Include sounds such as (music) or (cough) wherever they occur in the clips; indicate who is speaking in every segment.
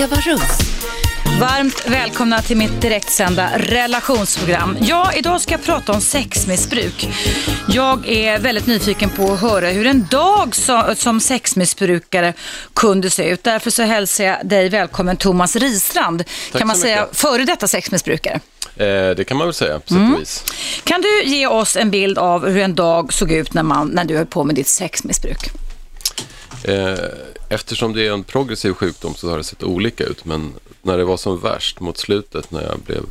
Speaker 1: Eva Russ.
Speaker 2: Varmt välkomna till mitt direktsända relationsprogram. Ja, idag ska jag prata om sexmissbruk. Jag är väldigt nyfiken på att höra hur en dag som, sexmissbrukare kunde se ut. Därför så hälsar jag dig välkommen Thomas Ristrand.
Speaker 3: Tack
Speaker 2: kan man säga
Speaker 3: mycket.
Speaker 2: före detta sexmissbrukare.
Speaker 3: Eh, det kan man väl säga på sätt
Speaker 2: Mm.
Speaker 3: och vis.
Speaker 2: Kan du ge oss en bild av hur en dag såg ut när, man, när du höll på med ditt sexmissbruk?
Speaker 3: Eh, eftersom det är en progressiv sjukdom så har det sett olika ut. Men när det var som värst mot slutet när jag blev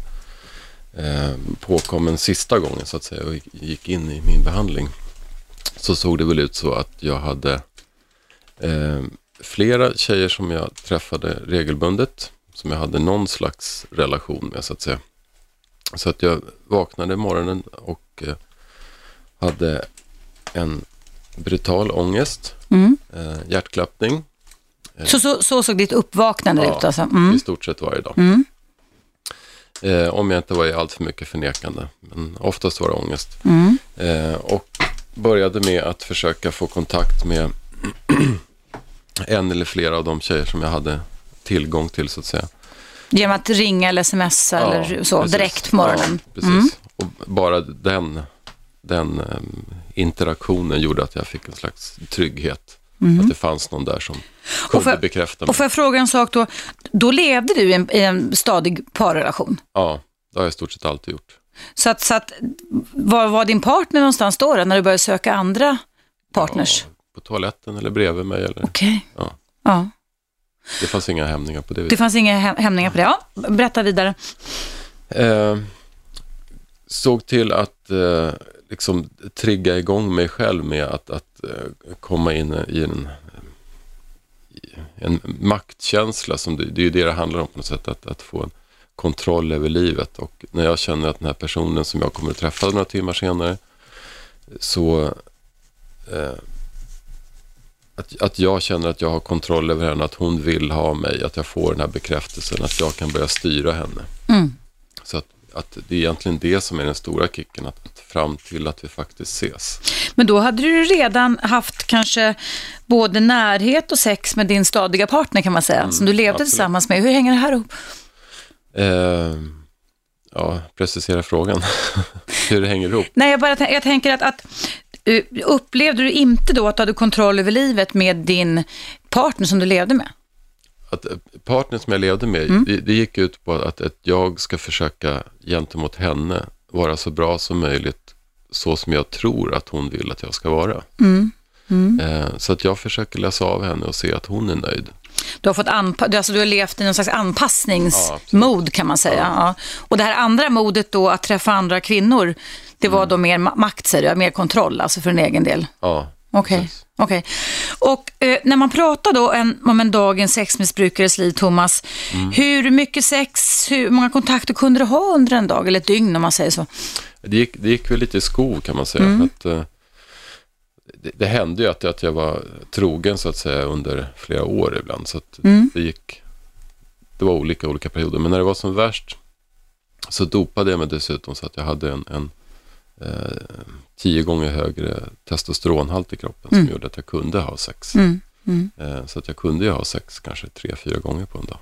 Speaker 3: eh, påkommen sista gången så att säga och gick- gick in i min behandling. Så såg det väl ut så att jag hade eh, flera tjejer som jag träffade regelbundet. Som jag hade någon slags relation med så att säga. Så att jag vaknade morgonen och eh, hade en brutal ångest,
Speaker 2: Mm.
Speaker 3: eh, hjärtklappning
Speaker 2: Så, så, så såg ditt uppvaknande
Speaker 3: Ja.
Speaker 2: ut alltså? Mm.
Speaker 3: i stort sett varje dag.
Speaker 2: Mm.
Speaker 3: Eh, om jag inte var i allt för mycket förnekande, men oftast var det ångest.
Speaker 2: Mm.
Speaker 3: Eh, och började med att försöka få kontakt med (clears throat) en eller flera av de tjejer som jag hade tillgång till så att säga.
Speaker 2: Genom att ringa eller smsa
Speaker 3: Ja,
Speaker 2: eller så,
Speaker 3: precis.
Speaker 2: direkt på morgonen?
Speaker 3: Ja, precis.
Speaker 2: Mm.
Speaker 3: Och bara den, den em, interaktionen gjorde att jag fick en slags trygghet. Att det fanns någon där som kunde
Speaker 2: får-
Speaker 3: bekräfta mig.
Speaker 2: Mm. Och får jag fråga en sak då? Då levde du i en, i en stadig parrelation.
Speaker 3: Ja, det har jag i stort sett alltid gjort.
Speaker 2: Så att, så att var var din partner någonstans då, då när du började söka andra partners?
Speaker 3: Ja, på toaletten eller bredvid mig.
Speaker 2: Okej.
Speaker 3: Ja.
Speaker 2: Ja.
Speaker 3: det fanns inga hämningar på det
Speaker 2: Det fanns inga häm- hämningar på det? Ja, berätta vidare.
Speaker 3: Eh, såg till att eh, liksom trigga igång mig själv med att, att eh, komma in i en, i en maktkänsla. Som det, det är ju det det handlar om på något sätt. Att, att få en kontroll över livet. Och när jag känner att den här personen som jag kommer att träffa några timmar senare så eh, att, att jag känner att jag har kontroll över henne, att hon vill ha mig, att jag får den här bekräftelsen, att jag kan börja styra henne.
Speaker 2: Mm.
Speaker 3: Så att, att det är egentligen det som är den stora kicken, att fram till att vi faktiskt ses.
Speaker 2: Men då hade du redan haft kanske både närhet och sex med din stadiga partner kan man säga, som du levde
Speaker 3: Mm, absolut.
Speaker 2: tillsammans med. Hur hänger det här ihop?
Speaker 3: Eh, ja, precisera frågan. (laughs) Hur det hänger ihop.
Speaker 2: Nej, jag, bara, jag tänker att, att eh, upplevde du inte då att du hade kontroll över livet med din partner som du levde med?
Speaker 3: Att eh, partnern som jag levde med,
Speaker 2: Mm.
Speaker 3: det, det gick ut på att, att jag ska försöka gentemot henne vara så bra som möjligt, så som jag tror att hon vill att jag ska vara.
Speaker 2: Mm.
Speaker 3: Eh, så att jag försöker läsa av henne och se att hon är nöjd.
Speaker 2: Du har, fått anpa- alltså, du har levt i någon slags
Speaker 3: Ja,
Speaker 2: anpassningsmod kan man säga. Ja. Och det här andra modet då att träffa andra kvinnor, det var
Speaker 3: Mm.
Speaker 2: då mer ma- makt, säger du, mer kontroll, alltså för en egen del.
Speaker 3: Ja,
Speaker 2: Okej.
Speaker 3: precis.
Speaker 2: okej. Och eh, när man pratar då en, om en dag i en sexmissbrukares liv, Thomas,
Speaker 3: Mm.
Speaker 2: hur mycket sex, hur många kontakter kunde du ha under en dag, eller ett dygn om man säger så?
Speaker 3: Det gick, det gick väl lite i skov kan man säga.
Speaker 2: Mm.
Speaker 3: Att, eh, det, det hände ju att, att jag var trogen så att säga under flera år ibland. Så att
Speaker 2: Mm.
Speaker 3: det gick, det var olika olika perioder. Men när det var som värst så dopade jag mig dessutom så att jag hade en, en eh, tio gånger högre testosteronhalt i kroppen
Speaker 2: Mm.
Speaker 3: som gjorde att jag kunde ha sex.
Speaker 2: Mm. Mm.
Speaker 3: Eh, så att jag kunde ju ha sex kanske tre, fyra gånger på en dag.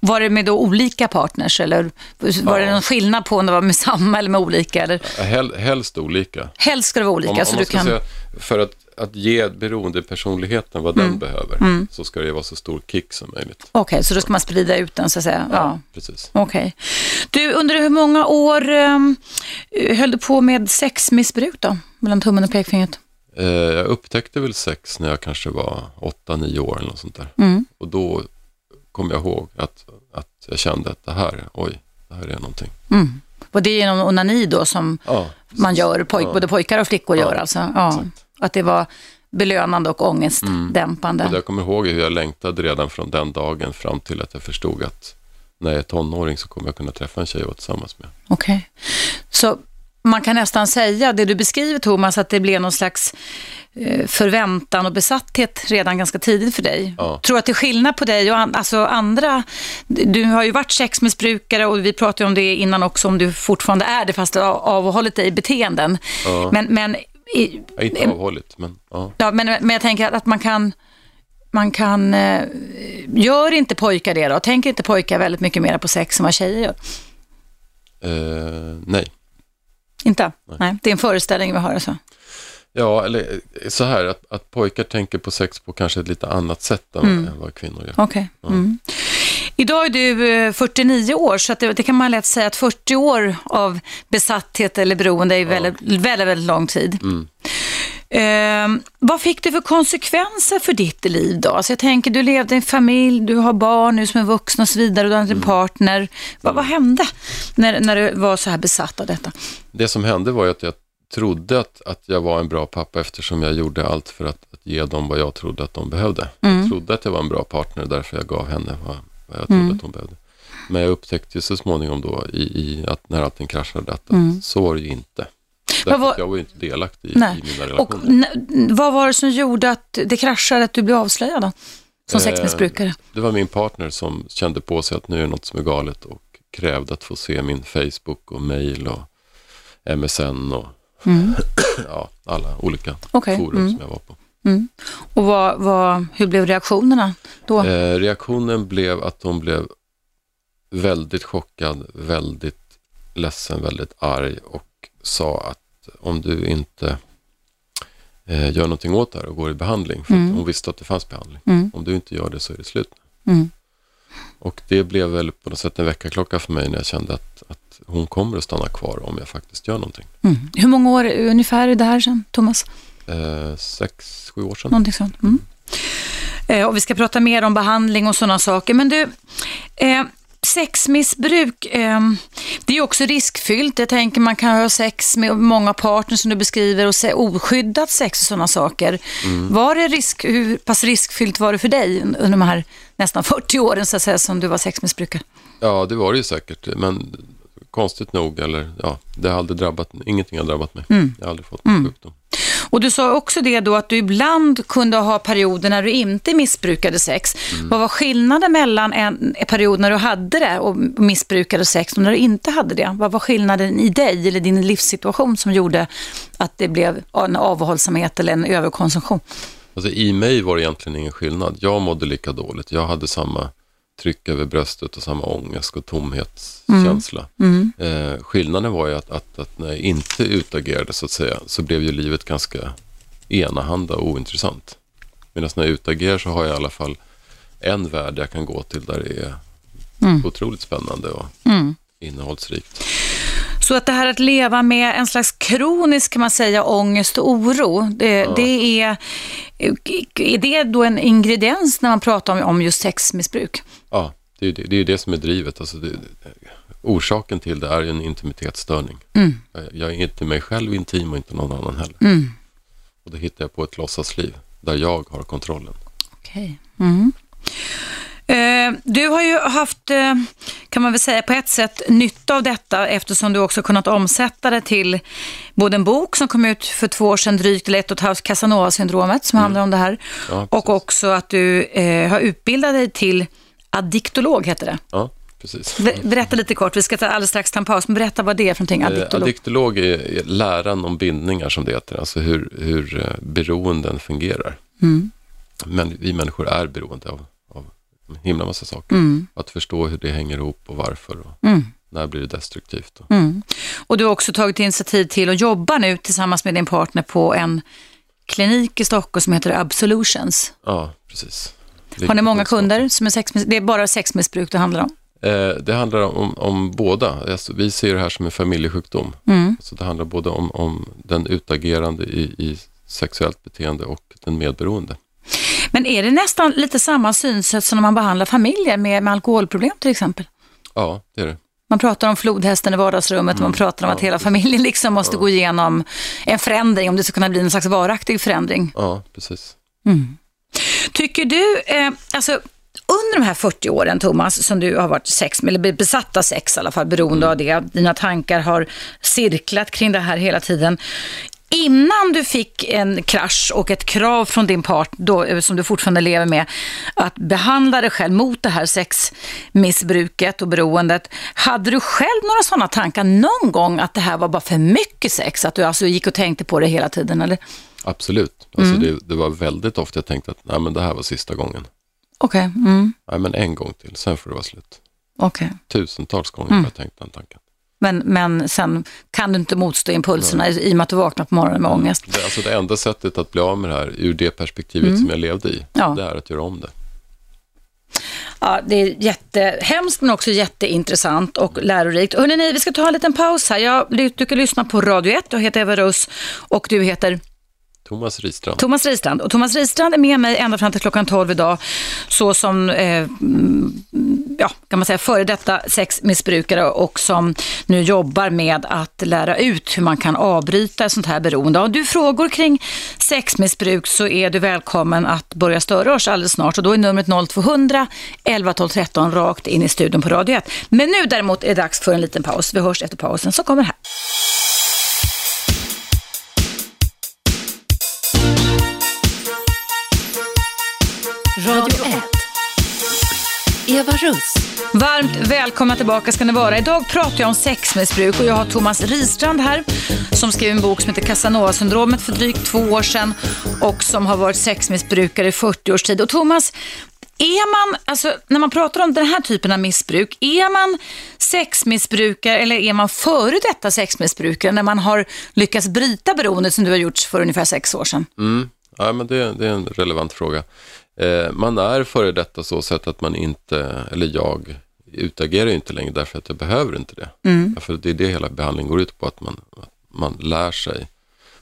Speaker 2: Var det med då olika partners, eller var det
Speaker 3: Ja.
Speaker 2: någon skillnad på om det var med samma eller med olika? Eller?
Speaker 3: Hel, helst olika.
Speaker 2: Helst ska det vara olika,
Speaker 3: Om,
Speaker 2: så
Speaker 3: om
Speaker 2: du kan...
Speaker 3: säga, för att, att ge beroendepersonligheten vad den
Speaker 2: Mm.
Speaker 3: behöver
Speaker 2: Mm.
Speaker 3: så ska det vara så stor kick som möjligt.
Speaker 2: Okej, så då ska man sprida ut den så att säga? Ja.
Speaker 3: precis.
Speaker 2: Okej. Du, under hur många år um, höll du på med sexmissbruk då? Mellan tummen och pekfingret?
Speaker 3: Eh, jag upptäckte väl sex när jag kanske var åtta, nio år eller något sånt där.
Speaker 2: Mm.
Speaker 3: Och då kom jag ihåg att, att jag kände att det här, oj, det här är någonting.
Speaker 2: Mm. Och det är genom onani då som
Speaker 3: Ja,
Speaker 2: man gör, pojk,
Speaker 3: Ja.
Speaker 2: både pojkar och flickor
Speaker 3: Ja,
Speaker 2: gör alltså? Ja.
Speaker 3: exakt.
Speaker 2: Att det var belönande och ångestdämpande?
Speaker 3: Och jag kommer ihåg hur jag längtade redan från den dagen fram till att jag förstod att när jag är tonåring så kommer jag kunna träffa en tjej jag var tillsammans med.
Speaker 2: Okej. Så man kan nästan säga, det du beskriver Thomas, att det blev någon slags eh, förväntan och besatthet redan ganska tidigt för dig.
Speaker 3: Ja.
Speaker 2: Tror att det är skillnad på dig och an, alltså andra? Du har ju varit sexmissbrukare och vi pratade om det innan också, om du fortfarande är det, fast avhållit dig i beteenden.
Speaker 3: Ja.
Speaker 2: Men, men, i,
Speaker 3: Jag är inte avhållit, men ja.
Speaker 2: ja, men, men jag tänker att man kan man kan, eh, gör inte pojkar det då? Tänker inte pojkar väldigt mycket mer på sex än vad tjejer gör?
Speaker 3: Eh, nej.
Speaker 2: Inte? Nej. nej. Det är en föreställning vi har alltså?
Speaker 3: Ja, eller eh, så här att, att pojkar tänker på sex på kanske ett lite annat sätt än, mm. vad kvinnor gör.
Speaker 2: Okej. Okay. Mm. Idag är du 49 eh, år, så det, det, kan man lätt säga att 40 år av besatthet eller beroende är ja. väldigt, väldigt, väldigt lång tid. Mm. Eh, vad fick det för konsekvenser för ditt liv då? Alltså jag tänker, du levde i en familj, du har barn nu som är vuxna och så vidare, du har en mm. partner. Vad, vad hände när, när du var så här besatt av detta?
Speaker 3: Det som hände var ju att jag trodde att, att jag var en bra pappa eftersom jag gjorde allt för att, att ge dem vad jag trodde att de behövde. Mm. Jag trodde att jag var en bra partner därför jag gav henne vad, vad jag trodde mm. att hon behövde. Men jag upptäckte ju så småningom då i, i att när allting kraschade att mm. så var det ju inte. Därför var... jag var ju inte delaktig i, i mina relationer.
Speaker 2: Och vad var det som gjorde att det kraschade, att du blev avslöjad då? Som eh, sexmissbrukare?
Speaker 3: Det var min partner som kände på sig att nu är något som är galet och krävde att få se min Facebook och mail och MSN och mm. (clears throat) ja, alla olika okay. forum mm. som jag var på.
Speaker 2: Mm. Och vad, vad, hur blev reaktionerna då?
Speaker 3: Eh, reaktionen blev att hon blev väldigt chockad, väldigt ledsen, väldigt arg och sa att om du inte eh, gör någonting åt det här och går i behandling, för mm. hon visste att det fanns behandling. Mm. Om du inte gör det så är det slut. Mm. Och det blev väl på något sätt en väckarklocka för mig när jag kände att, att hon kommer att stanna kvar om jag faktiskt gör någonting.
Speaker 2: Mm. Hur många år ungefär är det här sedan, Thomas?
Speaker 3: Eh, sex, sju år sedan.
Speaker 2: Någonting sånt. Mm. Eh, och vi ska prata mer om behandling och sådana saker. Men du, eh, sexmissbruk, eh, det är också riskfyllt. Jag tänker man kan ha sex med många partners som du beskriver och se, oskyddat sex och sådana saker. Mm. Var det risk, hur pass riskfyllt var det för dig under de här nästan (laughs) 40 åren så att säga, som du var sexmissbrukare?
Speaker 3: Ja, det var det ju säkert. Men konstigt nog, eller ja, det har aldrig drabbat, ingenting har drabbat mig. Mm. Jag har aldrig fått mm. sjukdom.
Speaker 2: Och du sa också det då att du ibland kunde ha perioder när du inte missbrukade sex. Mm. Vad var skillnaden mellan en period när du hade det och missbrukade sex och när du inte hade det? Vad var skillnaden i dig eller din livssituation som gjorde att det blev en avhållsamhet eller en överkonsumtion?
Speaker 3: Alltså i mig var det egentligen ingen skillnad. Jag mådde lika dåligt. Jag hade samma tryck över bröstet och samma ångest och tomhetskänsla. Mm. Mm. Eh, skillnaden var ju att, att, att, när jag inte utagerade så att säga så blev ju livet ganska enahanda och ointressant. Medan när jag utagerar så har jag i alla fall en värld jag kan gå till där det är mm. otroligt spännande och mm. innehållsrikt.
Speaker 2: Så att det här att leva med en slags kronisk, kan man säga, ångest och oro, det, ja. det är, är det då en ingrediens när man pratar om, om just sexmissbruk?
Speaker 3: Ja, det är, det, det är det som är drivet. Alltså det, orsaken till det är en intimitetsstörning.
Speaker 2: Mm.
Speaker 3: Jag är inte mig själv intim och inte någon annan heller.
Speaker 2: Mm.
Speaker 3: Och det hittar jag på ett låtsasliv där jag har kontrollen.
Speaker 2: Okej. Okay. Mm. Eh, du har ju haft, eh, kan man väl säga på ett sätt, nytta av detta eftersom du också kunnat omsätta det till både en bok som kom ut för två år sedan drygt, eller ett och ett halvt, Casanova-syndromet som mm. handlar om det här. Ja, och också att du eh, har utbildat dig till addiktolog, heter det.
Speaker 3: Ja, precis.
Speaker 2: Berätta lite kort, vi ska ta alldeles strax ta en paus, men berätta vad det är för någonting,
Speaker 3: addiktolog. Addiktolog är läran om bindningar som det heter, alltså hur, hur beroenden fungerar.
Speaker 2: Mm.
Speaker 3: Men vi människor är beroende av himla massa saker. Mm. Att förstå hur det hänger ihop och varför. Och mm. När blir det destruktivt? Och.
Speaker 2: Mm. och du har också tagit initiativ till att jobba nu tillsammans med din partner på en klinik i Stockholm som heter Absolutions.
Speaker 3: Ja, precis.
Speaker 2: Har ni många kunder som är sexmiss det är bara sexmissbruk det handlar om?
Speaker 3: Eh, det handlar om, om båda. Alltså, vi ser det här som en familjesjukdom.
Speaker 2: Mm.
Speaker 3: Så det handlar både om, om den utagerande i, i sexuellt beteende och den medberoende.
Speaker 2: Men är det nästan lite samma synsätt som när man behandlar familjer med, med alkoholproblem till exempel?
Speaker 3: Ja, det är det.
Speaker 2: Man pratar om flodhästen i vardagsrummet mm. man pratar om ja, att hela familjen liksom måste ja. gå igenom en förändring om det ska kunna bli en slags varaktig förändring.
Speaker 3: Ja, precis.
Speaker 2: Mm. Tycker du, eh, alltså under de här 40 åren, Thomas, som du har varit sex, eller besatt av sex i alla fall, beroende mm. av det, dina tankar har cirklat kring det här hela tiden. Innan du fick en krasch och ett krav från din part, då, eh, som du fortfarande lever med, att behandla dig själv mot det här sexmissbruket och beroendet. Hade du själv några sådana tankar någon gång att det här var bara för mycket sex? Att du alltså gick och tänkte på det hela tiden? Eller?
Speaker 3: Absolut. Alltså mm. det, det, var väldigt ofta jag tänkte att nej, men det här var sista gången.
Speaker 2: Okej. Okay. Mm.
Speaker 3: Nej, men en gång till, sen får det vara slut.
Speaker 2: Okay.
Speaker 3: Tusentals gånger mm. har jag tänkt den tanken.
Speaker 2: Men, men sen kan du inte motstå impulserna Nej. i och med att du vaknar på morgonen med ångest.
Speaker 3: Det, alltså det enda sättet att bli av med det här, ur det perspektivet mm. som jag levde i, ja. det är att göra om det.
Speaker 2: Ja, det är jättehemskt men också jätteintressant och lärorikt. Hörrni, vi ska ta en liten paus här. Jag, du kan lyssna på Radio 1. Jag heter Eva Russ och du heter?
Speaker 3: Thomas Ristrand.
Speaker 2: Thomas Ristrand. Och Thomas Ristrand är med mig ända fram till klockan 12 idag, så som eh, mm, ja, kan man säga, före detta sexmissbrukare och som nu jobbar med att lära ut hur man kan avbryta ett sånt här beroende. Har du frågor kring sexmissbruk så är du välkommen att börja störa oss alldeles snart och då är numret 0200 11 12 13 rakt in i studion på Radio 1. Men nu däremot är det dags för en liten paus. Vi hörs efter pausen som kommer här. Eva Russ. Varmt välkomna tillbaka ska ni vara. Idag pratar jag om sexmissbruk och jag har Thomas Ristrand här som skrev en bok som heter Casanova-syndromet för drygt två år sedan och som har varit sexmissbrukare i 40 års tid. Och Thomas, är man, alltså, när man pratar om den här typen av missbruk, är man sexmissbrukare eller är man före detta sexmissbrukare när man har lyckats bryta beroendet som du har gjort för ungefär sex år sedan?
Speaker 3: Mm. Ja, men det, det är en relevant fråga. Eh, man är före detta så sätt att man inte, eller jag, utagerar inte längre därför att jag behöver inte det. Mm. För det är det hela behandlingen går ut på, att man, man lär sig.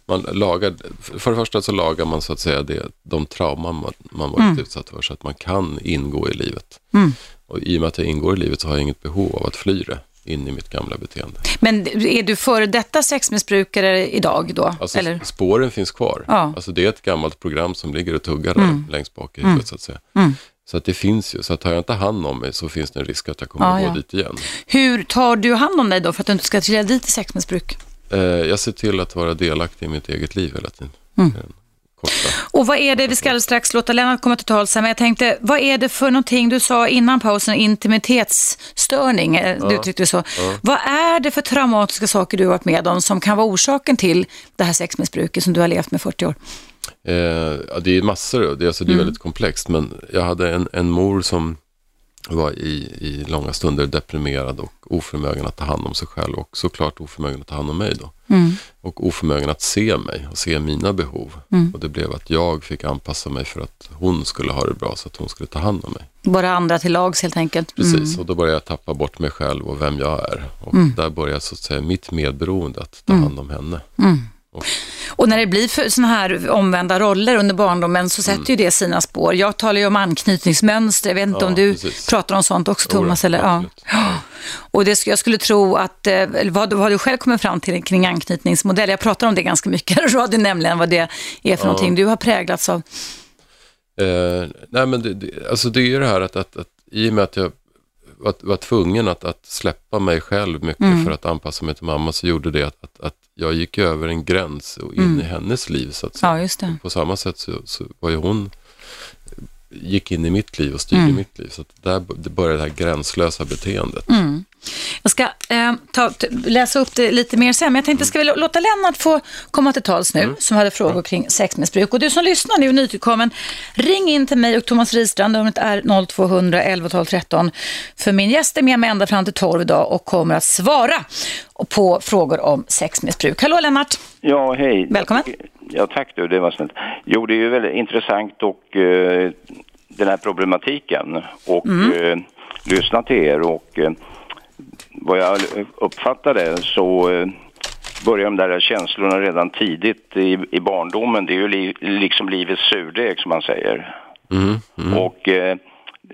Speaker 3: Man lagar, för det första så lagar man så att säga det, de trauman man, man varit mm. utsatt för så att man kan ingå i livet. Mm. Och i och med att jag ingår i livet så har jag inget behov av att fly det in i mitt gamla beteende.
Speaker 2: Men är du före detta sexmissbrukare idag då?
Speaker 3: Alltså, eller? Spåren finns kvar. Ja. Alltså, det är ett gammalt program som ligger och tuggar där mm. längst bak i huvudet mm. så att säga. Mm. Så att det finns ju, så att tar jag inte hand om mig så finns det en risk att jag kommer ja, att gå ja. dit igen.
Speaker 2: Hur tar du hand om dig då för att du inte ska trilla dit i sexmissbruk?
Speaker 3: Eh, jag ser till att vara delaktig i mitt eget liv hela tiden. Mm.
Speaker 2: Korta. Och vad är det, vi ska strax låta Lennart komma till tals men jag tänkte, vad är det för någonting du sa innan pausen, intimitetsstörning, eh, ja. du tyckte så. Ja. Vad är det för traumatiska saker du har varit med om som kan vara orsaken till det här sexmissbruket som du har levt med 40 år?
Speaker 3: Eh, ja, det är massor, det, alltså, det är mm. väldigt komplext, men jag hade en, en mor som var i, i långa stunder deprimerad och oförmögen att ta hand om sig själv och såklart oförmögen att ta hand om mig då. Mm. Och oförmögen att se mig och se mina behov. Mm. Och det blev att jag fick anpassa mig för att hon skulle ha det bra så att hon skulle ta hand om mig.
Speaker 2: Bara andra till lags helt enkelt.
Speaker 3: Precis, mm. och då började jag tappa bort mig själv och vem jag är. Och mm. där började så att säga mitt medberoende att ta mm. hand om henne.
Speaker 2: Och när det blir såna här omvända roller under barndomen så sätter mm. ju det sina spår. Jag talar ju om anknytningsmönster, jag vet inte ja, om du precis. pratar om sånt också Thomas? Eller? Ja. (gasps) Och det, jag skulle tro att, eh, vad, vad du själv kommit fram till kring anknytningsmodell? Jag pratar om det ganska mycket (laughs) i nämligen, vad det är för ja. någonting du har präglats av.
Speaker 3: Eh, nej men det, det, alltså det är ju det här att, att, att i och med att jag var, var tvungen att, att släppa mig själv mycket mm. för att anpassa mig till mamma så gjorde det att, att, att jag gick över en gräns och in mm. i hennes liv. Så att säga.
Speaker 2: Ja.
Speaker 3: På samma sätt så, så var ju hon gick in i mitt liv och styrde mm. mitt liv. Så där började det här gränslösa beteendet.
Speaker 2: Mm. Jag ska eh, ta, läsa upp det lite mer sen, men jag tänkte, ska vi låta Lennart få komma till tals nu, mm. som hade frågor kring sexmissbruk. Och du som lyssnar nu, nytillkommen, ring in till mig och Thomas Ristrand, numret är 0200 11 12 13. För min gäst är med mig ända fram till 12 idag och kommer att svara på frågor om sexmissbruk. Hallå Lennart!
Speaker 1: Ja, hej.
Speaker 2: Välkommen.
Speaker 1: Ja, tack du, det var snällt. Jo, det är ju väldigt intressant och uh, den här problematiken och mm. uh, lyssna till er och uh, vad jag uppfattade så uh, börjar de där känslorna redan tidigt i, i barndomen. Det är ju li, liksom livets surdeg som man säger. Mm. Mm. Och,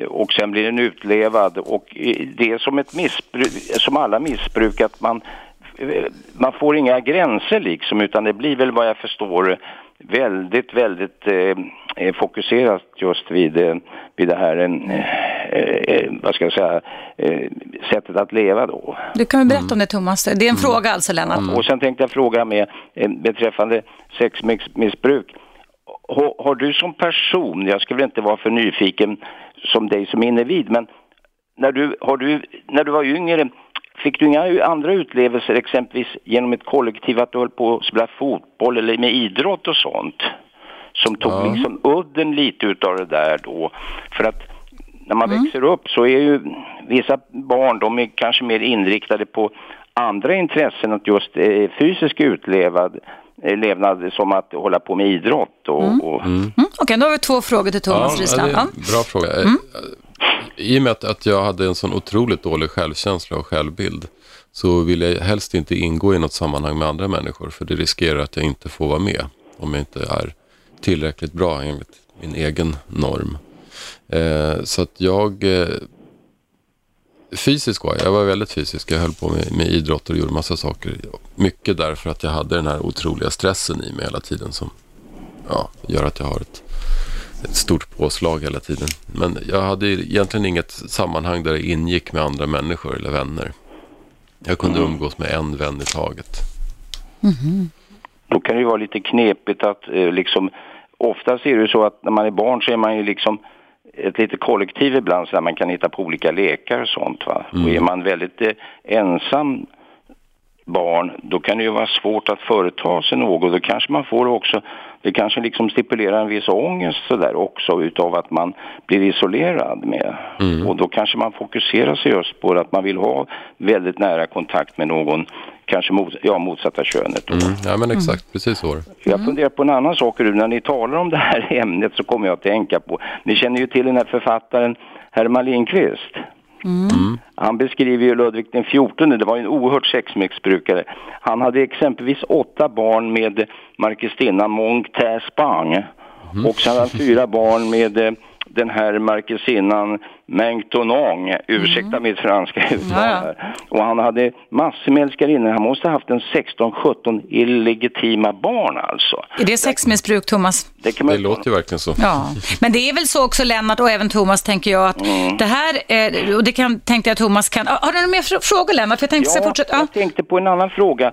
Speaker 1: och sen blir den utlevad och det är som ett missbruk, som alla missbruk att man man får inga gränser liksom utan det blir väl vad jag förstår väldigt, väldigt eh, fokuserat just vid, eh, vid det här eh, vad ska jag säga, eh, sättet att leva då.
Speaker 2: Du kan väl berätta om det Thomas? Det är en fråga alltså Lennart.
Speaker 1: Och sen tänkte jag fråga med eh, beträffande sexmissbruk. Har, har du som person, jag skulle inte vara för nyfiken som dig som individ, men när du, har du, när du var yngre, fick du inga andra utlevelser exempelvis genom ett kollektiv att du höll på att spela fotboll eller med idrott och sånt? Som tog
Speaker 3: Ja.
Speaker 1: liksom udden lite utav det där då. För att när man växer upp så är ju vissa barn, de är kanske mer inriktade på andra intressen än just eh, fysisk utlevad eh, levnad som att hålla på med idrott och, och
Speaker 2: Mm. Okej, då har vi två frågor till Thomas
Speaker 3: ja, en bra fråga. Eh, i och med att, att jag hade en sån otroligt dålig självkänsla och självbild så vill jag helst inte ingå i något sammanhang med andra människor för det riskerar att jag inte får vara med om jag inte är tillräckligt bra enligt min egen norm. Eh, så att jag eh, Fysisk var jag. Jag var väldigt fysisk. Jag höll på med, med idrott och gjorde massa saker. Mycket därför att jag hade den här otroliga stressen i mig hela tiden som ja, gör att jag har ett, ett stort påslag hela tiden. Men jag hade egentligen inget sammanhang där det ingick med andra människor eller vänner. Jag kunde umgås med en vän i taget.
Speaker 1: då kan det ju vara lite knepigt att eh, liksom oftast är det ju så att när man är barn så är man ju liksom ett litet kollektiv ibland så där man kan hitta på olika lekar och sånt va. Och är man väldigt eh, ensam barn, då kan det ju vara svårt att företa sig något. Då kanske man får också, det kanske liksom stipulerar en viss ångest sådär också utav att man blir isolerad med. Och då kanske man fokuserar sig just på att man vill ha väldigt nära kontakt med någon, kanske mot, ja, motsatta könet.
Speaker 3: Mm. Ja men exakt, precis så.
Speaker 1: Jag funderar på en annan sak nu. När ni talar om det här (laughs) ämnet så kommer jag att tänka på, ni känner ju till den här författaren Herman Lindqvist. Han beskriver ju Ludvig den XIV, det var ju en oerhört sexmissbrukare. Han hade exempelvis åtta barn med markestinnan Monk Spang. Och så hade han fyra barn med eh, den här markesinnan Mengtonong, ursäkta mitt franska uttal
Speaker 2: Ja.
Speaker 1: Och han hade massor med älskarinnor, han måste ha haft en 16-17 illegitima barn alltså.
Speaker 2: Är det sexmissbruk Thomas?
Speaker 1: Det kan man
Speaker 3: Det låter ju verkligen så.
Speaker 2: Ja, men det är väl så också Lennart och även Thomas tänker jag att det här, eh, och det kan, tänkte jag Thomas kan, Ah, har du några mer fr- frågor Lennart? För jag tänkte
Speaker 1: ja,
Speaker 2: fortsätta. Ja.
Speaker 1: jag tänkte på en annan fråga.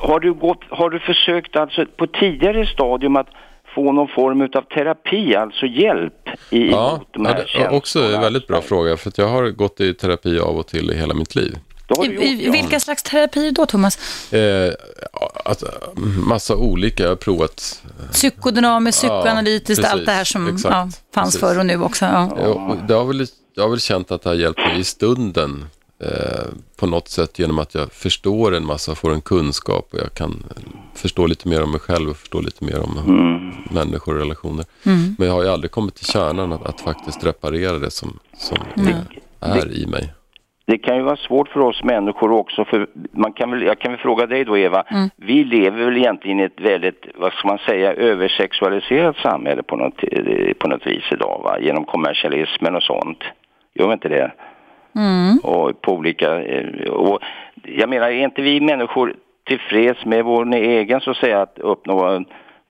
Speaker 1: Har du, gått, har du försökt alltså på tidigare stadium att få någon form av terapi, alltså hjälp i
Speaker 3: Ja,
Speaker 1: de
Speaker 3: ja,
Speaker 1: här
Speaker 3: det är
Speaker 1: känslorna?
Speaker 3: också en väldigt bra fråga för att jag har gått i terapi av och till i hela mitt liv.
Speaker 1: Det
Speaker 2: I, i,
Speaker 1: ja.
Speaker 2: vilka slags terapier då Thomas?
Speaker 3: Eh, att, massa olika, jag har provat.
Speaker 2: Psykodynamiskt, psykoanalytiskt,
Speaker 3: precis.
Speaker 2: allt det här som
Speaker 3: Exakt.
Speaker 2: ja, fanns
Speaker 3: Precis.
Speaker 2: förr och nu också. Ja.
Speaker 3: Ja, och det har väl, jag har väl känt att det har hjälpt mig i stunden eh, på något sätt genom att jag förstår en massa, får en kunskap och jag kan eh, förstå lite mer om mig själv och förstå lite mer om människor och relationer. Men jag har ju aldrig kommit till kärnan att, att faktiskt reparera det som, som eh, är i mig.
Speaker 1: Det kan ju vara svårt för oss människor också, för man kan väl, jag kan väl fråga dig då Eva, vi lever väl egentligen i ett väldigt, vad ska man säga, översexualiserat samhälle på något, på något vis idag va, genom kommersialismen och sånt. Gör vi inte det? Mm. Och på olika, eh, och jag menar, är inte vi människor tillfreds med vår egen så att säga att uppnå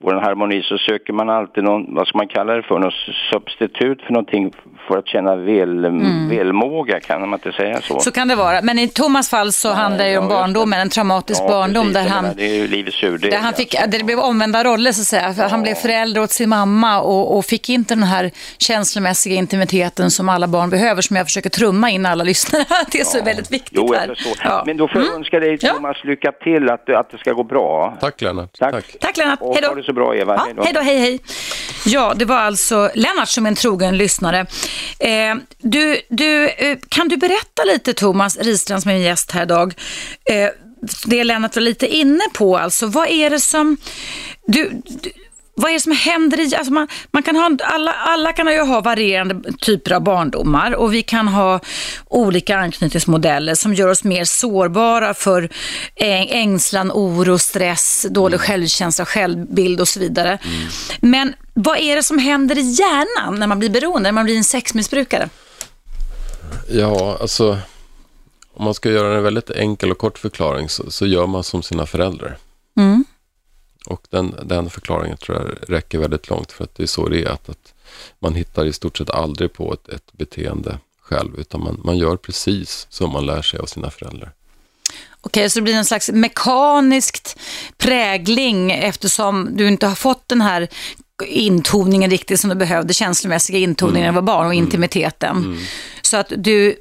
Speaker 1: vår harmoni så söker man alltid någon, vad ska man kalla det för, något substitut för någonting för att känna väl, välmåga, kan man inte säga så?
Speaker 2: Så kan det vara. Men i Thomas fall så handlar det ju om
Speaker 1: ja,
Speaker 2: barndomen, en traumatisk barndom
Speaker 1: precis.
Speaker 2: där han
Speaker 1: menar, det är ju livets surdeg.
Speaker 2: Där han fick,
Speaker 1: alltså.
Speaker 2: där det blev omvända roller så att säga. För Han blev förälder åt sin mamma och, och fick inte den här känslomässiga intimiteten som alla barn behöver, som jag försöker trumma in alla lyssnare. (laughs) Det är så väldigt viktigt
Speaker 1: Jo,
Speaker 2: här. Ja.
Speaker 1: Men då får jag önska dig
Speaker 2: Ja.
Speaker 1: Thomas lycka till, att, att det ska gå bra.
Speaker 3: Tack Lennart.
Speaker 1: Tack.
Speaker 3: Tack.
Speaker 2: Tack Lennart, hej
Speaker 1: det så bra Eva.
Speaker 2: Ja,
Speaker 1: Hej då.
Speaker 2: hej hej. Ja, det var alltså Lennart som är en trogen lyssnare. Eh, du, du, eh, kan du berätta lite Thomas Ristrand som är min gäst här idag, eh, det Lennart var lite inne på alltså, vad är det som, du, du vad är det som händer i, alltså man, man kan ha, alla, alla kan ju ha varierande typer av barndomar och vi kan ha olika anknytningsmodeller som gör oss mer sårbara för äng- ängslan, oro, stress, dålig självkänsla, självbild och så vidare. Men vad är det som händer i hjärnan när man blir beroende, när man blir en sexmissbrukare?
Speaker 3: Ja, alltså om man ska göra en väldigt enkel och kort förklaring så, så gör man som sina föräldrar.
Speaker 2: Mm.
Speaker 3: Och den, den förklaringen tror jag räcker väldigt långt för att det är så det är. Att, att man hittar i stort sett aldrig på ett, ett beteende själv, utan man, man gör precis som man lär sig av sina föräldrar.
Speaker 2: Okej, så det blir en slags mekaniskt prägling eftersom du inte har fått den här intoningen riktigt som du behövde, känslomässiga intoningen när du var barn och intimiteten. Så att du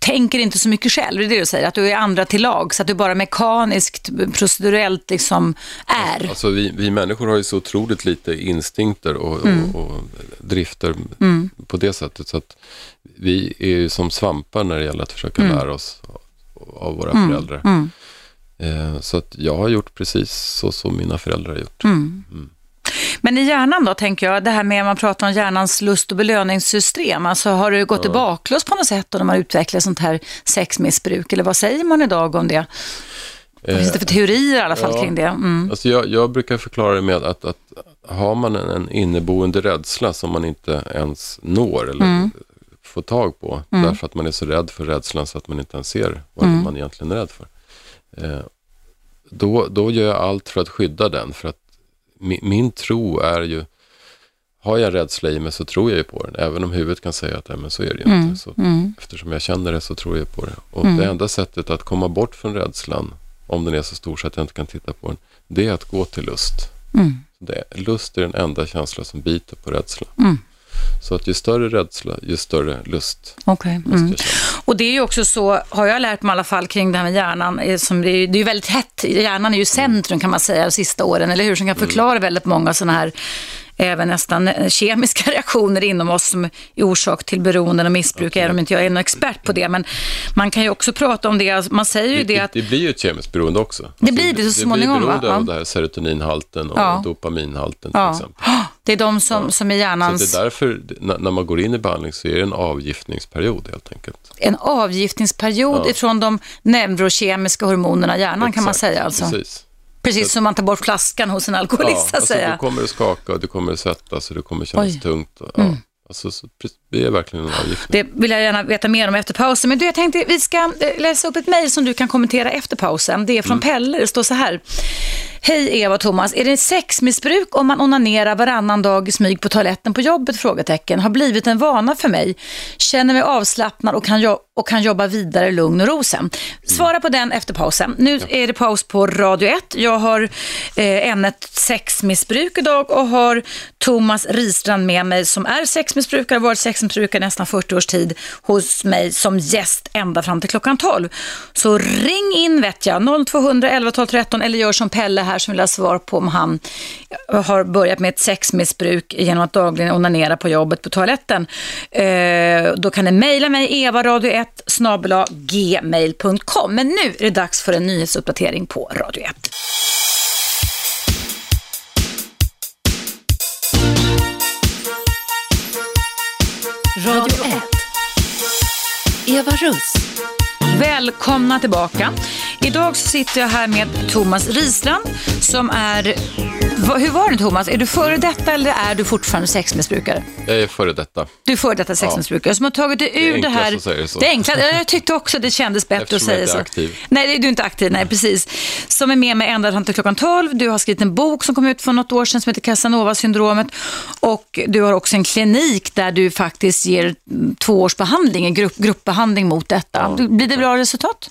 Speaker 2: tänker inte så mycket själv, det är det du säger, att du är andra till lag, så att du bara mekaniskt, procedurellt liksom är.
Speaker 3: Alltså vi, vi människor har ju så otroligt lite instinkter och,
Speaker 2: Mm.
Speaker 3: och, och drifter på det sättet. Så att vi är ju som svampar när det gäller att försöka
Speaker 2: Mm.
Speaker 3: lära oss av våra föräldrar. Eh, så att jag har gjort precis så som mina föräldrar har gjort.
Speaker 2: Mm. Men i hjärnan då, tänker jag, det här med man pratar om hjärnans lust och belöningssystem, alltså har du gått i baklås på något sätt då när man utvecklar sånt här sexmissbruk, eller vad säger man idag om det? Vad finns det för teorier i alla fall
Speaker 3: ja.
Speaker 2: kring det? Mm.
Speaker 3: Alltså jag, jag brukar förklara det med att, att har man en, en inneboende rädsla som man inte ens når eller
Speaker 2: Mm.
Speaker 3: får tag på, därför att man är så rädd för rädslan så att man inte ens ser vad
Speaker 2: Mm.
Speaker 3: man egentligen är rädd för. Eh, då, då gör jag allt för att skydda den, för att min, min tro är ju, har jag rädsla i mig så tror jag ju på den, även om huvudet kan säga att nej, men så är det ju
Speaker 2: Mm.
Speaker 3: inte. Så, Eftersom jag känner det så tror jag på det. Och det enda sättet att komma bort från rädslan, om den är så stor så att jag inte kan titta på den, det är att gå till lust.
Speaker 2: Mm.
Speaker 3: Det, lust är den enda känsla som biter på rädsla.
Speaker 2: Mm.
Speaker 3: Så att ju större rädsla, ju större lust
Speaker 2: Okej.
Speaker 3: måste
Speaker 2: Mm. Och det är ju också så, har jag lärt mig i alla fall kring det här med hjärnan, eh, som det, är, det är ju väldigt hett, hjärnan är ju centrum kan man säga de sista åren, eller hur? Som kan förklara väldigt många sådana här, även nästan eh, kemiska (laughs) reaktioner inom oss som är orsak till beroenden och missbruk, även om inte jag är någon expert på det. Men man kan ju också prata om det, alltså, man säger ju
Speaker 3: Det,
Speaker 2: det att
Speaker 3: det blir ju ett kemiskt beroende också. Alltså,
Speaker 2: Det blir det så småningom,
Speaker 3: Det blir beroende
Speaker 2: va?
Speaker 3: av
Speaker 2: Ja.
Speaker 3: det här serotoninhalten och
Speaker 2: Ja.
Speaker 3: dopaminhalten till
Speaker 2: ja,
Speaker 3: exempel. (gasps)
Speaker 2: det är de som, som är
Speaker 3: Så
Speaker 2: hjärnans,
Speaker 3: det är därför, när, man går in i behandling så är det en avgiftningsperiod helt enkelt.
Speaker 2: en avgiftningsperiod
Speaker 3: Ja.
Speaker 2: ifrån de neurokemiska hormonerna i hjärnan kan man
Speaker 3: Exakt,
Speaker 2: säga alltså.
Speaker 3: Precis.
Speaker 2: Precis som man tar bort flaskan hos en alkoholist så att
Speaker 3: alltså,
Speaker 2: säga.
Speaker 3: Du kommer att skaka och du kommer att svettas och det kommer att kännas
Speaker 2: Oj. Mm.
Speaker 3: tungt. Ja. Alltså, det är verkligen en avgiftning.
Speaker 2: Det vill jag gärna veta mer om efter pausen. Men du, jag tänkte vi ska eh, läsa upp ett mejl som du kan kommentera efter pausen. Det är från Pelle. Det står så här. Hej Eva och Thomas. Är det sexmissbruk om man onanerar varannan dag i smyg på toaletten på jobbet? Frågetecken. Har blivit en vana för mig. Känner mig avslappnad och kan, jo- och kan jobba vidare lugn och ro sen. Svara på den efter pausen. Nu är det paus på Radio 1. Jag har eh, ämnet sexmissbruk idag och har Thomas Ristrand med mig som är sexmissbrukare, varit sexmissbrukare nästan 40 års tid hos mig som gäst ända fram till klockan 12. Så ring in vet jag, 0200 11 12 13 eller gör som Pelle här som vill ha svar på om han har börjat med ett sexmissbruk genom att dagligen onanera på jobbet på toaletten. Eh, då kan ni mejla mig evaradio1 snabel gmail.com. Men nu är det dags för en nyhetsuppdatering på Radio 1.
Speaker 4: Radio 1. Eva Russ.
Speaker 2: Välkomna tillbaka. Idag så sitter jag här med Thomas Risland som är, Va- hur var det Thomas, är du före detta eller är du fortfarande sexmissbrukare?
Speaker 3: Jag är före detta.
Speaker 2: Du är före detta sexmissbrukare som har tagit dig ur
Speaker 3: är
Speaker 2: det, här.
Speaker 3: att säga det så.
Speaker 2: Det är enklast, jag tyckte också det kändes bättre
Speaker 3: Eftersom
Speaker 2: att
Speaker 3: jag
Speaker 2: säga
Speaker 3: inte är
Speaker 2: så.
Speaker 3: aktiv.
Speaker 2: Nej, det är- du är inte aktiv, nej precis. Som är med mig ända fram till klockan 12. Du har skrivit en bok som kom ut för något år sedan som heter Casanova-syndromet. Och du har också en klinik där du faktiskt ger mm, två års behandling, en grupp, gruppbehandling mot detta. Du- Blir det bra resultat?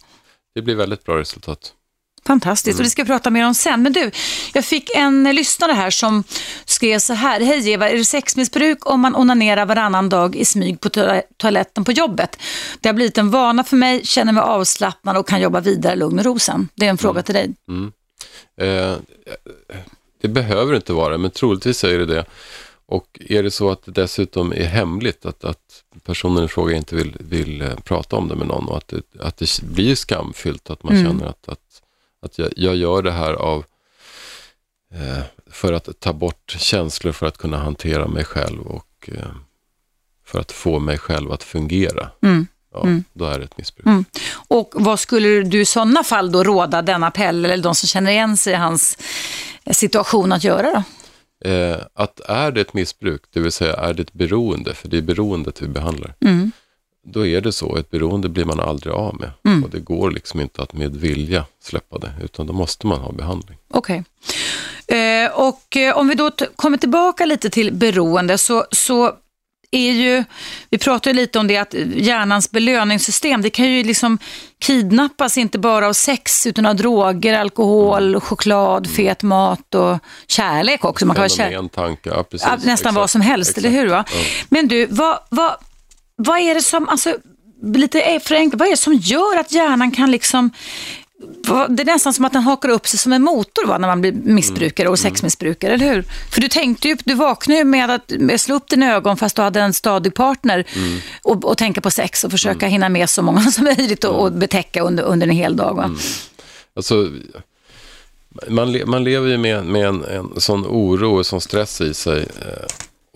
Speaker 3: Det blir väldigt bra resultat.
Speaker 2: Fantastiskt, och det ska vi prata mer om sen. Men du, jag fick en lyssnare här som skrev så här. Hej Eva, är det sexmissbruk om man onanerar varannan dag i smyg på toa- toaletten på jobbet? Det har blivit en vana för mig, känner mig avslappnad och kan jobba vidare lugn och ro sen. Det är en fråga till dig.
Speaker 3: Eh, det behöver inte vara, men troligtvis är det det. Och är det så att det dessutom är hemligt, att, att personen i fråga inte vill, vill eh, prata om det med någon och att det, att det blir skamfyllt, att man känner att, att, att jag, jag gör det här av eh, för att ta bort känslor för att kunna hantera mig själv och eh, för att få mig själv att fungera. Ja, Då är det ett missbruk.
Speaker 2: Och vad skulle du i sådana fall då råda denna Pelle eller de som känner igen sig i hans situation att göra då?
Speaker 3: Eh, att är det ett missbruk, det vill säga är det ett beroende, för det är beroendet vi behandlar, då är det så. Ett beroende blir man aldrig av med. Och det går liksom inte att med vilja släppa det, utan då måste man ha behandling.
Speaker 2: Okej. Eh, och eh, om vi då kommer tillbaka lite till beroende så, så är ju, vi pratar ju lite om det, att hjärnans belöningssystem, det kan ju liksom kidnappas inte bara av sex utan av droger, alkohol,
Speaker 3: Mm.
Speaker 2: choklad, fet mat och kärlek också. Man kan.
Speaker 3: Fenomen, tanke, ja, precis.
Speaker 2: Nästan
Speaker 3: Exakt.
Speaker 2: vad som helst,
Speaker 3: Exakt.
Speaker 2: eller hur? Va?
Speaker 3: Ja.
Speaker 2: Men du, vad, vad, vad är det som, alltså, lite förenklat, vad är det som gör att hjärnan kan liksom det är nästan som att den hakar upp sig som en motor va, när man blir missbrukare och sexmissbrukare, eller hur? För du tänkte ju, du vaknade ju med att slå upp dina ögon fast du hade en stadig partner och, och tänka på sex och försöka hinna med så många (laughs) som möjligt och, och betäcka under, under en hel dag. Va?
Speaker 3: Alltså, man, man lever ju med, med en, en sån oro och sån stress i sig.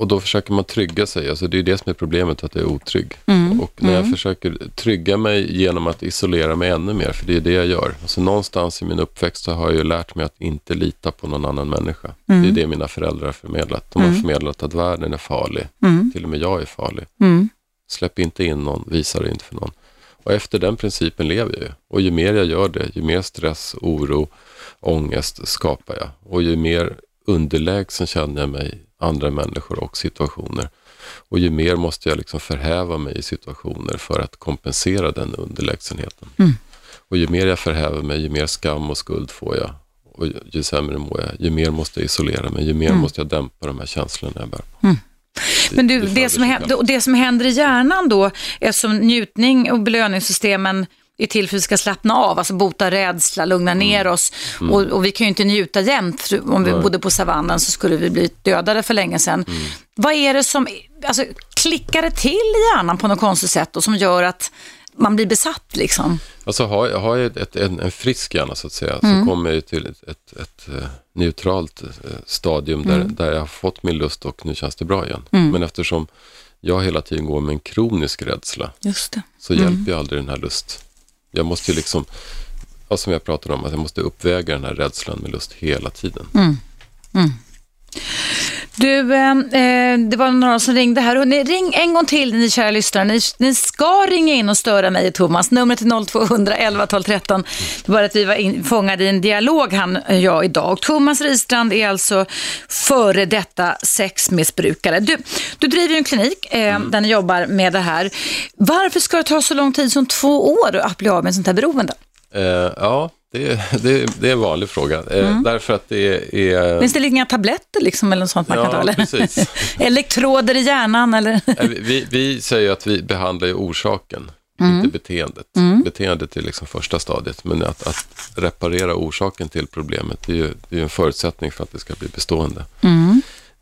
Speaker 3: Och då försöker man trygga sig. Alltså, det är det som är problemet, att jag är otrygg. Och när jag försöker trygga mig genom att isolera mig ännu mer, för det är det jag gör. Alltså, någonstans i min uppväxt så har jag ju lärt mig att inte lita på någon annan människa. Det är det mina föräldrar har förmedlat. De har förmedlat att världen är farlig. Till och med jag är farlig. Släpp inte in någon, visa det inte för någon. Och efter den principen lever jag ju. Och ju mer jag gör det, ju mer stress, oro, ångest skapar jag. Och ju mer underlägsen känner jag mig andra människor och situationer. Och ju mer måste jag liksom förhäva mig i situationer för att kompensera den underlägsenheten. Och ju mer jag förhäver mig, ju mer skam och skuld får jag. Och ju, ju sämre mår jag, ju mer måste jag isolera mig, ju mer måste jag dämpa de här känslorna jag bär på.
Speaker 2: Men du,
Speaker 3: det
Speaker 2: det, som händer, det som händer i hjärnan då, eftersom njutning och belöningssystemen är till för att vi ska slappna av, alltså bota rädsla, lugna ner oss. Och, och vi kan ju inte njuta jämt. Om vi bodde på savannen så skulle vi bli dödade för länge sedan. Vad är det som, alltså klickar det till i hjärnan på något konstigt sätt och som gör att man blir besatt liksom?
Speaker 3: Alltså har jag, har jag ett, en, en frisk hjärna så att säga, så kommer jag till ett, ett, ett eh, neutralt eh, stadium där, där jag har fått min lust och nu känns det bra igen. Men eftersom jag hela tiden går med en kronisk rädsla så hjälper jag aldrig den här lust. Jag måste ju liksom, ja, som jag pratade om, att jag måste uppväga den här rädslan med lust hela tiden. Mm. Mm.
Speaker 2: Du, eh, eh, det var några som ringde här. Och ni, ring en gång till ni kära lyssnare. Ni, ni ska ringa in och störa mig Thomas. Numret är 0200 11 12 13. Det var att vi var in, fångade i en dialog han och jag idag. Thomas Ristrand är alltså före detta sexmissbrukare. Du, du driver en klinik eh, där ni jobbar med det här. Varför ska det ta så lång tid som två år att bli av med sånt här beroende?
Speaker 3: Eh, ja, det, det, det är en vanlig fråga. Eh, Därför att det är...
Speaker 2: Finns det inga tabletter liksom, eller något sånt man
Speaker 3: Ja,
Speaker 2: kan ta? Eller?
Speaker 3: precis. (laughs)
Speaker 2: Elektroder i hjärnan eller? (laughs)
Speaker 3: Vi- Vi, säger att vi behandlar orsaken, inte beteendet. Beteendet är liksom första stadiet, men att, att reparera orsaken till problemet, det är ju det är en förutsättning för att det ska bli bestående.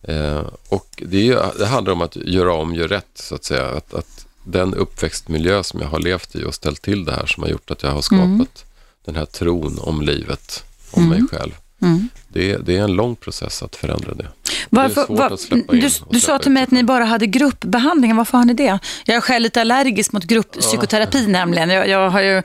Speaker 3: Eh, och det, är det handlar om att göra om, göra rätt, så att säga. Att, att den uppväxtmiljö som jag har levt i och ställt till det här som har gjort att jag har skapat den här tron om livet, om mig själv. Det, är- det är en lång process att förändra det.
Speaker 2: Varför,
Speaker 3: det
Speaker 2: var, du du sa till mig att ni bara hade gruppbehandling. Varför har ni det? Jag är själv lite allergisk mot grupppsykoterapi nämligen. Jag, jag har ju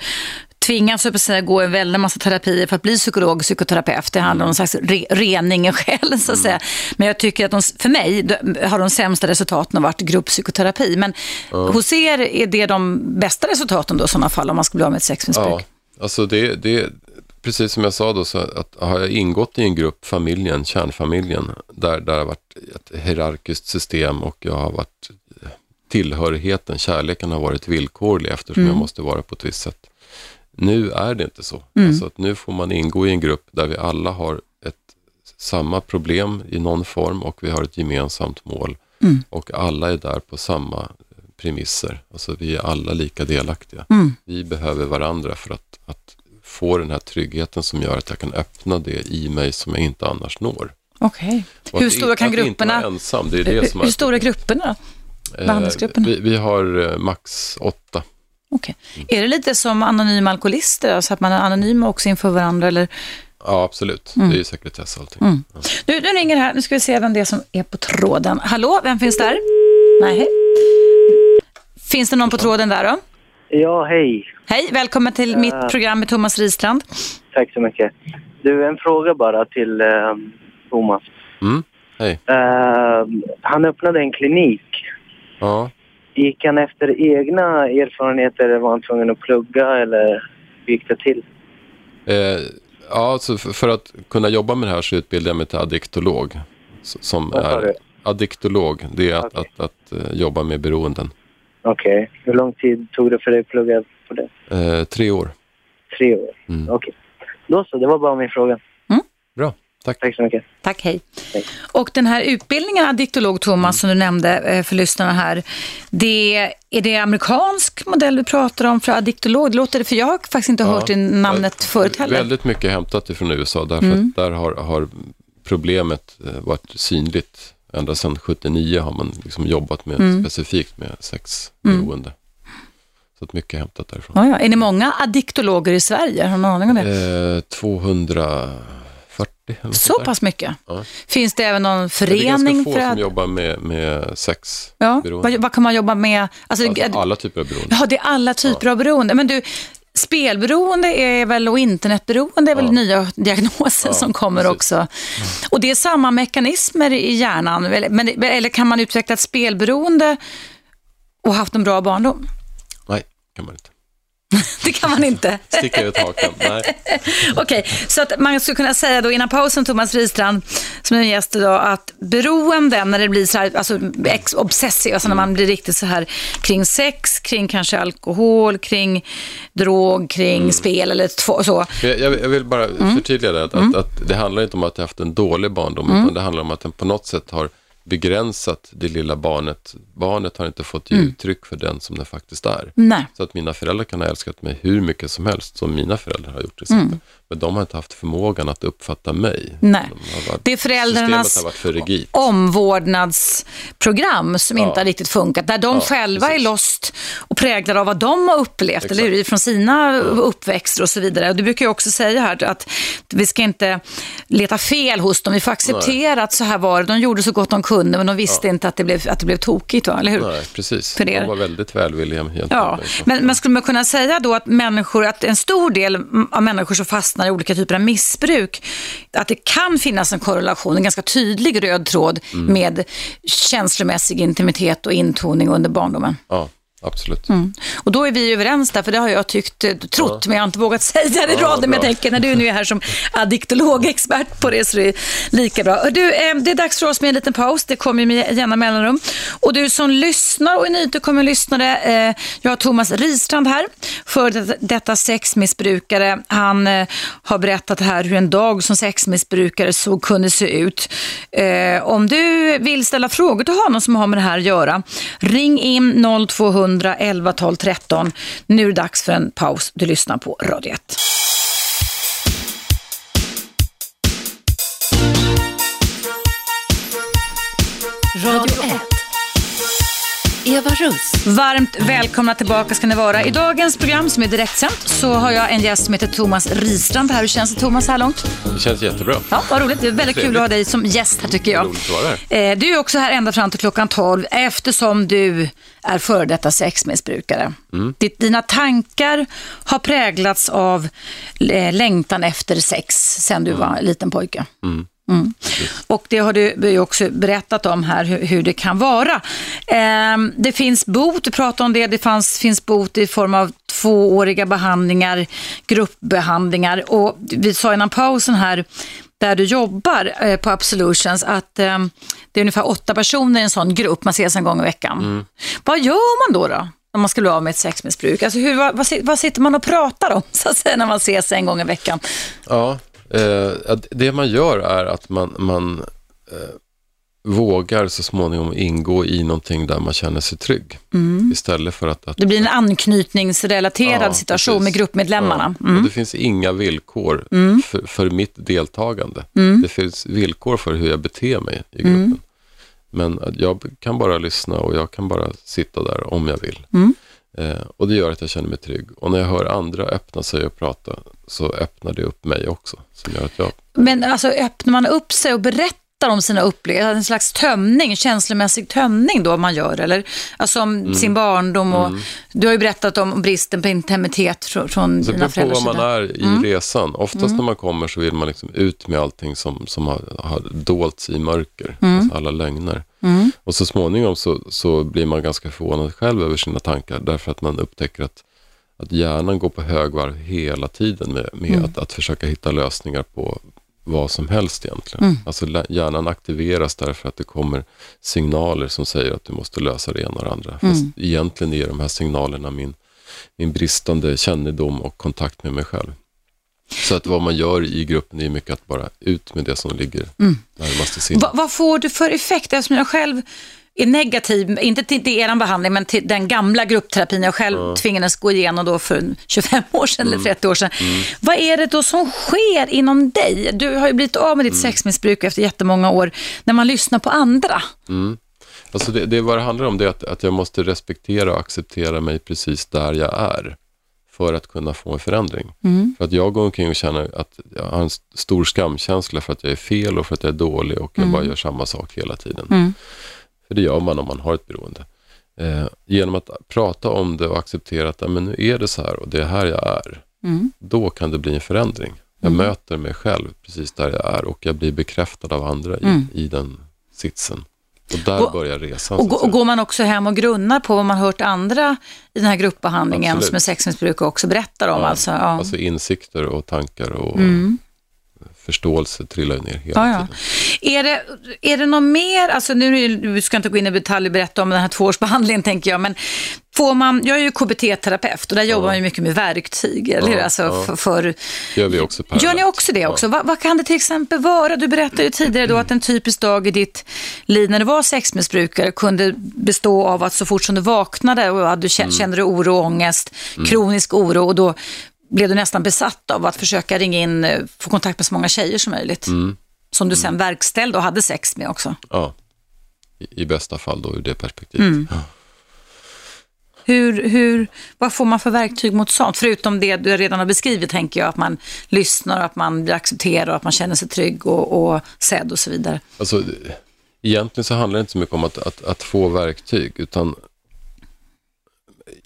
Speaker 2: tvingats så att säga, gå en väldig massa terapier för att bli psykolog och psykoterapeut. Det handlar om någon slags re, rening i själen så att säga. Men jag tycker att de, för mig har de sämsta resultaten varit grupppsykoterapi. Men hos er är det de bästa resultaten då i sådana fall om man ska bli av med ett sexmissbruk?
Speaker 3: Ja, alltså det, det, precis som jag sa då, så att har jag ingått i en grupp, familjen, kärnfamiljen, där, där det har varit ett hierarkiskt system och jag har varit tillhörigheten, kärleken har varit villkorlig eftersom
Speaker 2: Mm.
Speaker 3: jag måste vara på ett visst sätt. Nu är det inte så.
Speaker 2: Mm.
Speaker 3: Alltså att nu får man ingå i en grupp där vi alla har ett samma problem i någon form och vi har ett gemensamt mål.
Speaker 2: Mm.
Speaker 3: Och alla är där på samma premisser. Alltså vi är alla lika delaktiga.
Speaker 2: Mm.
Speaker 3: Vi behöver varandra för att, att få den här tryggheten som gör att jag kan öppna det i mig som jag inte annars når.
Speaker 2: Okej.
Speaker 3: Och
Speaker 2: Hur stora kan grupperna...
Speaker 3: ensam, det är det som
Speaker 2: Hur,
Speaker 3: är
Speaker 2: hur stora är grupperna?
Speaker 3: Eh,
Speaker 2: behandlingsgrupperna?
Speaker 3: Vi, vi har eh, max åtta.
Speaker 2: Okej. Är det lite som anonyma alkoholister, alltså att man är anonym också inför varandra? Eller?
Speaker 3: Ja, absolut.
Speaker 2: Mm.
Speaker 3: Det är ju sekretess och allting. Ja.
Speaker 2: Nu, nu ringer det här, nu ska vi se vem det är som är på tråden. Hallå, vem finns där? Nej. Finns det någon på tråden där då?
Speaker 5: Ja, hej.
Speaker 2: Hej, välkommen till mitt program med Thomas Ristrand.
Speaker 5: Tack så mycket. Du, en fråga bara till eh, Thomas.
Speaker 3: Mm. Hej.
Speaker 5: Eh, han öppnade en klinik.
Speaker 3: Ja.
Speaker 5: Gick han efter egna erfarenheter eller var han tvungen att plugga eller hur gick det till?
Speaker 3: Eh, ja, alltså för, för att kunna jobba med det här så utbildade jag mig till addiktolog. Som är addiktolog. Det är att,
Speaker 5: Okej.
Speaker 3: att, att, eh, jobba med beroenden.
Speaker 5: Okej. Hur lång tid tog det för dig att plugga på det?
Speaker 3: Eh, tre år.
Speaker 5: Tre år?
Speaker 3: Mm.
Speaker 5: Okej. Då så, det var bara min fråga.
Speaker 3: Bra, tack.
Speaker 5: Tack så mycket.
Speaker 2: Tack, hej.
Speaker 5: Hej.
Speaker 2: Och den här utbildningen addiktolog, Thomas, som du nämnde eh, för lyssnarna här, det, är det amerikansk modell du pratar om för addiktolog? Det låter det, för jag har faktiskt inte hört det namnet förut heller.
Speaker 3: Väldigt mycket hämtat ifrån USA därför
Speaker 2: Mm.
Speaker 3: att där har, har problemet eh, varit synligt. Ända sedan 79 har man liksom jobbat med,
Speaker 2: Mm.
Speaker 3: specifikt med sexberoende. Så att mycket hämtat därifrån.
Speaker 2: Ja, ja. Är det många addiktologer i Sverige? Har någon aning om det?
Speaker 3: Eh, 240 eller något
Speaker 2: Så pass mycket?
Speaker 3: Ja.
Speaker 2: Finns det även någon
Speaker 3: Men Det är
Speaker 2: förening
Speaker 3: ganska få
Speaker 2: för
Speaker 3: som jobbar med, med sex.
Speaker 2: Ja, vad, vad kan man jobba med? Alltså,
Speaker 3: Alltså,
Speaker 2: är-
Speaker 3: alla typer av beroende.
Speaker 2: Ja, det är alla typer av beroende. Men du, spelberoende är väl, och internetberoende är väl
Speaker 3: Ja.
Speaker 2: nya diagnoser
Speaker 3: Ja,
Speaker 2: som kommer
Speaker 3: precis.
Speaker 2: också. Och det är samma mekanismer i hjärnan, men, eller kan man utveckla ett spelberoende och haft en bra barndom?
Speaker 3: Nej, kan man inte. (laughs)
Speaker 2: Det kan man inte.
Speaker 3: Sticka ut hakan. Nej. (laughs)
Speaker 2: Okej, så att man skulle kunna säga då innan pausen, Thomas Ristrand, som är en gäst idag, att beroende när det blir så här, alltså ex obsessiv, alltså när man blir riktigt så här kring sex, kring kanske alkohol, kring drog, kring spel eller två, så.
Speaker 3: Jag, jag vill bara
Speaker 2: Mm.
Speaker 3: förtydliga det, att, att, att det handlar inte om att jag haft en dålig barndom,
Speaker 2: Mm.
Speaker 3: utan det handlar om att den på något sätt har begränsat det lilla barnet. Barnet har inte fått ge
Speaker 2: Mm.
Speaker 3: uttryck för den som den faktiskt är.
Speaker 2: Nej.
Speaker 3: Så att mina föräldrar kan ha älskat mig hur mycket som helst, som mina föräldrar har gjort till
Speaker 2: Mm.
Speaker 3: Men de har inte haft förmågan att uppfatta mig.
Speaker 2: Nej.
Speaker 3: De varit,
Speaker 2: Det är föräldrarnas
Speaker 3: för
Speaker 2: omvårdnadsprogram som inte har riktigt funkat. Där de
Speaker 3: Ja,
Speaker 2: själva är
Speaker 3: precis.
Speaker 2: lost och präglade av vad de har upplevt,
Speaker 3: Exakt.
Speaker 2: eller hur? Från sina uppväxter och så vidare. Och du brukar ju också säga här att vi ska inte leta fel hos dem. Vi får acceptera att så här var det. De gjorde så gott de kunde, men de visste inte att det blev, att det blev tokigt, va? eller hur?
Speaker 3: Nej, precis.
Speaker 2: För er.
Speaker 3: De var väldigt välvilliga
Speaker 2: Ja, men, men skulle man kunna säga då att människor, att en stor del av människor som fastnar i olika typer av missbruk, att det kan finnas en korrelation, en ganska tydlig röd tråd
Speaker 3: Mm.
Speaker 2: med känslomässig intimitet och intoning under barndomen.
Speaker 3: Ja, absolut.
Speaker 2: Mm. Och då är vi överens där, för det har jag tyckt, eh, trott, men jag har inte vågat (laughs) säga det i
Speaker 3: Ja,
Speaker 2: raden. Men jag tänker, när du nu är här som (laughs) addiktolog-expert på det så är det lika bra. Du, eh, det är dags för oss med en liten paus. Det kommer med jämna mellanrum. Och du som lyssnar och är nytillkommen lyssnare, eh, jag har Thomas Ristrand här, för det- detta sexmissbrukare. Han har berättat här hur en dag som sexmissbrukare så kunde se ut. Om du vill ställa frågor till honom som har med det här att göra, ring in 0200 11 12 13. Nu är det dags för en paus. Du lyssnar på Radio 1.
Speaker 4: Radio 1. Eva Russ.
Speaker 2: Varmt välkomna tillbaka ska ni vara. I dagens program som är direktsänt så har jag en gäst som heter Thomas Ristrand här. Hur känns det Thomas här långt?
Speaker 3: Det känns jättebra.
Speaker 2: Ja, vad roligt. Det är väldigt kul att ha dig som gäst här tycker jag.
Speaker 3: Roligt att vara här.
Speaker 2: Eh, Du är också här ända fram till klockan 12 eftersom du är före detta sexmissbrukare.
Speaker 3: Mm.
Speaker 2: Dina tankar har präglats av eh, längtan efter sex sedan du var liten pojke. Mm. Och det har du också berättat om här, hur, hur det kan vara. Ehm, det finns bot, du pratade om det, det fanns, finns bot i form av tvååriga behandlingar, gruppbehandlingar. Och vi sa innan pausen här, där du jobbar eh, på Absolutions, att ehm, det är ungefär åtta personer i en sån grupp, man ses en gång i veckan. Vad gör man då? då? Om man ska bli av med ett sexmissbruk. Alltså hur, vad, vad, vad sitter man och pratar om (laughs) så att säga, när man ses en gång i veckan?
Speaker 3: Ja, eh, det man gör är att man, man eh, vågar så småningom ingå i någonting där man känner sig trygg. Istället för att... att
Speaker 2: Det blir en anknytningsrelaterad
Speaker 3: Ja,
Speaker 2: situation
Speaker 3: precis.
Speaker 2: med gruppmedlemmarna.
Speaker 3: Ja,
Speaker 2: Mm.
Speaker 3: och det finns inga villkor för, för mitt deltagande.
Speaker 2: Mm.
Speaker 3: Det finns villkor för hur jag beter mig i gruppen. Men jag kan bara lyssna och jag kan bara sitta där om jag vill.
Speaker 2: Mm.
Speaker 3: Eh, och det gör att jag känner mig trygg. Och när jag hör andra öppna sig och prata så öppnar det upp mig också. Som gör att jag
Speaker 2: Men alltså öppnar man upp sig och berättar om sina upplevelser, en slags tömning, känslomässig tömning då man gör, eller? Alltså om
Speaker 3: Mm.
Speaker 2: sin barndom och du har ju berättat om bristen på intimitet från, från
Speaker 3: Så
Speaker 2: dina
Speaker 3: det beror på
Speaker 2: föräldrars
Speaker 3: vad man
Speaker 2: sida. Mm.
Speaker 3: är i resan. Oftast när man kommer så vill man liksom ut med allting som, som har, har dolts i mörker.
Speaker 2: Mm.
Speaker 3: Alltså alla lögner. Och så småningom så, så blir man ganska förvånad själv över sina tankar. Därför att man upptäcker att, att hjärnan går på högvarv hela tiden med, med
Speaker 2: Mm.
Speaker 3: att, att försöka hitta lösningar på, vad som helst egentligen.
Speaker 2: Mm.
Speaker 3: Alltså hjärnan aktiveras därför att det kommer signaler som säger att du måste lösa det ena och det andra. Fast
Speaker 2: Mm.
Speaker 3: egentligen är de här signalerna min, min bristande kännedom och kontakt med mig själv. Så att vad man gör i gruppen är mycket att bara ut med det som ligger närmast i sinnet.
Speaker 2: Va, vad får du för effekt? Eftersom jag själv är negativ, inte till, till er behandling, men till den gamla gruppterapin jag själv tvingades gå igenom då för 25 år sedan eller 30 år sedan. Vad är det då som sker inom dig? Du har ju blivit av med ditt sexmissbruk efter jättemånga år, när man lyssnar på andra.
Speaker 3: Alltså det, det vad det handlar om det är att, att jag måste respektera och acceptera mig precis där jag är för att kunna få en förändring. För att jag går omkring och känner att jag har en st- stor skamkänsla för att jag är fel och för att jag är dålig och jag bara gör samma sak hela tiden. För det gör man om man har ett beroende. Eh, genom att prata om det och acceptera att "Ja, men nu är det så här och det är här jag är. Då kan det bli en förändring. Jag möter mig själv precis där jag är och jag blir bekräftad av andra i, i den sitsen. Och där
Speaker 2: Och-
Speaker 3: börjar resan.
Speaker 2: Och, och går man också hem och grunnar på vad man hört andra i den här gruppbehandlingen
Speaker 3: Absolut.
Speaker 2: som är sexmissbrukare också berättar om?
Speaker 3: Ja,
Speaker 2: Alltså, ja.
Speaker 3: Alltså insikter och tankar och förståelse trillar ner hela
Speaker 2: Ja, ja.
Speaker 3: tiden.
Speaker 2: Är det, är det något mer, alltså nu du ska inte gå in i detalj och berätta om den här tvåårsbehandlingen tänker jag, men får man, jag är ju KBT-terapeut och där jobbar man ju mycket med verktyg, eller hur?
Speaker 3: Ja,
Speaker 2: Alltså för, för,
Speaker 3: gör vi också
Speaker 2: gör ni
Speaker 3: parallellt.
Speaker 2: också det också? Vad, vad kan det till exempel vara? Du berättade ju tidigare då att en typisk dag i ditt liv när du var sexmissbrukare kunde bestå av att så fort som du vaknade och hade, kä- kände du oro och ångest, kronisk oro och då blev du nästan besatt av att försöka ringa in, eh, få kontakt med så många tjejer som möjligt. Som du sen verkställde och hade sex med också.
Speaker 3: Ja. I, I bästa fall då ur det perspektivet.
Speaker 2: Mm.
Speaker 3: Ja.
Speaker 2: Hur, hur, vad får man för verktyg mot sånt? Förutom det du redan har beskrivit tänker jag, att man lyssnar, att man blir accepterad, att man känner sig trygg och, och sedd och så vidare.
Speaker 3: Alltså, egentligen så handlar det inte så mycket om att, att, att få verktyg, utan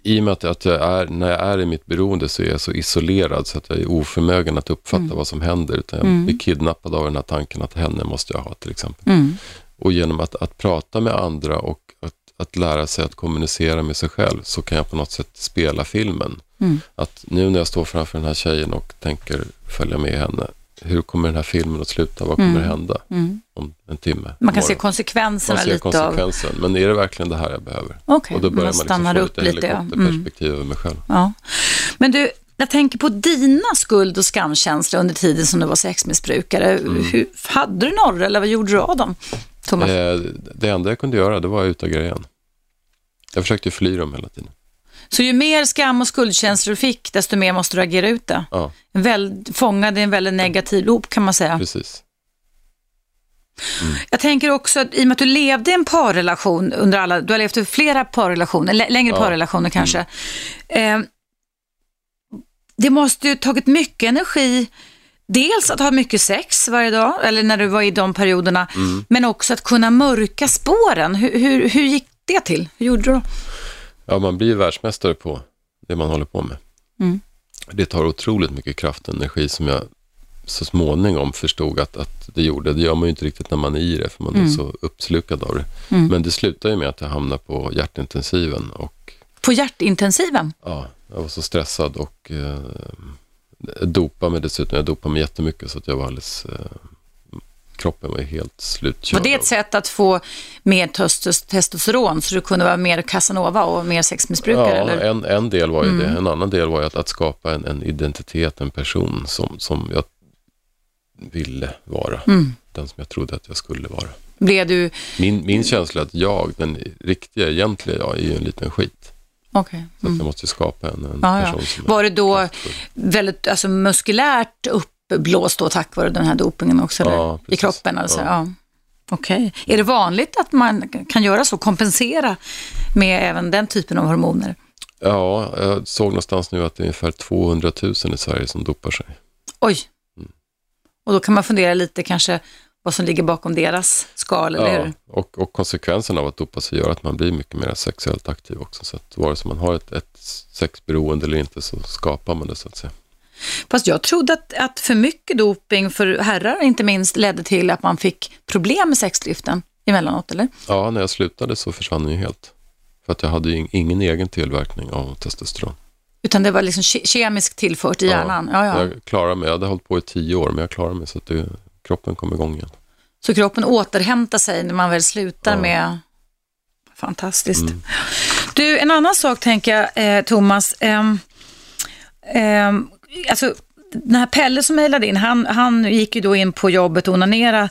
Speaker 3: i och med att, jag är, när jag är i mitt beroende så är jag så isolerad så att jag är oförmögen att uppfatta
Speaker 2: Mm.
Speaker 3: vad som händer. Utan jag blir kidnappad av den här tanken att henne måste jag ha till exempel.
Speaker 2: Mm.
Speaker 3: Och genom att, att prata med andra och att, att lära sig att kommunicera med sig själv så kan jag på något sätt spela filmen.
Speaker 2: Mm.
Speaker 3: Att nu när jag står framför den här tjejen och tänker följa med henne, hur kommer den här filmen att sluta? Vad kommer hända om en timme?
Speaker 2: Mm. Man kan se konsekvenserna
Speaker 3: Man ser
Speaker 2: lite av...
Speaker 3: konsekvensen, men är det verkligen det här jag behöver?
Speaker 2: Okej,
Speaker 3: och då börjar
Speaker 2: man
Speaker 3: man,
Speaker 2: stannar
Speaker 3: liksom
Speaker 2: upp
Speaker 3: lite
Speaker 2: lite, ja. Mm.
Speaker 3: helikopterperspektiv över mig själv.
Speaker 2: Ja. Men du, jag tänker på dina skuld och skamkänslor under tiden som du var sexmissbrukare. Hur, hade du några eller vad gjorde du av dem? Thomas?
Speaker 3: Eh, det enda jag kunde göra, det var att utagera igen. Jag försökte fly dem hela tiden.
Speaker 2: Så ju mer skam och skuldkänslor du fick, desto mer måste du agera ut det.
Speaker 3: Ja,
Speaker 2: En väl, fångad i en väldigt negativ loop kan man säga.
Speaker 3: precis.
Speaker 2: Jag tänker också att i och med att du levde i en parrelation under alla, du har levt i flera parrelationer, lä- längre
Speaker 3: Ja. Mm.
Speaker 2: parrelationer kanske. Eh, det måste ju tagit mycket energi, dels att ha mycket sex varje dag, eller när du var i de perioderna,
Speaker 3: Mm.
Speaker 2: men också att kunna mörka spåren. Hur, hur, hur gick det till? Hur gjorde du då?
Speaker 3: Ja, man blir världsmästare på det man håller på med.
Speaker 2: Mm.
Speaker 3: Det tar otroligt mycket kraft och energi som jag så småningom förstod att, att det gjorde. Det gör man ju inte riktigt när man är i det, för man
Speaker 2: Mm.
Speaker 3: är så uppslukad av det. Men det slutar ju med att jag hamnar på hjärtintensiven och
Speaker 2: På hjärtintensiven?
Speaker 3: ja, jag var så stressad och eh, dopade mig dessutom. Jag dopade mig jättemycket så att jag var alldeles... Eh, kroppen var helt slutkörd.
Speaker 2: Var det ett sätt att få mer testos- testosteron så du kunde vara mer Casanova och mer sexmissbrukare?
Speaker 3: Ja,
Speaker 2: eller? Mm.
Speaker 3: en, en del var ju det. En annan del var ju att, att skapa en, en identitet, en person som, som jag ville vara.
Speaker 2: Mm.
Speaker 3: Den som jag trodde att jag skulle vara.
Speaker 2: Blev du...
Speaker 3: Min, min känsla att jag, den riktiga, egentliga jag, är ju en liten skit.
Speaker 2: Okej.
Speaker 3: Så att jag måste ju skapa en, en
Speaker 2: Mm. Ja, ja.
Speaker 3: person som är
Speaker 2: Var det då
Speaker 3: kraftfull.
Speaker 2: väldigt alltså, muskulärt uppblåst då tack vare den här dopingen också? Eller?
Speaker 3: Ja,
Speaker 2: I kroppen alltså? Ja.
Speaker 3: Ja.
Speaker 2: Okej. Är det vanligt att man kan göra så, kompensera med även den typen av hormoner?
Speaker 3: Ja, jag såg någonstans nu att det är ungefär 200 000 i Sverige som dopar sig.
Speaker 2: Oj.
Speaker 3: Mm.
Speaker 2: Och då kan man fundera lite kanske vad som ligger bakom deras skal, eller
Speaker 3: Ja,
Speaker 2: hur?
Speaker 3: och, och konsekvensen av att dopa sig gör att man blir mycket mer sexuellt aktiv också. Så att vare sig man har ett, ett sexberoende eller inte så skapar man det så att säga.
Speaker 2: Fast jag trodde att, att för mycket doping för herrar inte minst ledde till att man fick problem med sexdriften emellanåt, eller?
Speaker 3: Ja, när jag slutade så försvann den ju helt. För att jag hade ju in- ingen egen tillverkning av testosteron.
Speaker 2: Utan det var liksom ke- kemiskt tillfört i hjärnan. Ja, ja.
Speaker 3: Jag klarade mig, jag hade hållit på i tio år men jag klarade mig så att det kroppen kommer igång igen.
Speaker 2: Så kroppen återhämtar sig när man väl slutar
Speaker 3: Ja.
Speaker 2: med... Fantastiskt. Du, en annan sak tänker jag, eh, Thomas. ehm, ehm, alltså, den här Pelle som mejlade in, han, han gick ju då in på jobbet och onanera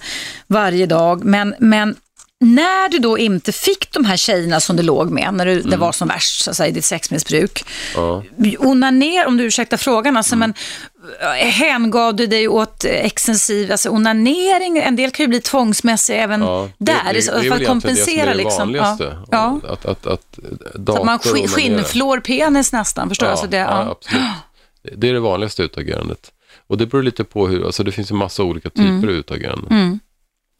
Speaker 2: varje dag. Men, men när du då inte fick de här tjejerna som du låg med, när du, det var som värst, så att säga, i ditt sexmissbruk.
Speaker 3: Ja.
Speaker 2: Onaner, om du ursäktar frågan, alltså, men eh, hängav du dig åt extensiv, alltså onanering? En del kan ju bli tvångsmässiga även
Speaker 3: Ja,
Speaker 2: där,
Speaker 3: det, det,
Speaker 2: för
Speaker 3: det är väl
Speaker 2: att kompensera.
Speaker 3: egentligen det som är det
Speaker 2: liksom.
Speaker 3: vanligaste.
Speaker 2: Ja. Ja.
Speaker 3: Att, att, att
Speaker 2: Så
Speaker 3: dator
Speaker 2: att man sk- skinnflår penis nästan, förstår du? Alltså det,
Speaker 3: ja. absolut. Det är det vanligaste utagerandet. Och det beror lite på hur, alltså det finns ju massa olika typer
Speaker 2: Mm.
Speaker 3: av utagerande.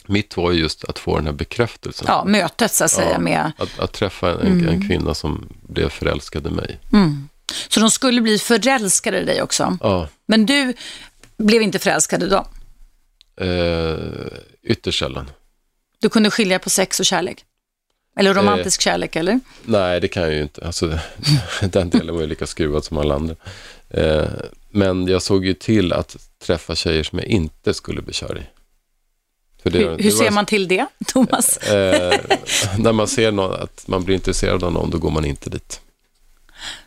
Speaker 3: Mitt var ju just att få den här bekräftelsen.
Speaker 2: ja, mötet så att säga
Speaker 3: Ja,
Speaker 2: med...
Speaker 3: Att, att träffa en,
Speaker 2: Mm.
Speaker 3: en kvinna som blev förälskad i mig.
Speaker 2: Så de skulle bli förälskade i dig också.
Speaker 3: Ja,
Speaker 2: Men du blev inte förälskad i dem.
Speaker 3: eh, ytterst sällan.
Speaker 2: Du kunde skilja på sex och kärlek. Eller
Speaker 3: Eh.
Speaker 2: romantisk kärlek, eller?
Speaker 3: Nej, det kan jag ju inte. Alltså, (laughs) den delen var ju lika skruvad som alla andra. Eh, men jag såg ju till att träffa tjejer som jag inte skulle bli kär i. Det-
Speaker 2: Hur,
Speaker 3: det
Speaker 2: hur ser man till det, Thomas?
Speaker 3: Eh, när man ser någon, att man blir intresserad av någon, då går man inte dit.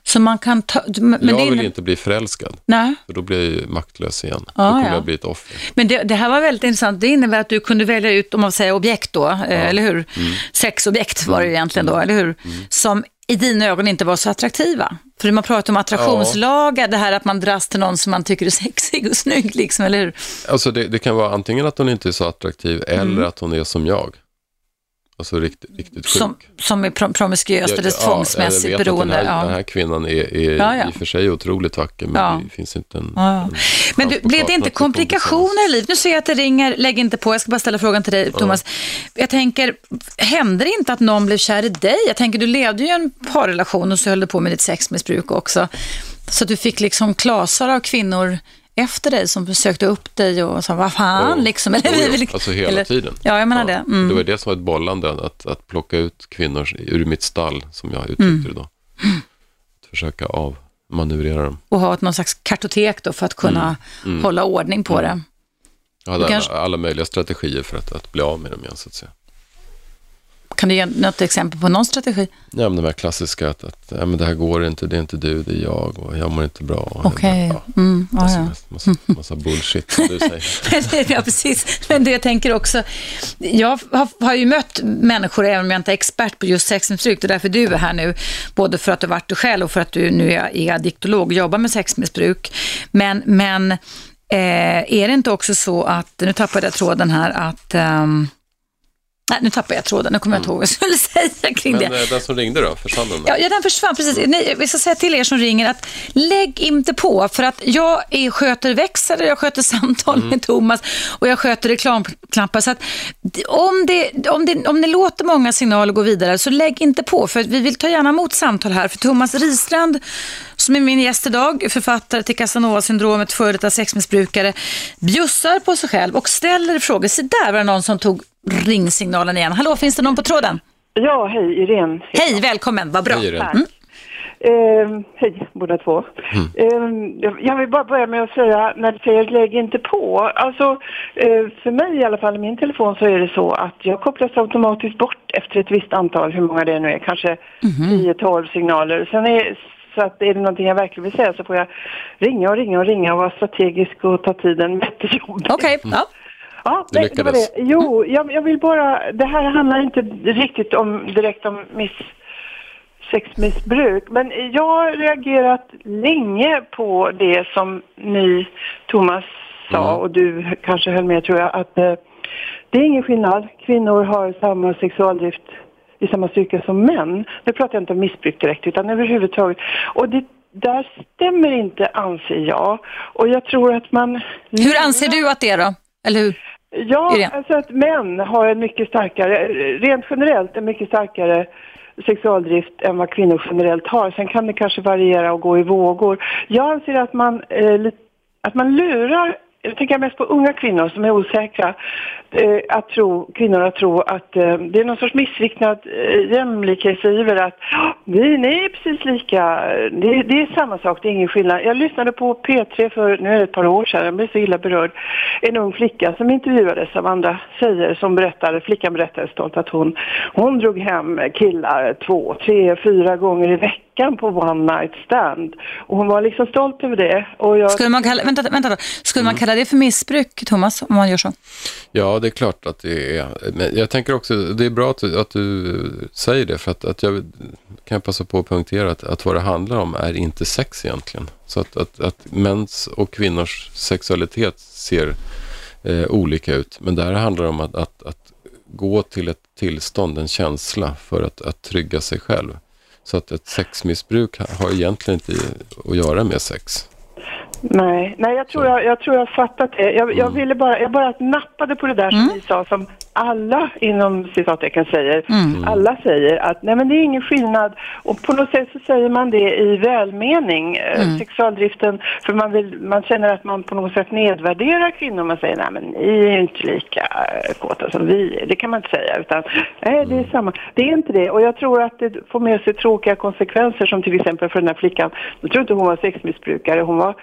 Speaker 2: Så man kan ta... Men
Speaker 3: jag
Speaker 2: det
Speaker 3: vill ju inte bli förälskad,
Speaker 2: Nej.
Speaker 3: för då blir jag ju maktlös igen.
Speaker 2: Ah,
Speaker 3: då kommer
Speaker 2: ja.
Speaker 3: jag bli ett offer.
Speaker 2: Men det, det här var väldigt intressant. Det innebär att du kunde välja ut, om man säger objekt då, eh, eller hur? Sexobjekt var det ju egentligen då, eller hur? Som i dina ögon inte var så attraktiva. För man pratar om attraktionslagar, det här att man dras till någon som man tycker är sexig och (laughs) snygg, liksom, eller hur?
Speaker 3: Alltså det, det kan vara antingen att hon inte är så attraktiv, eller att hon är som jag. Alltså riktigt, riktigt sjuk.
Speaker 2: Som, som är pro- promiskuöst eller
Speaker 3: Ja,
Speaker 2: tvångsmässigt
Speaker 3: jag vet att
Speaker 2: beroende.
Speaker 3: Den här,
Speaker 2: ja.
Speaker 3: den här kvinnan är, är
Speaker 2: Ja,
Speaker 3: i och för sig otroligt vacker, men det finns inte en... En
Speaker 2: Men du, blev det inte
Speaker 3: att
Speaker 2: komplikationer i livet? Nu ser jag att det ringer, lägg inte på, jag ska bara ställa frågan till dig Thomas. Jag tänker, hände det inte att någon blev kär i dig? Jag tänker, du levde ju en parrelation och så höll du på med ditt sexmissbruk också. Så att du fick liksom klasar av kvinnor efter dig som sökte upp dig och sa, vad fan
Speaker 3: Jo.
Speaker 2: liksom. Eller, vi vill-
Speaker 3: alltså hela
Speaker 2: eller-
Speaker 3: tiden.
Speaker 2: Ja, jag menar det. Mm.
Speaker 3: Det var det som var ett bollande, att, att plocka ut kvinnor ur mitt stall, som jag uttryckte
Speaker 2: Mm.
Speaker 3: det då. Att försöka avmanövrera dem.
Speaker 2: Och ha ett någon slags kartotek då för att kunna
Speaker 3: Mm.
Speaker 2: hålla ordning på det.
Speaker 3: Jag hade
Speaker 2: Du kanske-
Speaker 3: alla, alla möjliga strategier för att, att bli av med dem igen, så att säga.
Speaker 2: Kan du ge något exempel på någon strategi?
Speaker 3: Ja, men de här klassiska, att, att ja, men det här går inte, det är inte du, det är jag och jag mår inte bra.
Speaker 2: Okej.
Speaker 3: Ja,
Speaker 2: Mm,
Speaker 3: massa,
Speaker 2: ja.
Speaker 3: massa, massa bullshit, som du säger. (laughs)
Speaker 2: ja, precis. Men det jag tänker också, jag har, har ju mött människor, även om jag inte är expert på just sexmissbruk, det är därför du är här nu, både för att du har varit det själv och för att du nu är, är addiktolog och jobbar med sexmissbruk. Men, men eh, är det inte också så att, nu tappade jag tråden här, att ehm, Nej, nu tappade jag tråden. Nu kommer jag inte ihåg vad jag skulle säga kring det.
Speaker 3: Men eh, den som ringde då, försvann den?
Speaker 2: Ja, ja, den försvann. Precis. Ni, vi ska säga till er som ringer att lägg inte på. För att jag är, sköter växlar, jag sköter samtal
Speaker 3: Mm.
Speaker 2: med Thomas och jag sköter reklamknappar. Så att om, det, om, det, om ni låter många signaler gå vidare så lägg inte på. För vi vill ta gärna emot samtal här. För Thomas Ristrand som är min gäst idag, författare till Casanova-syndromet, före detta sexmissbrukare, bjussar på sig själv och ställer frågor. Se där var det någon som tog ringsignalen igen. Hallå, finns det någon på tråden?
Speaker 6: Ja, hej Irene.
Speaker 2: Hej, välkommen, vad bra.
Speaker 3: Hej, Irene.
Speaker 6: Tack. Eh, hej båda två. Eh, jag- vill bara börja med att säga, när du säger lägg inte på. Alltså, eh, för mig i alla fall i min telefon så är det så att jag kopplas automatiskt bort efter ett visst antal, hur många det nu är, kanske 10-12 signaler. Sen är, så att är det någonting jag verkligen vill säga så får jag ringa och ringa och ringa och vara strategisk och ta tiden jättejobbigt. (laughs)
Speaker 2: Okej, ja.
Speaker 6: Ja,
Speaker 3: Du
Speaker 6: det, det var det. Jo, jag, jag vill bara... Det här handlar inte riktigt om, direkt om miss, sexmissbruk. Men jag har reagerat länge på det som ni, Thomas, sa och du kanske höll med tror jag, att eh, det är ingen skillnad. Kvinnor har samma sexualdrift i samma styrka som män. Nu pratar jag inte om missbruk direkt utan överhuvudtaget. Och det där stämmer inte anser jag. Och jag tror att man...
Speaker 2: Hur anser du att det är då? Eller hur?
Speaker 6: Ja,
Speaker 2: Irene?
Speaker 6: alltså att män har en mycket starkare, rent generellt en mycket starkare sexualdrift än vad kvinnor generellt har. Sen kan det kanske variera och gå i vågor. Jag anser att man, eh, att man lurar, jag tänker mest på unga kvinnor som är osäkra. Eh, att tro, kvinnor att tro att eh, det är någon sorts missriktad eh, jämlikhetsiver att "Ja, vi, ni är precis lika, det, det är samma sak, det är ingen skillnad. Jag lyssnade på P3 för, nu är det ett par år sedan, jag blev så illa berörd, en ung flicka som intervjuades av andra tjejer som berättade, flickan berättade stolt att hon, hon drog hem killar två, tre, fyra gånger i veckan på one night stand. Och hon var liksom stolt över det. Och jag,
Speaker 2: Skulle man kalla, vänta, vänta då. Skulle
Speaker 3: Mm.
Speaker 2: man kalla det för missbruk, Thomas, om man gör så?
Speaker 3: Ja, det är klart att det är. Men jag tänker också, det är bra att du, att du säger det, för att, att jag kan jag passa på att punktera att, att vad det handlar om är inte sex egentligen. Så att, att, att mäns och kvinnors sexualitet ser eh, olika ut, men där handlar det om att, att, att gå till ett tillstånd, en känsla för att, att trygga sig själv. Så att ett sexmissbruk har egentligen inte att göra med sex.
Speaker 6: Nej, nej jag, tror jag, jag tror jag har fattat det. Jag,
Speaker 3: Mm.
Speaker 6: jag ville bara, jag bara nappade på det där som ni sa, som alla inom citattecken säger.
Speaker 3: Mm.
Speaker 6: Alla säger att nej men det är ingen skillnad. Och på något sätt så säger man det i välmening, eh, sexualdriften, för man, vill, man känner att man på något sätt nedvärderar kvinnor. Man säger nej men ni är ju inte lika eh, kåta som vi. Det kan man inte säga, utan nej det är samma. Det är inte det. Och jag tror att det får med sig tråkiga konsekvenser som till exempel för den här flickan. Jag tror inte hon var sexmissbrukare, hon var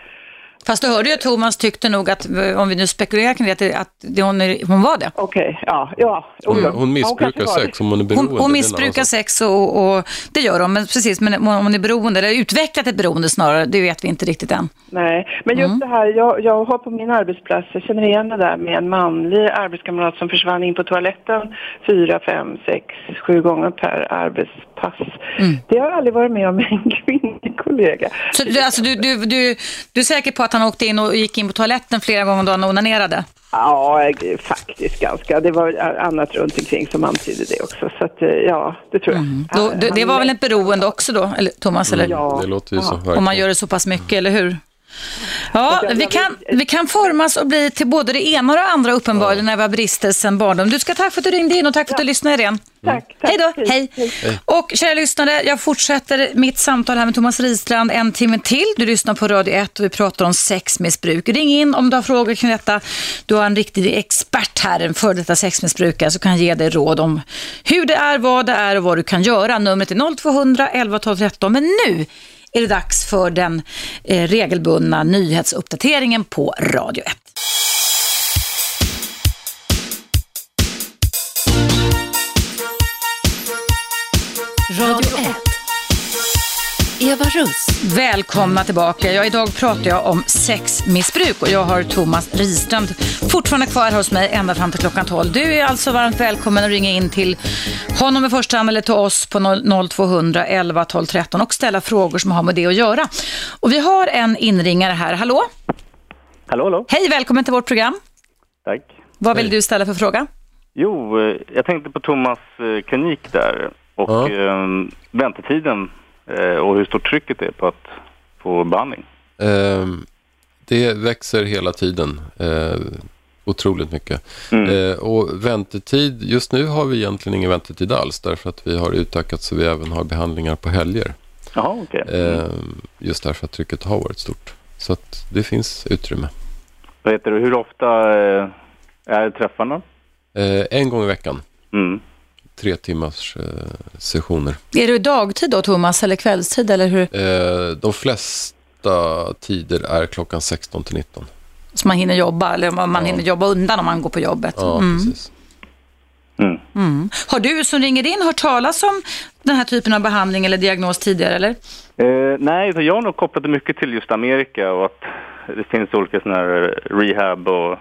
Speaker 2: Fast du hörde ju att Thomas tyckte nog att, om vi nu spekulerar kring det, att, det- hon, är, hon var det.
Speaker 6: Okej, ja, ja.
Speaker 3: Hon,
Speaker 6: ja.
Speaker 3: hon
Speaker 6: Ja,
Speaker 3: missbrukar
Speaker 6: det.
Speaker 3: sex om hon är beroende.
Speaker 2: Hon, hon missbrukar sex och, och det gör hon, men precis, men om hon är beroende, eller utvecklat ett beroende snarare, det vet vi inte riktigt än.
Speaker 6: Nej, men just det här, jag, jag har på min arbetsplats, jag känner igen det där med en manlig arbetskamrat som försvann in på toaletten fyra, fem, sex, sju gånger per arbetspass. Det har jag aldrig varit med om med en kvinnlig kollega.
Speaker 2: Så du, alltså, du, du, du, du är säker på att han åkte in och gick in på toaletten flera gånger då han onanerade?
Speaker 6: Ja, faktiskt ganska. Det var annat runt omkring som antydde det också. Så att, eh, ja, det tror jag.
Speaker 2: Då, det, det var väl ett beroende också då, eller, Thomas? Eller?
Speaker 6: Ja.
Speaker 3: Det låter ju så.
Speaker 2: Om man gör det så pass mycket, eller hur? Ja, vi kan, vi kan formas och bli till både det ena och det andra uppenbarligen när vi har brister sen barndom. Du ska tack för att du ringde in och tack för att du lyssnade Irene.
Speaker 6: Tack, tack.
Speaker 2: Hej då, hej. Och kära lyssnare, jag fortsätter mitt samtal här med Thomas Ristrand en timme till. Du lyssnar på Radio 1 och vi pratar om sexmissbruk. Ring in om du har frågor kring detta. Du har en riktig expert här, en före detta sexmissbrukare, som kan ge dig råd om hur det är, vad det är och vad du kan göra. Numret är 0200 11 12 13. Men nu är det dags för den eh, regelbundna nyhetsuppdateringen på Radio 1.
Speaker 4: Radio 1. Eva Russ.
Speaker 2: Välkomna tillbaka. Ja, idag pratar jag om sexmissbruk och jag har Thomas Ristrand fortfarande kvar hos mig ända fram till klockan 12. Du är alltså varmt välkommen att ringa in till honom i första hand eller till oss på 0 200 11 12 13 och ställa frågor som har med det att göra. Och vi har en inringare här. Hallå?
Speaker 7: Hallå, hallå.
Speaker 2: Hej, välkommen till vårt program.
Speaker 7: Tack.
Speaker 2: Vad vill du ställa för fråga?
Speaker 7: Jo, eh, jag tänkte på Thomas eh, klinik där och
Speaker 3: Ja.
Speaker 7: eh, väntetiden och hur stort trycket är på att få behandling.
Speaker 3: Ehm, det växer hela tiden. Eh, otroligt mycket. Eh, och väntetid, just nu har vi egentligen ingen väntetid alls därför att vi har utökat så vi även har behandlingar på helger.
Speaker 7: Jaha, okej.
Speaker 3: Ehm, just därför att trycket har varit stort. Så att det finns utrymme.
Speaker 7: Vad heter det, hur ofta eh, är träffarna?
Speaker 3: Eh, en gång i veckan,
Speaker 7: Mm.
Speaker 3: Tre timmars eh, sessioner.
Speaker 2: Är du dagtid då, Thomas, eller kvällstid? Eller hur?
Speaker 3: Eh, de flesta tider är klockan 16 till 19.
Speaker 2: Så man hinner jobba, eller man hinner jobba undan om man går på jobbet.
Speaker 3: Ja,
Speaker 2: Mm.
Speaker 3: precis.
Speaker 7: Mm.
Speaker 2: Mm. Har du som ringer in hört talas om den här typen av behandling eller diagnos tidigare? Eller?
Speaker 7: Eh, nej, jag har nog kopplat det mycket till just Amerika och att det finns olika sådana här rehab och,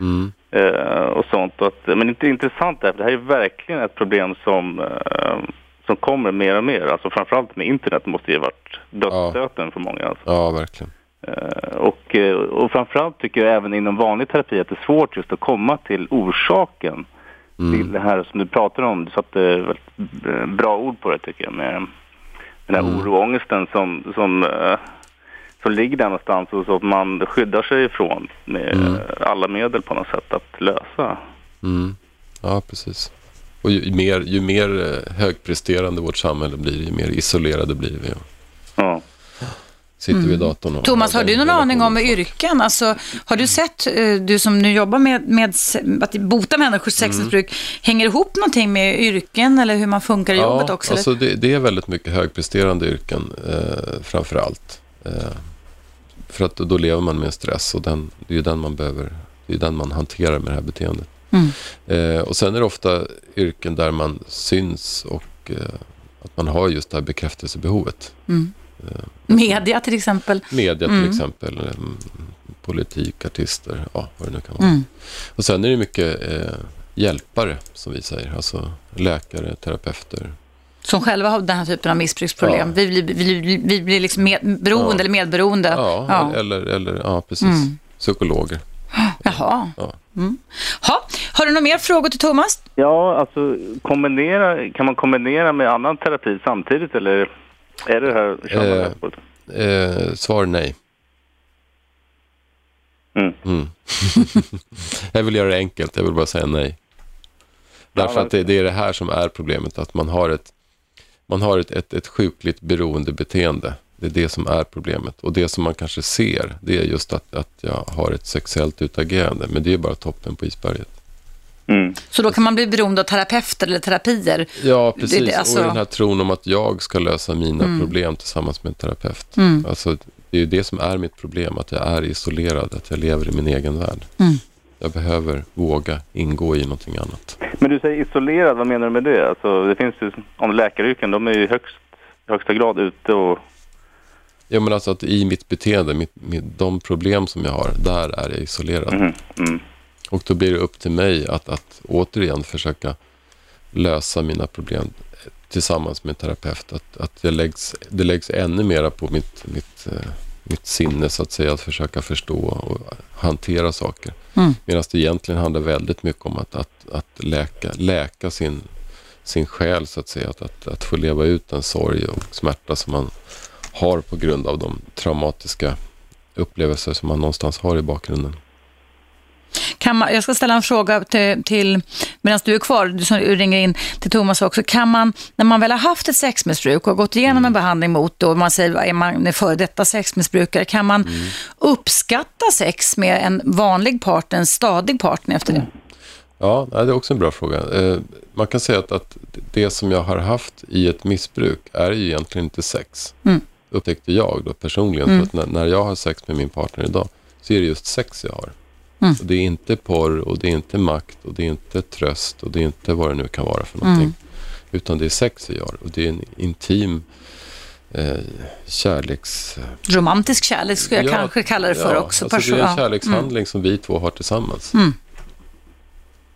Speaker 3: Mm.
Speaker 7: Eh, och sånt. Och att, men det är intressant där, för det här är verkligen ett problem som, eh, som kommer mer och mer. Alltså framförallt med internet måste ju ha varit dödsstöten för många. Alltså.
Speaker 3: Ja, verkligen.
Speaker 7: Eh, och, och framförallt tycker jag även inom vanlig terapi att det är svårt just att komma till orsaken till det här som du pratar om. Du satte väldigt bra ord på det tycker jag. Med den här oro och ångesten som, som, som ligger där någonstans och så att man skyddar sig ifrån med eh, alla medel på något sätt att lösa.
Speaker 3: Mm. Ja, precis. Och ju mer, ju mer eh, högpresterande vårt samhälle blir, ju mer isolerade blir vi.
Speaker 7: Ja.
Speaker 3: sitter vid datorn. Och
Speaker 2: Thomas, har du någon aning om yrken? Alltså, har du sett, eh, du som nu jobbar med, med att bota människors sexmissbruk, hänger det ihop någonting med yrken eller hur man funkar i jobbet också?
Speaker 3: Alltså det, det är väldigt mycket högpresterande yrken eh, framför allt. Eh, för att då lever man med stress och den, det är ju den man behöver, det är den man hanterar med det här beteendet.
Speaker 2: Mm.
Speaker 3: Eh, och sen är det ofta yrken där man syns och eh, att man har just det här bekräftelsebehovet.
Speaker 2: Media till exempel.
Speaker 3: Media till
Speaker 2: Mm.
Speaker 3: exempel, mm, politik, artister, ja vad det nu kan vara.
Speaker 2: Mm.
Speaker 3: Och sen är det mycket eh, hjälpare som vi säger, alltså läkare, terapeuter.
Speaker 2: Som själva har den här typen av missbruksproblem.
Speaker 3: Ja.
Speaker 2: Vi, blir, vi, blir- vi blir liksom med, beroende
Speaker 3: Ja.
Speaker 2: eller medberoende.
Speaker 3: Ja,
Speaker 2: Ja.
Speaker 3: Eller, eller ja, precis.
Speaker 2: Mm.
Speaker 3: Psykologer.
Speaker 2: Jaha.
Speaker 3: Ja.
Speaker 2: Mm. Ha. Har du några mer frågor till Thomas?
Speaker 7: Ja, alltså kombinera, kan man kombinera med annan terapi samtidigt eller är det här
Speaker 3: Eh? Eh, svar nej.
Speaker 7: Mm.
Speaker 3: Mm. (laughs) jag vill göra det enkelt, jag vill bara säga nej. Därför att det, det är det här som är problemet, att man har ett, man har ett, ett, ett sjukligt beroendebeteende. Det är det som är problemet. Och det som man kanske ser, det är just att, att jag har ett sexuellt utagerande. Men det är bara toppen på isberget.
Speaker 7: Mm.
Speaker 2: Så då kan man bli beroende av terapeuter eller terapier.
Speaker 3: Ja, precis.
Speaker 2: det, alltså-
Speaker 3: Och den här tron om att jag ska lösa mina
Speaker 2: Mm.
Speaker 3: problem tillsammans med en terapeut.
Speaker 2: Mm.
Speaker 3: Alltså, det är ju det som är mitt problem, att jag är isolerad, att jag lever i min egen värld. Jag behöver våga ingå i någonting annat.
Speaker 7: Men du säger isolerad, vad menar du med det? Alltså, det finns ju, om läkaryrken, de är ju högst, högsta grad ute och...
Speaker 3: Ja, men alltså att i mitt beteende, mitt, mitt, de problem som jag har, där är jag isolerad.
Speaker 7: Mm. Mm.
Speaker 3: Och då blir det upp till mig att, att återigen försöka lösa mina problem tillsammans med en terapeut. Att, att jag läggs, det läggs ännu mera på mitt, mitt, eh, mitt sinne så att säga, att försöka förstå och hantera saker.
Speaker 2: Mm.
Speaker 3: Medan det egentligen handlar väldigt mycket om att, att, att läka, läka sin, sin själ så att säga. Att, att, att få leva ut en sorg och smärta som man har på grund av de traumatiska upplevelser som man någonstans har i bakgrunden.
Speaker 2: Kan man, jag ska ställa en fråga till, till medan du är kvar, du som ringer in till Thomas också. Kan man, när man väl har haft ett sexmissbruk och gått igenom en behandling mot det och man säger är man är före detta sexmissbrukare, kan man uppskatta sex med en vanlig partner, en stadig partner efter det?
Speaker 3: Ja, det är också en bra fråga. Eh, man kan säga att, att det som jag har haft i ett missbruk är ju egentligen inte sex.
Speaker 2: Mm.
Speaker 3: Upptäckte jag då personligen.
Speaker 2: Mm.
Speaker 3: För att när, när jag har sex med min partner idag så är det just sex jag har.
Speaker 2: Mm.
Speaker 3: Och det är inte porr och det är inte makt och det är inte tröst och det är inte vad det nu kan vara för någonting.
Speaker 2: Mm.
Speaker 3: Utan det är sex vi har och det är en intim eh, kärleks...
Speaker 2: Romantisk kärlek skulle jag
Speaker 3: Ja,
Speaker 2: kanske kalla det för
Speaker 3: ja,
Speaker 2: också.
Speaker 3: Alltså det är en kärlekshandling som vi två har tillsammans.
Speaker 2: Mm.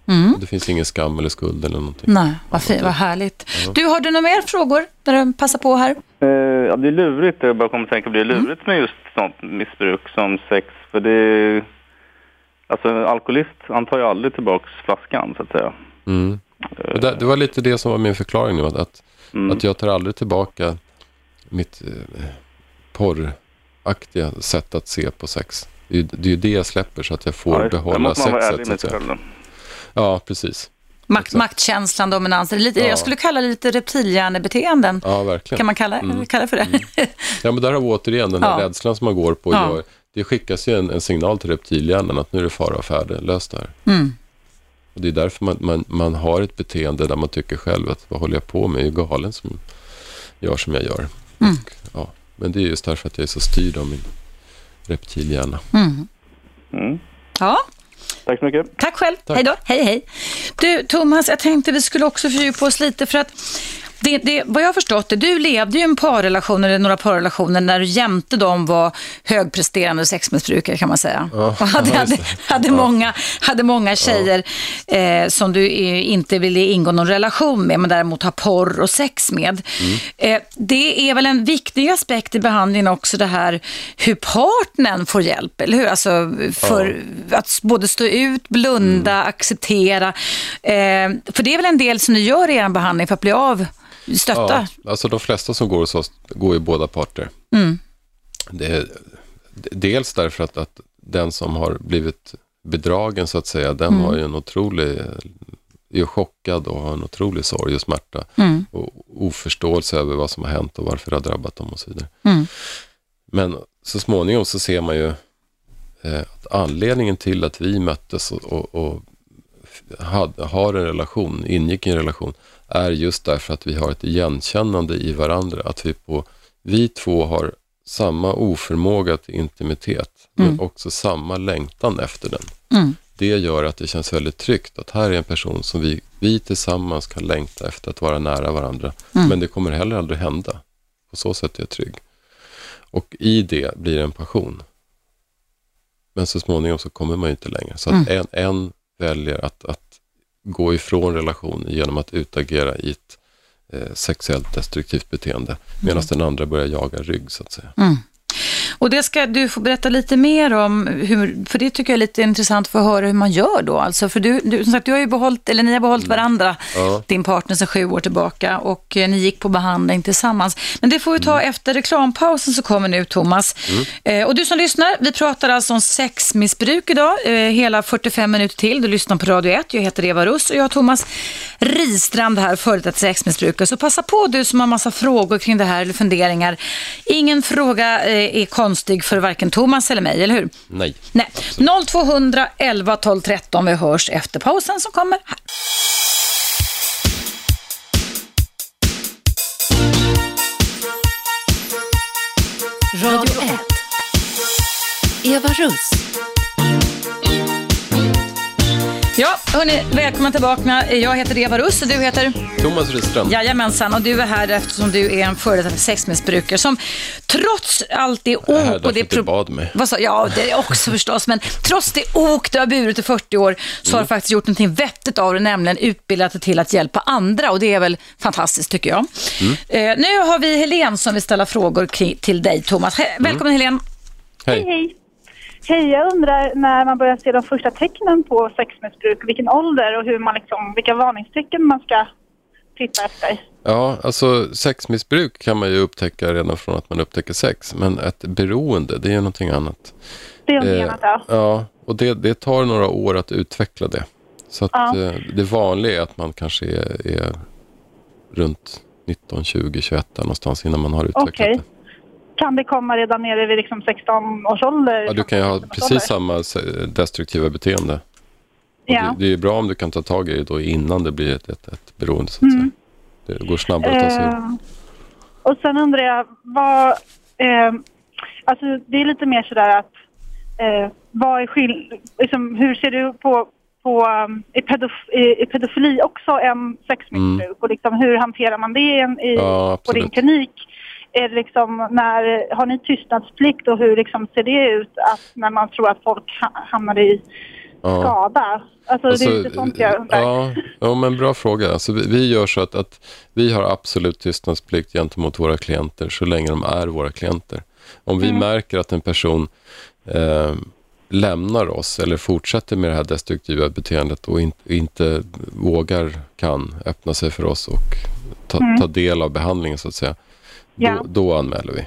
Speaker 2: Mm.
Speaker 3: Och Det finns ingen skam eller skuld eller någonting.
Speaker 2: Nej, vad, fint, vad härligt.
Speaker 3: Ja.
Speaker 2: Du, har du några mer frågor där du passar på här?
Speaker 7: Eh, ja, det är lurigt. Jag bara kommer att tänka på det. Det är lurigt med just sånt missbruk som sex. För det... Alltså en alkoholist, han tar ju aldrig tillbaks flaskan så att säga.
Speaker 3: Mm. Det, det var lite det som var min förklaring nu. Att, att,
Speaker 7: Mm.
Speaker 3: att jag tar aldrig tillbaka mitt eh, porraktiga sätt att se på sex. Det är, ju- det är ju det jag släpper så att jag får
Speaker 7: Ja,
Speaker 3: behålla
Speaker 7: måste man vara
Speaker 3: sexet. Ja, precis.
Speaker 2: Makt,
Speaker 3: Exakt.
Speaker 2: maktkänslan, dominansen. Lite,
Speaker 3: Ja.
Speaker 2: Jag skulle kalla det lite reptilhjärnebeteenden.
Speaker 3: Ja, verkligen.
Speaker 2: Kan man kalla,
Speaker 3: Mm.
Speaker 2: kalla det för det?
Speaker 3: Ja, men där har vi återigen den här
Speaker 2: Ja.
Speaker 3: rädslan som man går på.
Speaker 2: Ja.
Speaker 3: Gör, det skickas ju en, en signal till reptilhjärnan att nu är det fara och färde, lös det här.
Speaker 2: Mm.
Speaker 3: Och det är därför man, man, man har ett beteende där man tycker själv att vad håller jag på med? Jag är galen som gör som jag gör.
Speaker 2: Mm.
Speaker 3: Och, ja, men det är just därför att jag är så styrd av min reptilhjärna.
Speaker 2: Mm.
Speaker 7: Mm.
Speaker 2: Ja,
Speaker 7: Tack så mycket.
Speaker 2: tack själv.
Speaker 3: Tack.
Speaker 2: Hej då. Hej, hej. Du, Thomas, jag tänkte vi skulle också fördjupa oss lite för att det, det, vad jag har förstått det, du levde ju en parrelation eller några parrelationer när du jämte dem var högpresterande sexmissbrukare kan man säga.
Speaker 3: Ja,
Speaker 2: och hade,
Speaker 3: ja,
Speaker 2: hade, hade, många, hade många tjejer eh, som du inte ville ingå någon relation med men däremot ha porr och sex med.
Speaker 3: Mm.
Speaker 2: Eh, det är väl en viktig aspekt i behandlingen också det här hur partnern får hjälp, eller hur? Alltså för att både stå ut, blunda,
Speaker 3: Mm.
Speaker 2: acceptera. Eh, för det är väl en del som ni gör i er behandling för att bli av, stötta.
Speaker 3: Ja, alltså de flesta som går hos oss går ju båda parter.
Speaker 2: Mm.
Speaker 3: Det är, dels därför att, att den som har blivit bedragen så att säga, den
Speaker 2: Mm.
Speaker 3: har ju en otrolig, är ju chockad och har en otrolig sorg och smärta
Speaker 2: Mm.
Speaker 3: och oförståelse över vad som har hänt och varför det har drabbat dem och så vidare.
Speaker 2: Mm.
Speaker 3: Men så småningom så ser man ju eh, att anledningen till att vi möttes och, och, och hade, har en relation, ingick i en relation, är just därför att vi har ett igenkännande i varandra. Att vi, på, vi två har samma oförmåga till intimitet, men också samma längtan efter den.
Speaker 2: Mm.
Speaker 3: Det gör att det känns väldigt tryggt att här är en person som vi, vi tillsammans kan längta efter att vara nära varandra. Men det kommer heller aldrig hända. På så sätt är jag trygg. Och i det blir det en passion. Men så småningom så kommer man ju inte längre. Så att en, en väljer att, att gå ifrån relationen genom att utagera i ett eh, sexuellt destruktivt beteende. Medan den andra börjar jaga rygg så att säga.
Speaker 2: Och det ska du få berätta lite mer om, hur, för det tycker jag är lite intressant för att höra hur man gör då. Alltså, för du, du, som sagt, du har ju behållit, eller ni har behållit varandra,
Speaker 3: Mm. Ja.
Speaker 2: din partner sedan sju år tillbaka och eh, ni gick på behandling tillsammans. Men det får vi ta
Speaker 3: Mm.
Speaker 2: efter reklampausen som kommer nu, Thomas. Eh, och du som lyssnar, vi pratar alltså om sexmissbruk idag, eh, hela 45 minuter till. Du lyssnar på Radio 1, jag heter Eva Russ och jag har Thomas Ristrand här, före detta sexmissbrukare. Så passa på du som har massa frågor kring det här eller funderingar. Ingen fråga eh, är konstig för varken Thomas eller mig, eller hur?
Speaker 3: Nej.
Speaker 2: Nej. 0200 11 12 13. Vi hörs efter pausen som kommer här.
Speaker 4: Radio 1. Eva Russ.
Speaker 2: Ja, hörni, välkomna tillbaka. Jag heter Eva Russ och du heter?
Speaker 3: Thomas Rystrand.
Speaker 2: Jajamensan, och du är här eftersom du är en före detta sexmissbrukare som trots allt det ok
Speaker 3: här
Speaker 2: och det
Speaker 3: du bad mig.
Speaker 2: Vad sa, ja, det är också (laughs) förstås, men trots det ok du har burit i 40 år så
Speaker 3: Mm.
Speaker 2: har du faktiskt gjort någonting vettigt av det, nämligen utbildat dig till att hjälpa andra och det är väl fantastiskt tycker jag.
Speaker 3: Mm.
Speaker 2: Eh, nu har vi Helen som vill ställa frågor kring, till dig Thomas. He-
Speaker 3: Mm.
Speaker 2: Välkommen Helen.
Speaker 3: Hej.
Speaker 8: Hej. Hej, jag undrar när man börjar se de första tecknen på sexmissbruk, vilken ålder och hur man liksom, vilka varningstecken man ska titta efter.
Speaker 3: Ja, alltså sexmissbruk kan man ju upptäcka redan från att man upptäcker sex. Men ett beroende, det är någonting annat.
Speaker 8: Det är något
Speaker 3: Eh,
Speaker 8: annat, ja.
Speaker 3: Ja, och det, det tar några år att utveckla det. Så att
Speaker 8: Ja.
Speaker 3: eh, det vanliga är att man kanske är, är runt 19, 20, 21 där någonstans innan man har utvecklat
Speaker 8: Okej.
Speaker 3: det.
Speaker 8: Kan det komma redan nere vid liksom 16 års ålder?
Speaker 3: Ja, du kan ju ha precis samma destruktiva beteende.
Speaker 8: Ja.
Speaker 3: Det, det är bra om du kan ta tag i det då innan det blir ett, ett, ett beroende så att säga. Det går snabbare att ta sig.
Speaker 8: Mm. Eh, och sen undrar jag, vad... Eh, alltså det är lite mer sådär att... Eh, vad är skill... Liksom, hur ser du på... på um, är, pedof- är, pedofili också en sexmissbruk? Och liksom, hur hanterar man det i, en- i,
Speaker 3: Mm. Ja,
Speaker 8: på din klinik? Är liksom, när, har ni tystnadsplikt och hur liksom ser det ut att när man tror att folk ha, hamnar i
Speaker 3: Ja.
Speaker 8: skada? Alltså, det är lite sånt jag undrar.
Speaker 3: ja, ja, men bra fråga. Alltså, vi, vi gör så att, att vi har absolut tystnadsplikt gentemot våra klienter så länge de är våra klienter. Om
Speaker 8: Mm.
Speaker 3: vi märker att en person eh, lämnar oss eller fortsätter med det här destruktiva beteendet och in, inte vågar, kan öppna sig för oss och ta, ta del av behandlingen så att säga,
Speaker 8: Mm. Ja.
Speaker 3: då anmäler vi.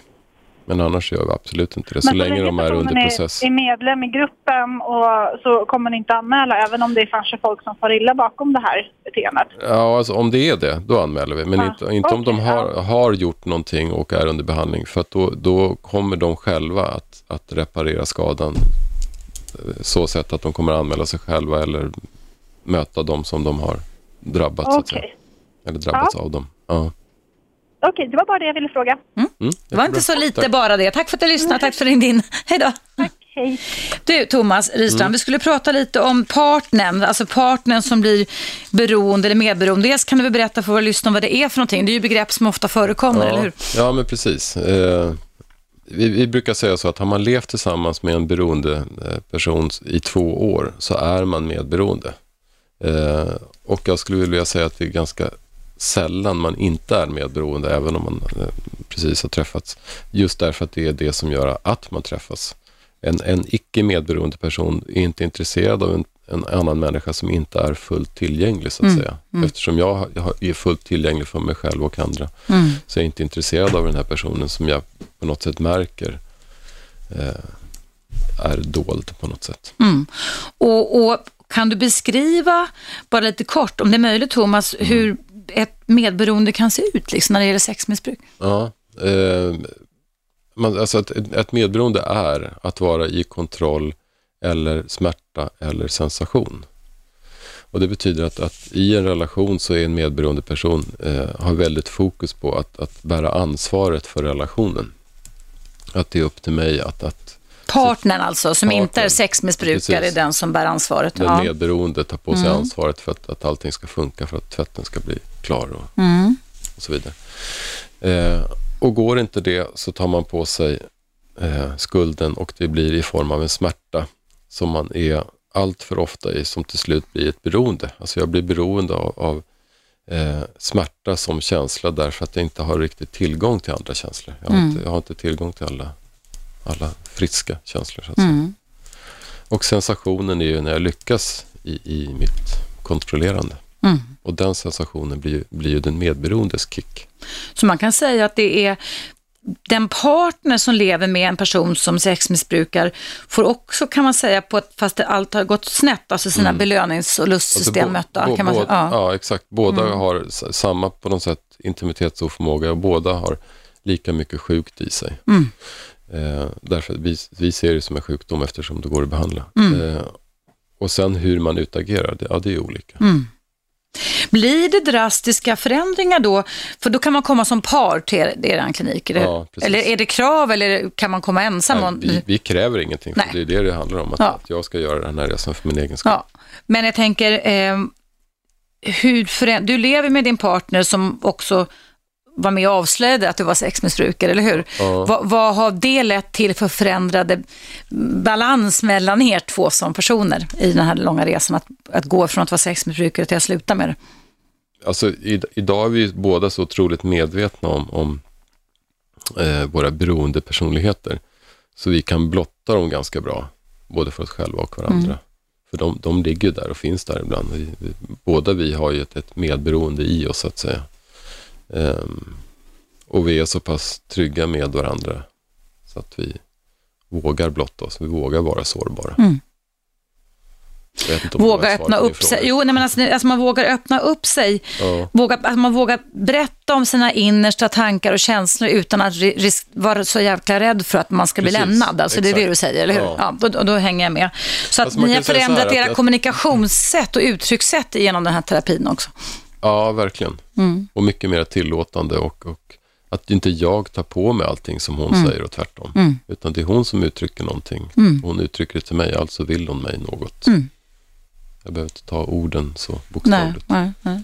Speaker 3: Men annars gör vi absolut inte det, så
Speaker 8: Men
Speaker 3: länge de är under process.
Speaker 8: är medlem i gruppen och så kommer ni inte anmäla även om det är kanske folk som far illa bakom det här beteendet.
Speaker 3: Ja, alltså om det är det, då anmäler vi. Men
Speaker 8: Ja,
Speaker 3: inte, inte om de har, har gjort någonting och är under behandling. För då, då kommer de själva att, att reparera skadan eh, så sätt att de kommer anmäla sig själva eller möta dem som de har drabbat. Så att säga.
Speaker 8: Okej,
Speaker 3: Eller drabbats
Speaker 8: Ja.
Speaker 3: av dem. Ja.
Speaker 8: Okej, det var bara det jag ville fråga.
Speaker 3: Mm,
Speaker 2: Det var inte så lite
Speaker 3: Tack.
Speaker 2: bara det. Tack för att du lyssnade, tack för din din. Hej då.
Speaker 8: Hej.
Speaker 2: Du Thomas Rystrand,
Speaker 3: Mm.
Speaker 2: vi skulle prata lite om partnern, alltså partnern som blir beroende eller medberoende. Dels kan du väl berätta för våra lyssnare vad det är för någonting? Det är ju begrepp som ofta förekommer, eller hur?
Speaker 3: Ja, men precis. Eh, vi, vi brukar säga så att har man levt tillsammans med en beroende eh, person i två år så är man medberoende. Eh, och jag skulle vilja säga att är ganska sällan man inte är medberoende även om man eh, precis har träffats. Just därför att det är det som gör att man träffas. En, en icke medberoende person är inte intresserad av en, en annan människa som inte är fullt tillgänglig så att säga. Eftersom jag, jag är fullt tillgänglig för mig själv och andra så jag är inte intresserad av den här personen som jag på något sätt märker eh, är dold på något sätt.
Speaker 2: Och, och kan du beskriva, bara lite kort, om det är möjligt Thomas, hur ett medberoende kan se ut liksom, när det gäller sexmissbruk?
Speaker 3: Ja, eh, man, alltså ett, ett medberoende är att vara i kontroll eller smärta eller sensation. Och Det betyder att, att i en relation så är en medberoende person eh, har väldigt fokus på att, att bära ansvaret för relationen. Att det är upp till mig att, att
Speaker 2: Partnern alltså, som
Speaker 3: Partnern.
Speaker 2: inte är sexmissbrukare,
Speaker 3: Precis.
Speaker 2: är den som bär ansvaret.
Speaker 3: den
Speaker 2: Ja.
Speaker 3: medberoende tar på sig
Speaker 2: Mm.
Speaker 3: ansvaret för att, att allting ska funka, för att tvätten ska bli klar och,
Speaker 2: Mm.
Speaker 3: och så vidare. Eh, och går inte det så tar man på sig eh, skulden och det blir i form av en smärta som man är allt för ofta i, som till slut blir ett beroende. Alltså jag blir beroende av, av eh, smärta som känsla därför att jag inte har riktigt tillgång till andra känslor. Jag har,
Speaker 2: Mm.
Speaker 3: inte, jag har inte tillgång till alla, alla friska känslor. Så att säga.
Speaker 2: Mm.
Speaker 3: Och sensationen är ju när jag lyckas i, i mitt kontrollerande.
Speaker 2: Mm.
Speaker 3: Och den sensationen blir, ju- blir ju den medberoendes kick.
Speaker 2: Så man kan säga att det är den partner som lever med en person som sexmissbrukar får också, kan man säga, på ett, fast det allt har gått snett, alltså sina belönings och lustsystem mötta.
Speaker 3: Alltså, bo-
Speaker 2: kan man säga. Ja.
Speaker 3: ja, exakt. Båda
Speaker 2: Mm.
Speaker 3: har samma på något sätt intimitetsoförmåga och båda har lika mycket sjukt i sig.
Speaker 2: Mm.
Speaker 3: Eh, därför vi, vi ser det som en sjukdom eftersom det går att behandla.
Speaker 2: Mm.
Speaker 3: Eh, och sen hur man utagerar, det, ja det är olika.
Speaker 2: Blir det drastiska förändringar då? För då kan man komma som par till er, klinik.
Speaker 3: Ja,
Speaker 2: eller är det krav eller kan man komma ensam?
Speaker 3: Nej, vi, vi kräver ingenting, för
Speaker 2: Nej.
Speaker 3: det är det det handlar om. Att,
Speaker 2: Ja.
Speaker 3: att jag ska göra den här resan för min egen skull.
Speaker 2: Ja, men jag tänker, eh, hur du lever med din partner som också var med och avslöjade att du var sexmissbrukare, eller hur?
Speaker 3: Ja.
Speaker 2: Va, vad har det lett till för förändrade balans mellan er två som personer i den här långa resan? Att, att gå från att vara sexmissbrukare till att sluta med det?
Speaker 3: Alltså, i, idag är vi båda så otroligt medvetna om, om eh, våra beroendepersonligheter. Så vi kan blotta dem ganska bra, både för oss själva och varandra.
Speaker 2: Mm.
Speaker 3: För de, de ligger där och finns där ibland. Vi, vi, båda vi har ju ett, ett medberoende i oss, så att säga. Ehm, och vi är så pass trygga med varandra så att vi vågar blotta oss. Vi vågar vara sårbara.
Speaker 2: Mm. Våga öppna upp sig. Jo, nej, men alltså, alltså man vågar öppna upp sig.
Speaker 3: Ja.
Speaker 2: Våga, att man vågar berätta om sina innersta tankar och känslor utan att risk, vara så jäkla rädd för att man ska
Speaker 3: Precis,
Speaker 2: bli lämnad. Alltså det är det du säger, eller hur? Ja.
Speaker 3: Ja.
Speaker 2: då, då hänger jag med. Så att
Speaker 3: Alltså
Speaker 2: ni har förändrat era
Speaker 3: att-
Speaker 2: kommunikationssätt och uttryckssätt genom den här terapin också.
Speaker 3: Ja, verkligen.
Speaker 2: Mm.
Speaker 3: Och mycket mer tillåtande och, och att inte jag tar på mig allting som hon
Speaker 2: Mm.
Speaker 3: säger och tvärtom.
Speaker 2: Mm.
Speaker 3: Utan det är hon som uttrycker någonting.
Speaker 2: Mm.
Speaker 3: Hon uttrycker det till mig, alltså vill hon mig något.
Speaker 2: Mm.
Speaker 3: Jag behöver inte ta orden så
Speaker 2: Nej,
Speaker 3: bokstavligt.
Speaker 2: nej, nej.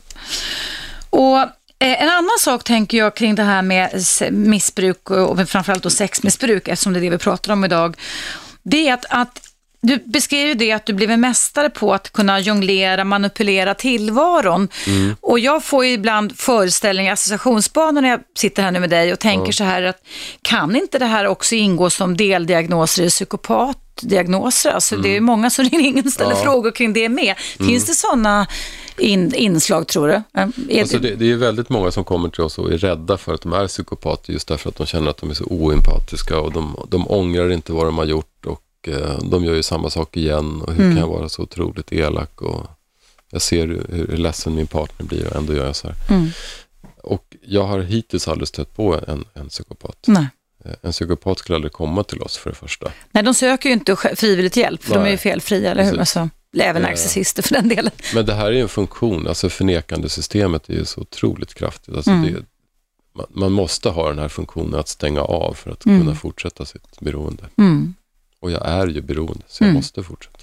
Speaker 2: Och eh, en annan sak tänker jag kring det här med missbruk och, och framförallt då sexmissbruk, eftersom det är det vi pratar om idag. Det är att, att du beskriver det att du blev en mästare på att kunna jonglera, manipulera tillvaron.
Speaker 3: Mm.
Speaker 2: Och jag får ju ibland föreställningar, associationsbanor när jag sitter här nu med dig och tänker
Speaker 3: Ja.
Speaker 2: så här att kan inte det här också ingå som deldiagnoser i psykopatdiagnoser? Alltså det är ju många som ringer in och ställer
Speaker 3: Mm. Ja.
Speaker 2: frågor kring det med. Finns
Speaker 3: Mm.
Speaker 2: det sådana in, inslag tror du? Eh, Är
Speaker 3: Alltså det, det är väldigt många som kommer till oss och är rädda för att de är psykopater just därför att de känner att de är så oempatiska och de, de ångrar inte vad de har gjort och de gör ju samma sak igen och hur
Speaker 2: Mm.
Speaker 3: kan jag vara så otroligt elak och jag ser hur, hur ledsen min partner blir och ändå gör jag så här.
Speaker 2: Mm.
Speaker 3: Och jag har hittills aldrig stött på en, en psykopat.
Speaker 2: Nej.
Speaker 3: Eh, En psykopat skulle aldrig komma till oss för det första.
Speaker 2: Nej, de söker ju inte frivilligt hjälp, för de är ju
Speaker 3: Nej.
Speaker 2: felfria, eller hur? Alltså, även
Speaker 3: Eh.
Speaker 2: narcissister för den delen.
Speaker 3: Men det här är ju en funktion, alltså förnekande systemet är ju så otroligt kraftigt. Alltså
Speaker 2: Mm.
Speaker 3: det, man, man måste ha den här funktionen att stänga av för att
Speaker 2: Mm.
Speaker 3: kunna fortsätta sitt beroende.
Speaker 2: Mm.
Speaker 3: Och jag är ju beroende, så jag
Speaker 2: Mm.
Speaker 3: måste fortsätta.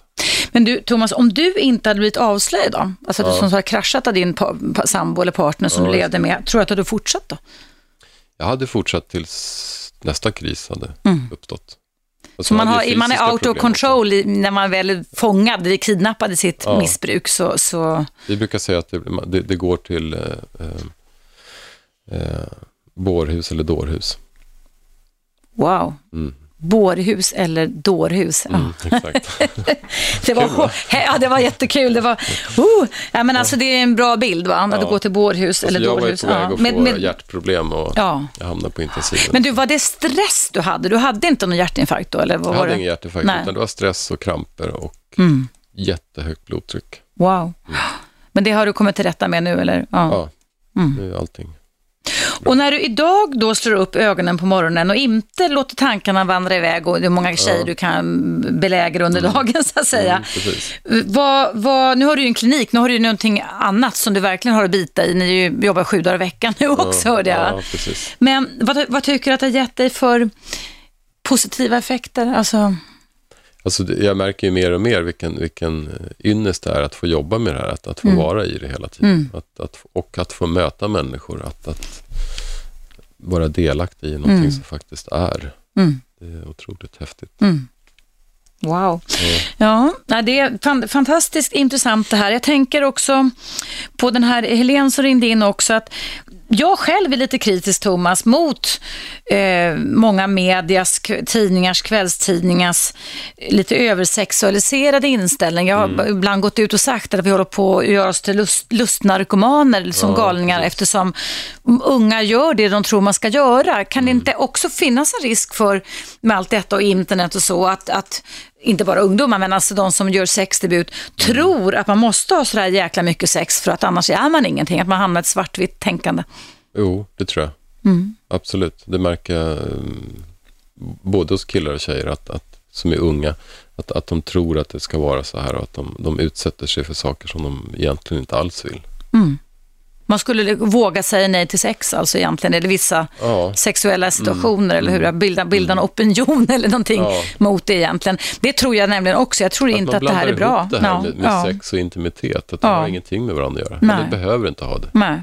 Speaker 2: Men du, Thomas, om du inte hade blivit avslöjad då, alltså att
Speaker 3: Ja.
Speaker 2: du som har kraschat av din sambo eller partner som
Speaker 3: Ja,
Speaker 2: du levde med, tror du att du hade fortsatt då?
Speaker 3: Jag hade fortsatt tills nästa kris hade
Speaker 2: Mm.
Speaker 3: uppstått.
Speaker 2: Så man,
Speaker 3: hade jag
Speaker 2: har, man är out of control i, när man väl är fångad, är kidnappad i sitt
Speaker 3: Ja.
Speaker 2: missbruk, så, så
Speaker 3: Vi brukar säga att det, det, det går till eh, eh, eh, bårhus eller dårhus.
Speaker 2: wow.
Speaker 3: Mm.
Speaker 2: Bårhus eller dårhus. Ja.
Speaker 3: Mm. (laughs)
Speaker 2: Det var,
Speaker 3: Kul, va?
Speaker 2: ja, det var jättekul. Det var, uh, ja, men alltså, det är en bra bild, va? Att
Speaker 3: Ja.
Speaker 2: gå till bårhus
Speaker 3: Alltså,
Speaker 2: eller
Speaker 3: jag var
Speaker 2: dårhus.
Speaker 3: på väg
Speaker 2: Ja.
Speaker 3: att
Speaker 2: Med-
Speaker 3: få
Speaker 2: med-
Speaker 3: hjärtproblem och
Speaker 2: Ja.
Speaker 3: jag hamnade på intensiven.
Speaker 2: Men du, var det stress du hade? Du hade inte någon hjärtinfarkt då? Eller vad
Speaker 3: jag
Speaker 2: var
Speaker 3: hade
Speaker 2: det?
Speaker 3: ingen hjärtinfarkt,
Speaker 2: Nej.
Speaker 3: utan det var stress och kramper och
Speaker 2: Mm.
Speaker 3: jättehögt blodtryck.
Speaker 2: Wow. Men det har du kommit till rätta med nu, eller? Ja.
Speaker 3: Ja,
Speaker 2: Mm.
Speaker 3: nu är allting.
Speaker 2: Och när du idag då slår upp ögonen på morgonen och inte låter tankarna vandra iväg och det är många tjejer du kan belägra under dagen så att säga.
Speaker 3: Mm.
Speaker 2: Vad, vad, nu har du ju en klinik, nu har du ju någonting annat som du verkligen har att bita i. Ni ju jobbar sju dagar i veckan nu också hörde jag.
Speaker 3: Ja.
Speaker 2: Men vad, vad tycker du att det har gett dig för positiva effekter? Alltså,
Speaker 3: Alltså, jag märker ju mer och mer vilken, vilken eh, ynnest det är att få jobba med det här, att, att få vara i det hela tiden. Att, att, och att få möta människor, att, att vara delaktig i någonting som faktiskt är.
Speaker 2: Mm.
Speaker 3: Det är otroligt häftigt.
Speaker 2: Wow. Ja, nej, det är fan, fantastiskt intressant det här. Jag tänker också på den här Helene som ringde in också att jag själv är lite kritisk Thomas mot eh, många medias, tidningars, kvällstidningars eh, lite översexualiserade inställning. Jag har ibland gått ut och sagt att vi håller på att göra oss till lust, lustnarkomaner som
Speaker 3: Ja,
Speaker 2: galningar
Speaker 3: precis.
Speaker 2: eftersom unga gör det de tror man ska göra. Kan det inte också finnas en risk för, med allt detta och internet och så, att, att inte bara ungdomar, men alltså de som gör sexdebut, tror att man måste ha sådär jäkla mycket sex för att annars är man ingenting, att man hamnar i ett svartvitt tänkande.
Speaker 3: Jo, det tror jag.
Speaker 2: Mm.
Speaker 3: Absolut. Det märker jag eh, både hos killar och tjejer att, att, som är unga. Att, att de tror att det ska vara så här och att de, de utsätter sig för saker som de egentligen inte alls vill.
Speaker 2: Man skulle våga säga nej till sex alltså egentligen, eller vissa
Speaker 3: Ja.
Speaker 2: sexuella situationer, eller hur? Bilda, bilda en opinion (laughs) eller någonting
Speaker 3: Ja.
Speaker 2: mot det egentligen. Det tror jag nämligen också. Jag tror inte att det här är bra.
Speaker 3: ihop det här
Speaker 2: Ja,
Speaker 3: med, med sex och intimitet. Att det har ingenting med varandra att göra.
Speaker 2: Nej.
Speaker 3: Det behöver inte ha det.
Speaker 2: Nej.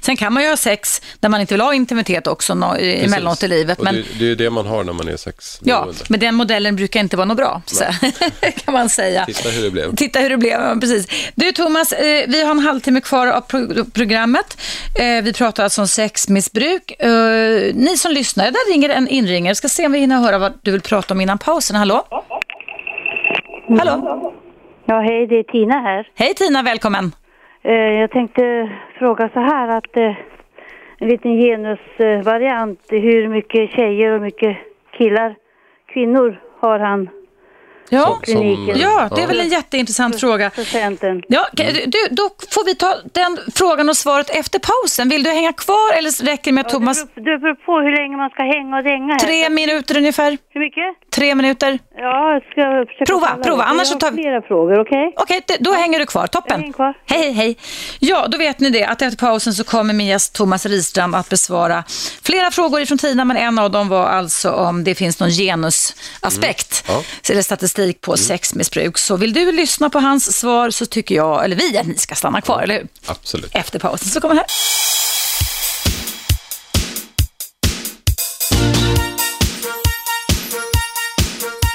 Speaker 2: Sen kan man ju ha sex där man inte vill ha intimitet också i-
Speaker 3: Precis.
Speaker 2: emellanåt i livet.
Speaker 3: Och
Speaker 2: Men,
Speaker 3: det, det är ju det man har när man är sex.
Speaker 2: ja, men den modellen brukar inte vara något bra, så, (laughs) kan man säga.
Speaker 3: Titta hur det blev.
Speaker 2: Titta hur det blev, precis. Du Thomas, eh, vi har en halvtimme kvar av pro- programmet. Eh, vi pratar alltså om sexmissbruk. Eh, ni som lyssnar, där ringer en inringare. Ska se om vi hinner höra vad du vill prata om innan pausen. Hallå? Hallå?
Speaker 9: Ja, hej, det är Tina här.
Speaker 2: Hej Tina, välkommen.
Speaker 9: Eh, jag tänkte fråga så här att eh, en liten genusvariant, hur mycket tjejer och mycket killar, kvinnor har han
Speaker 2: Ja,
Speaker 9: kliniken.
Speaker 2: ja det är väl en jätteintressant fråga.
Speaker 9: procenten?
Speaker 2: Ja, du, då får vi ta den frågan och svaret efter pausen. Vill du hänga kvar eller räcker det med att Thomas...
Speaker 9: Det beror, det beror på hur länge man ska hänga och dänga här.
Speaker 2: Tre minuter ungefär.
Speaker 9: Hur mycket?
Speaker 2: Tre minuter.
Speaker 9: Ja, jag ska försöka
Speaker 2: Prova, prova, annars
Speaker 9: jag
Speaker 2: så tar vi-
Speaker 9: flera frågor, okej?
Speaker 2: Okej, det- då hänger du kvar. Toppen.
Speaker 9: hänger kvar.
Speaker 2: Hej, hej, hej. Ja, då vet ni det att efter pausen så kommer min gäst Thomas Ristrand att besvara flera frågor ifrån Tina, men en av dem var alltså om det finns någon genusaspekt
Speaker 3: Ja.
Speaker 2: eller statistik på sexmissbruk. Så vill du lyssna på hans svar så tycker jag, eller vi, att ni ska stanna kvar, eller hur?
Speaker 3: Absolut.
Speaker 2: Efter pausen så kommer det här.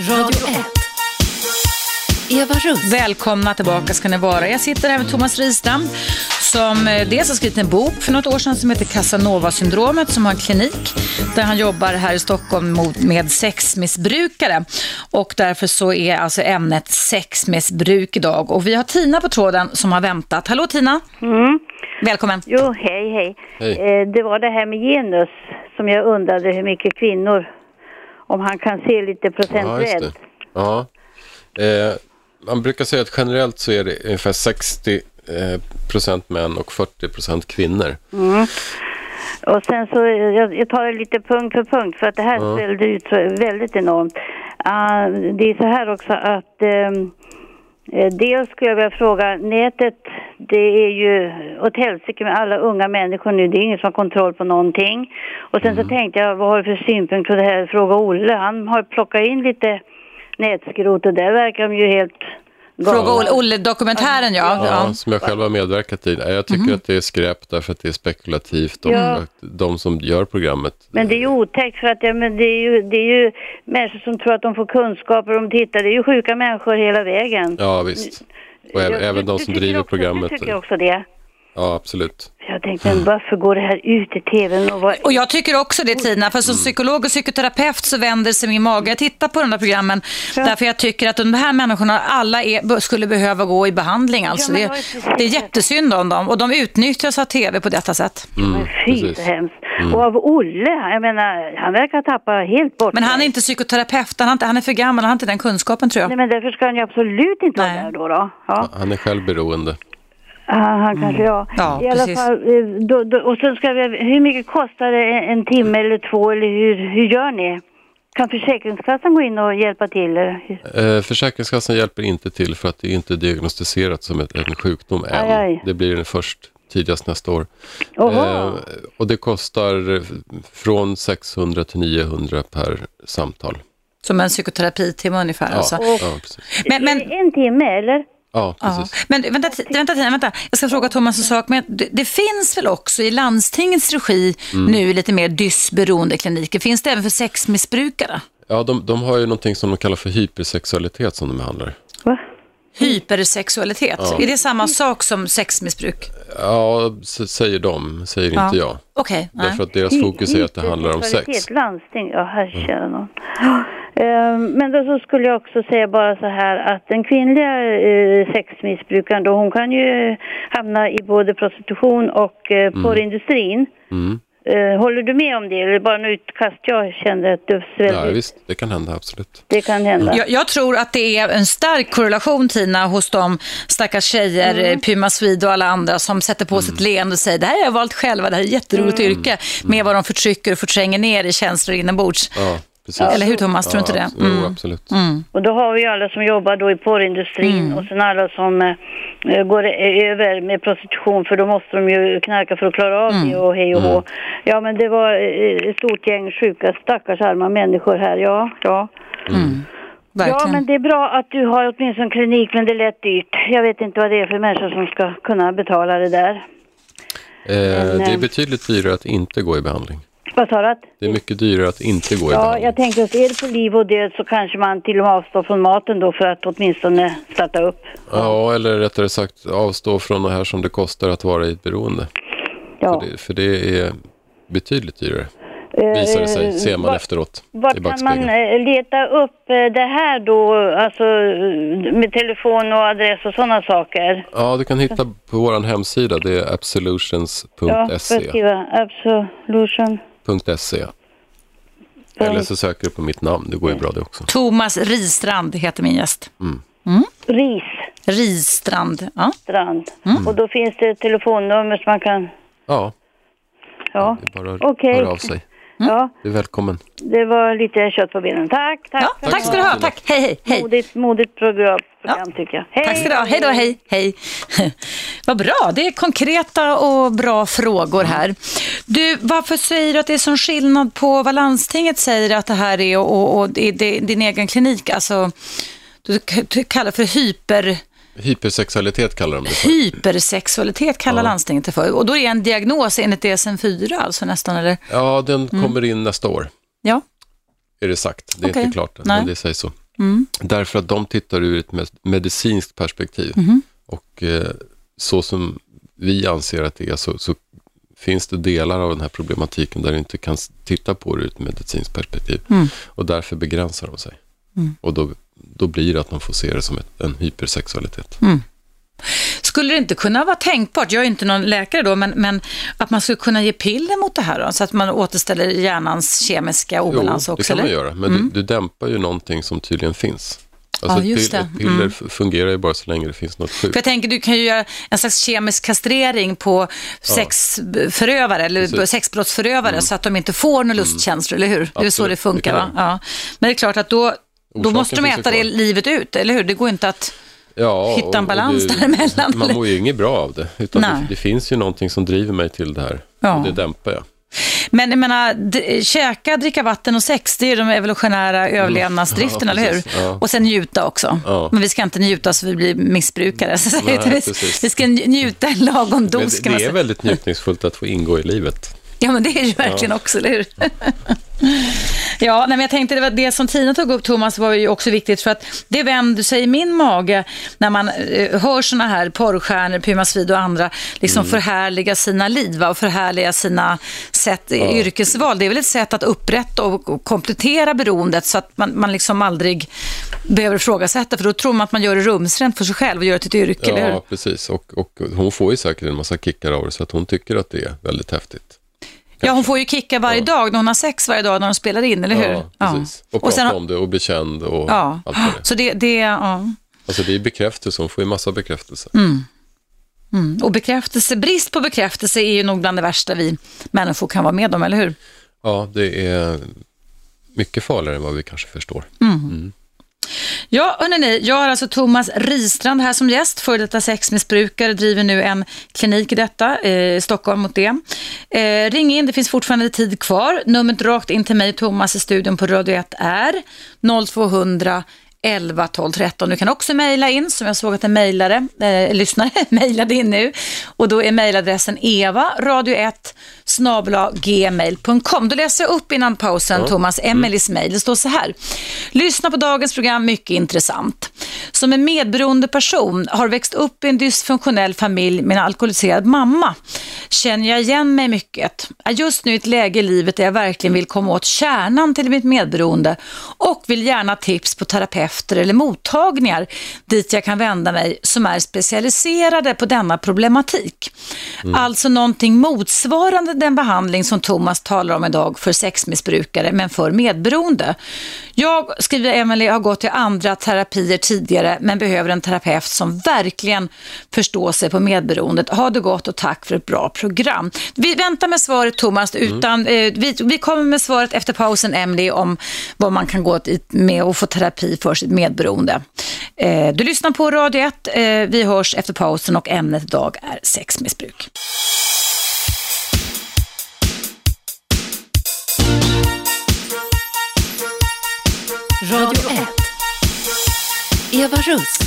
Speaker 4: Radio 1. Eva Russ.
Speaker 2: Välkomna tillbaka ska ni vara. Jag sitter här med Thomas Ristrand som eh, dels har skrivit en bok för något år sedan som heter Casanova-syndromet som har en klinik där han jobbar här i Stockholm mot, med sexmissbrukare. Och därför så är alltså ämnet sexmissbruk idag. Och vi har Tina på tråden som har väntat. Hallå Tina!
Speaker 9: Mm.
Speaker 2: Välkommen!
Speaker 9: Jo, hej, hej.
Speaker 3: Hej.
Speaker 9: Eh, det var det här med genus som jag undrade hur mycket kvinnor, om han kan se lite
Speaker 3: Ja,
Speaker 9: procentuellt.
Speaker 3: det. Ja. Eh, man brukar säga att generellt så är det ungefär 60 eh, procent män och 40 procent kvinnor.
Speaker 9: Och sen så, jag, jag tar det lite punkt för punkt för att det här
Speaker 3: Ja.
Speaker 9: ställde ut väldigt enormt. Ah, det är så här också att eh, dels skulle jag vilja fråga, nätet det är ju åt helsike med alla unga människor nu, det är ingen som har kontroll på någonting. Och sen
Speaker 3: Mm.
Speaker 9: så tänkte jag, vad har du för synpunkt på det här? Fråga Olle, han har plockat in lite nätskrot och där verkar de ju helt.
Speaker 2: Fråga Olle, Olle-dokumentären ja.
Speaker 3: Ja,
Speaker 2: ja.
Speaker 3: som jag själv har medverkat i. Jag tycker att det är skräp därför att det är spekulativt och
Speaker 9: Ja.
Speaker 3: de som gör programmet.
Speaker 9: Men det är ju otäckt för att ja, men det, är ju, det är ju människor som tror att de får kunskaper om de tittar. Det är ju sjuka människor hela vägen.
Speaker 3: Ja, visst. Och även, de som driver
Speaker 9: också,
Speaker 3: programmet.
Speaker 9: Du tycker också det.
Speaker 3: Ja, absolut.
Speaker 9: Jag tänkte, men varför går det här ut i tvn? Och vad...
Speaker 2: Och jag tycker också det Tina, för som psykolog och psykoterapeut så vänder sig min mage. Jag tittar på de där programmen därför jag tycker att de här människorna alla är, skulle behöva gå i behandling. Alltså.
Speaker 9: men
Speaker 2: det,
Speaker 9: det
Speaker 2: är jättesynd om dem och de utnyttjas av tv på detta sätt.
Speaker 9: men fy så hemskt. Och av Olle, jag menar, han verkar tappa helt bort
Speaker 2: Men han är inte psykoterapeut, han, han är för gammal, han har inte den kunskapen tror jag.
Speaker 9: Nej men därför ska han ju absolut inte vara
Speaker 2: Nej.
Speaker 9: där då. då. Ja.
Speaker 3: Han är självberoende.
Speaker 9: Ah, han kanske, ja.
Speaker 2: Ja,
Speaker 9: I alla
Speaker 2: precis.
Speaker 9: fall, eh, då, då, och sen ska vi, hur mycket kostar det en, en timme eller två eller hur, hur gör ni? Kan Försäkringskassan gå in och hjälpa till? Eller?
Speaker 3: Eh, Försäkringskassan hjälper inte till för att det inte är diagnostiserat som ett, en sjukdom än.
Speaker 9: Aj, aj.
Speaker 3: Det blir den först tidigast nästa år. Eh, och det kostar från 600 till 900 per samtal.
Speaker 2: Som en psykoterapitimme ungefär.
Speaker 3: Ja,
Speaker 2: Alltså.
Speaker 3: ja, precis.
Speaker 2: Men, men,
Speaker 9: En timme eller?
Speaker 3: Ja,
Speaker 2: ja.
Speaker 3: precis.
Speaker 2: men vänta, vänta, vänta, jag ska fråga Thomas en sak. Men det, det finns väl också i landstingets regi
Speaker 3: Mm.
Speaker 2: nu lite mer dysberoende kliniker? Finns det även för sexmissbrukare?
Speaker 3: Ja, de, de har ju någonting som de kallar för hypersexualitet som de behandlar.
Speaker 9: Va?
Speaker 2: Hypersexualitet,
Speaker 3: Ja.
Speaker 2: är det samma sak som sexmissbruk?
Speaker 3: Ja, säger de, säger
Speaker 2: Ja.
Speaker 3: inte jag.
Speaker 2: Okej, nej.
Speaker 3: Därför att deras fokus är att det handlar om sex.
Speaker 9: Landsting, ja här känner någon. Eh, Men då så skulle jag också säga bara så här att den kvinnliga eh, sexmissbrukaren då hon kan ju hamna i både prostitution och eh, porrindustrin.
Speaker 3: Mm.
Speaker 9: Eh, håller du med om det eller bara en utkast jag kände att det
Speaker 3: Ja,
Speaker 9: väldigt,
Speaker 3: visst, det kan hända absolut.
Speaker 9: det kan hända.
Speaker 2: Jag, jag tror att det är en stark korrelation, Tina, hos de stackars tjejer, mm. Puma Swede och alla andra som sätter på sig ett leende och säger det här har jag valt själva, det här är ett jätteroligt yrke, med vad de förtrycker och förtränger ner i känslor inombords.
Speaker 3: Ja, precis.
Speaker 2: Eller hur Thomas, tror du inte
Speaker 3: ja,
Speaker 2: det? Mm.
Speaker 3: Jo, absolut.
Speaker 9: Och då har vi ju alla som jobbar då i porrindustrin
Speaker 2: Mm.
Speaker 9: och sen alla som eh, eh, går eh, över med prostitution för då måste de ju knarka för att klara av
Speaker 2: Mm.
Speaker 9: det och hej och hå. Ja men det var eh, ett stort gäng sjuka stackars arma människor här, ja, ja. Ja
Speaker 2: Verkligen.
Speaker 9: men det är bra att du har åtminstone en klinik men det är lätt dyrt. Jag vet inte vad det är för människor som ska kunna betala det där.
Speaker 3: Eh,
Speaker 9: Men,
Speaker 3: det är
Speaker 9: eh,
Speaker 3: betydligt dyrare att inte gå i behandling.
Speaker 9: Vad sa du?
Speaker 3: Det är mycket dyrare att inte gå i
Speaker 9: Ja, jag tänkte att är det på liv och död så kanske man till och med avstår från maten då för att åtminstone starta upp.
Speaker 3: Ja, eller rättare sagt avstå från det här som det kostar att vara i ett beroende.
Speaker 9: Ja.
Speaker 3: För, det, för det är betydligt dyrare, visar det sig, ser man
Speaker 9: var-
Speaker 3: efteråt
Speaker 9: Var
Speaker 3: i
Speaker 9: kan man
Speaker 3: backspegeln.
Speaker 9: eh, leta upp eh, det här då, alltså eh, med telefon och adress och sådana saker?
Speaker 3: Ja, du kan hitta på vår hemsida, det är
Speaker 9: Ja,
Speaker 3: absolutions.se.
Speaker 9: skriva Absolution.
Speaker 3: .se. Eller så söker du på mitt namn, det går ju bra det också.
Speaker 2: Thomas Ristrand heter min gäst.
Speaker 9: Ris.
Speaker 2: Ristrand, ja.
Speaker 9: Strand.
Speaker 3: Mm.
Speaker 9: Och då finns det ett telefonnummer som man kan...
Speaker 3: Ja,
Speaker 9: Ja,
Speaker 3: det är bara att
Speaker 9: Okej.
Speaker 3: höra av sig.
Speaker 9: Ja
Speaker 3: Du är välkommen.
Speaker 9: det var lite kött på benen. Tack, tack.
Speaker 2: ja tack ska du ha, tack. Hej, hej, hej.
Speaker 9: Modigt, modigt program, program tycker jag. Hej.
Speaker 2: Tack ska du ha. Hej då, hej, hej. (laughs) Vad bra, det är konkreta och bra frågor här. Du, varför säger du att det är sån skillnad på vad landstinget säger att det här är och, och, och det, det, din egen klinik? Alltså, du, du kallar för hyper,
Speaker 3: Hypersexualitet kallar de det för.
Speaker 2: hypersexualitet kallar landstinget det för. Och då är det en diagnos enligt DSM-4 alltså nästan, eller?
Speaker 3: Ja, den kommer in nästa år,
Speaker 2: Ja.
Speaker 3: är det sagt. Det är
Speaker 2: Okej.
Speaker 3: inte klart än,
Speaker 2: Nej.
Speaker 3: men det sägs så. Därför att de tittar ur ett med- medicinskt perspektiv. Och eh, så som vi anser att det är så, så finns det delar av den här problematiken där du inte kan titta på det ur ett medicinskt perspektiv. Och därför begränsar de sig. Och då, då blir det att de får se det som ett, en hypersexualitet.
Speaker 2: Skulle det inte kunna vara tänkbart, jag är inte någon läkare då, men, men att man skulle kunna ge piller mot det här då, så att man återställer hjärnans kemiska obalans också?
Speaker 3: det kan
Speaker 2: eller?
Speaker 3: man göra, men du, du dämpar ju någonting som tydligen finns.
Speaker 2: Ja,
Speaker 3: Alltså
Speaker 2: just
Speaker 3: ett,
Speaker 2: det.
Speaker 3: piller
Speaker 2: Mm.
Speaker 3: fungerar ju bara så länge det finns något sjukt.
Speaker 2: För jag tänker, du kan ju göra en slags kemisk kastrering på sexförövare eller
Speaker 3: Precis. Mm.
Speaker 2: sexbrottsförövare så att de inte får några lustkänslor, eller hur? Det är så
Speaker 3: Absolut,
Speaker 2: det funkar,
Speaker 3: det
Speaker 2: va? Ja. Men det är klart att då, då måste de
Speaker 3: ju
Speaker 2: äta det livet ut, eller hur? Det går inte att...
Speaker 3: Ja,
Speaker 2: hitta en balans
Speaker 3: det-
Speaker 2: däremellan,
Speaker 3: Man mår ju inget bra av det. Utan det, det finns ju någonting som driver mig till det här.
Speaker 2: Ja.
Speaker 3: Och det dämpar jag.
Speaker 2: Men jag menar, käka, dricka vatten och sex, det är de evolutionära överlevnadsdrifterna,
Speaker 3: Mm. (laughs) Ja,
Speaker 2: eller hur?
Speaker 3: Ja.
Speaker 2: Och sen njuta också.
Speaker 3: Ja.
Speaker 2: Men vi ska inte njuta så vi blir missbrukare. (laughs) Så
Speaker 3: Nej,
Speaker 2: vi, vi ska nj- njuta en lagom
Speaker 3: Men
Speaker 2: dos,
Speaker 3: det,
Speaker 2: kan man
Speaker 3: det är
Speaker 2: säga.
Speaker 3: väldigt njutningsfullt att få ingå i livet.
Speaker 2: Ja, men det är det ju verkligen också, eller hur? (laughs) ja, nej, men jag tänkte det, det som Tina tog upp, Thomas, var ju också viktigt för att det vänder sig i min mage när man eh, hör såna här porrstjärnor, Puma Swede och andra, liksom
Speaker 3: Mm.
Speaker 2: förhärliga sina liv va, och förhärliga sina sätt, ja. yrkesval. Det är väl ett sätt att upprätta och och komplettera beroendet så att man, man liksom aldrig behöver ifrågasätta, för då tror man att man gör det rumsrent för sig själv och gör det till ett yrke?
Speaker 3: Ja, precis. Och, och hon får ju säkert en massa kickar av det, så att hon tycker att det är väldigt häftigt.
Speaker 2: Ja, hon får ju kicka varje dag när hon har sex varje dag när hon spelar in, eller hur?
Speaker 3: Ja, precis. Och,
Speaker 2: Och
Speaker 3: prata om det och bli känd och
Speaker 2: Ja,
Speaker 3: allt vad det
Speaker 2: så det, det ja.
Speaker 3: Alltså det är bekräftelse, hon får ju massa bekräftelse.
Speaker 2: Mm. Mm. Och bekräftelse, brist på bekräftelse är ju nog bland det värsta vi människor kan vara med om, eller hur?
Speaker 3: Ja, det är mycket farligare än vad vi kanske förstår.
Speaker 2: Ja, hörni, jag har alltså Thomas Ristrand här som gäst, före detta sexmissbrukare, driver nu en klinik i detta, eh, i Stockholm mot det. Eh, ring in, det finns fortfarande tid kvar. Numret rakt in till mig, Thomas, i studion på Radio 1 är 0200 11 12 13. Du kan också mejla in, som jag såg att en mejlare, eh, lyssnare (laughs) mejlade in nu. Och då är mejladressen eva, radio1, gmail.com. Då läser jag upp innan pausen, Thomas, Emelies mejl. Det står så här. Lyssna på dagens program, mycket intressant. Som en medberoende person har växt upp i en dysfunktionell familj med en alkoholiserad mamma. Känner jag igen mig mycket. Är just nu i ett läge i livet där jag verkligen vill komma åt kärnan till mitt medberoende och vill gärna tips på terapeuter eller mottagningar dit jag kan vända mig som är specialiserade på denna problematik. Alltså någonting motsvarande den behandling som Thomas talar om idag för sexmissbrukare men för medberoende. Jag, skriver Emelie, har gått till andra terapier tidigare men behöver en terapeut som verkligen förstår sig på medberoendet. Ha det gott och tack för ett bra program. Vi väntar med svaret Thomas, utan, eh, vi, vi kommer med svaret efter pausen Emelie om vad man kan gå med och få terapi för sitt medberoende. Eh, du lyssnar på Radio 1, eh, vi hörs efter pausen och ämnet idag är sexmissbruk.
Speaker 4: Radio 1. Eva Russ.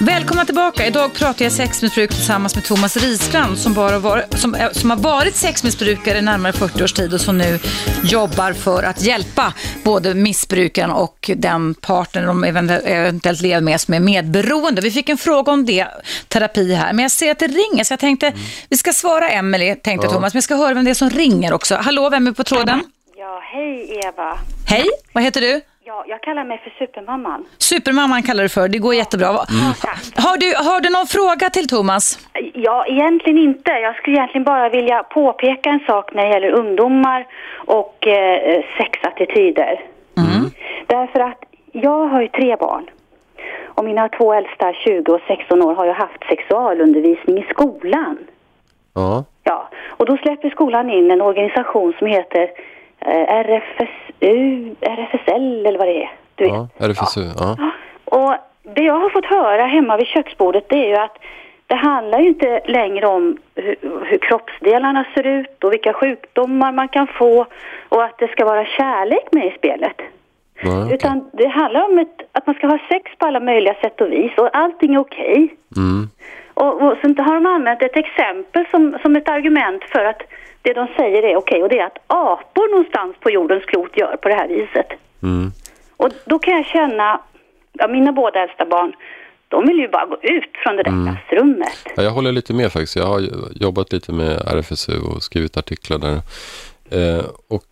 Speaker 2: Välkomna tillbaka. Idag pratar jag sexmissbruk tillsammans med Thomas Risstrand som, bara var, som, som har varit sexmissbrukare i närmare 40 års tid och som nu jobbar för att hjälpa både missbrukaren och den partner de eventuellt, lever med som är medberoende. Vi fick en fråga om det, terapi här, men jag ser att det ringer så jag tänkte vi ska svara Emily, tänkte Thomas, men jag ska höra vem det är som ringer också. Hallå, vem är på tråden?
Speaker 10: Ja, hej Eva.
Speaker 2: Hej, vad heter du?
Speaker 10: Ja, jag kallar mig för Supermamman.
Speaker 2: Supermamman kallar du för, det går jättebra. Har, du, har du någon fråga till Thomas?
Speaker 10: Ja, egentligen inte. Jag skulle egentligen bara vilja påpeka en sak när det gäller ungdomar och eh, sexattityder. Därför att jag har ju tre barn. Och mina två äldsta, 20 och 16 år, har ju haft sexualundervisning i skolan.
Speaker 3: Ja,
Speaker 10: Ja, och då släpper skolan in en organisation som heter RFSU, RFSL eller vad det är. Du vet.
Speaker 3: ja, RFSU, ja.
Speaker 10: Och det jag har fått höra hemma vid köksbordet det är ju att det handlar ju inte längre om hur, hur kroppsdelarna ser ut och vilka sjukdomar man kan få och att det ska vara kärlek med i spelet.
Speaker 3: ja okej.
Speaker 10: Utan det handlar om ett, att man ska ha sex på alla möjliga sätt och vis och allting är okej.
Speaker 3: Mm.
Speaker 10: Och, och sen har de använt ett exempel som, som ett argument för att det de säger är okej och det är att apor någonstans på jordens klot gör på det här viset.
Speaker 3: Mm.
Speaker 10: Och då kan jag känna, ja, mina båda äldsta barn, de vill ju bara gå ut från det där
Speaker 3: Mm.
Speaker 10: klassrummet.
Speaker 3: Ja, jag håller lite med faktiskt. Jag har jobbat lite med RFSU och skrivit artiklar där. Eh, och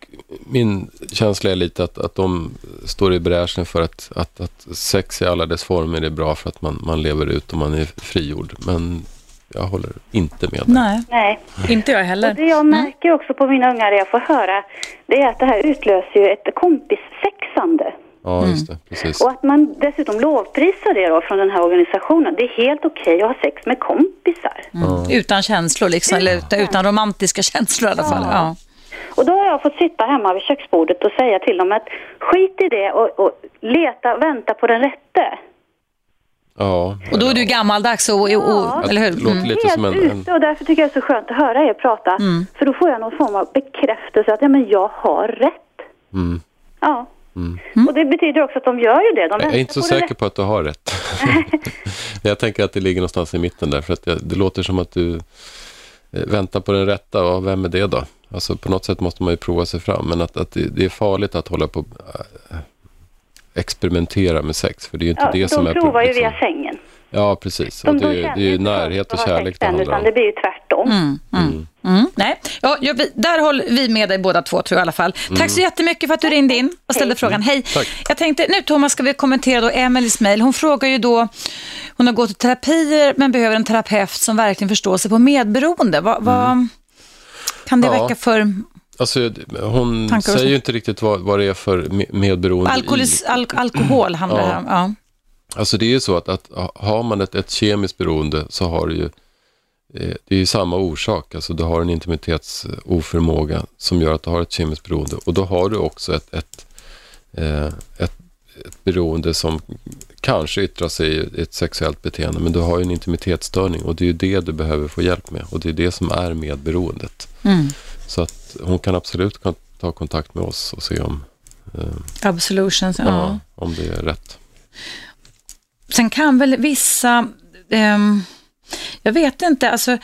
Speaker 3: min känsla är lite att, att de står i bräschen för att, att, att sex i alla dess former är bra för att man, man lever ut och man är frigjord. Men jag håller inte med.
Speaker 2: Nej,
Speaker 10: Nej.
Speaker 2: inte jag heller.
Speaker 10: Och det jag märker också på mina ungar, det jag får höra, det är att det här utlöser ju ett kompissexande.
Speaker 3: Ja, just det. Precis.
Speaker 10: Och att man dessutom lovprisar det då från den här organisationen. Det är helt okej att ha sex med kompisar.
Speaker 2: Utan känslor, liksom, eller utan, utan romantiska (laughs) känslor i alla fall. Ja.
Speaker 10: Och då har jag fått sitta hemma vid köksbordet och säga till dem att skit i det och, och leta, vänta på den rätte.
Speaker 3: Ja,
Speaker 2: Och då är du gammaldags, och, och, och, eller hur?
Speaker 3: det låter
Speaker 2: Mm.
Speaker 3: lite som en... en
Speaker 10: ute och därför tycker jag det är så skönt att höra er prata.
Speaker 2: Mm.
Speaker 10: För då får jag någon form av bekräftelse att ja, men jag har rätt.
Speaker 3: mm.
Speaker 10: Ja.
Speaker 2: Mm.
Speaker 10: Och det betyder också att de gör ju det. De
Speaker 3: Jag är inte så säker på att du har rätt. (laughs) jag tänker att det ligger någonstans i mitten där. För att det, det låter som att du eh, väntar på den rätta. Och vem är det då? Alltså på något sätt måste man ju prova sig fram. Men att, att det, det är farligt att hålla på äh, experimentera med sex. För det är ju inte
Speaker 10: Ja,
Speaker 3: det som
Speaker 10: de
Speaker 3: är
Speaker 10: provar ju via sängen.
Speaker 3: Ja, precis.
Speaker 10: De,
Speaker 3: Och
Speaker 10: de
Speaker 3: det, det är ju närhet och kärlek det handlar
Speaker 10: utan
Speaker 3: om.
Speaker 10: det blir ju tvärtom.
Speaker 2: Mm, mm, mm. Nej. Ja, jag, vi- där håller vi med dig båda två tror jag i alla fall. Tack så jättemycket för att du ringde in och ställde frågan. Hej.
Speaker 3: Tack.
Speaker 2: Jag tänkte, nu Thomas ska vi kommentera då Emelies mejl. Hon frågar ju då, hon har gått i terapier men behöver en terapeut som verkligen förstår sig på medberoende. Vad, vad kan det
Speaker 3: Ja.
Speaker 2: väcka för
Speaker 3: Alltså, hon
Speaker 2: Tankar
Speaker 3: säger ju inte riktigt vad, vad det är för me- medberoende
Speaker 2: alkoholis, al, alkohol handlar det
Speaker 3: Ja.
Speaker 2: om? Ja.
Speaker 3: Alltså det är ju så att, att har man ett, ett kemiskt beroende så har du ju eh, det är ju samma orsak. Alltså du har en intimitetsoförmåga som gör att du har ett kemiskt beroende. Och då har du också ett, ett, eh, ett, ett beroende som kanske yttrar sig i ett sexuellt beteende. Men du har ju en intimitetsstörning och det är ju det du behöver få hjälp med. Och det är det som är medberoendet.
Speaker 2: Mm.
Speaker 3: Så att hon kan absolut ta kontakt med oss och se om, eh,
Speaker 2: Absolutions, ja.
Speaker 3: ja, om det är rätt.
Speaker 2: Sen kan väl vissa, ehm, jag vet inte, alltså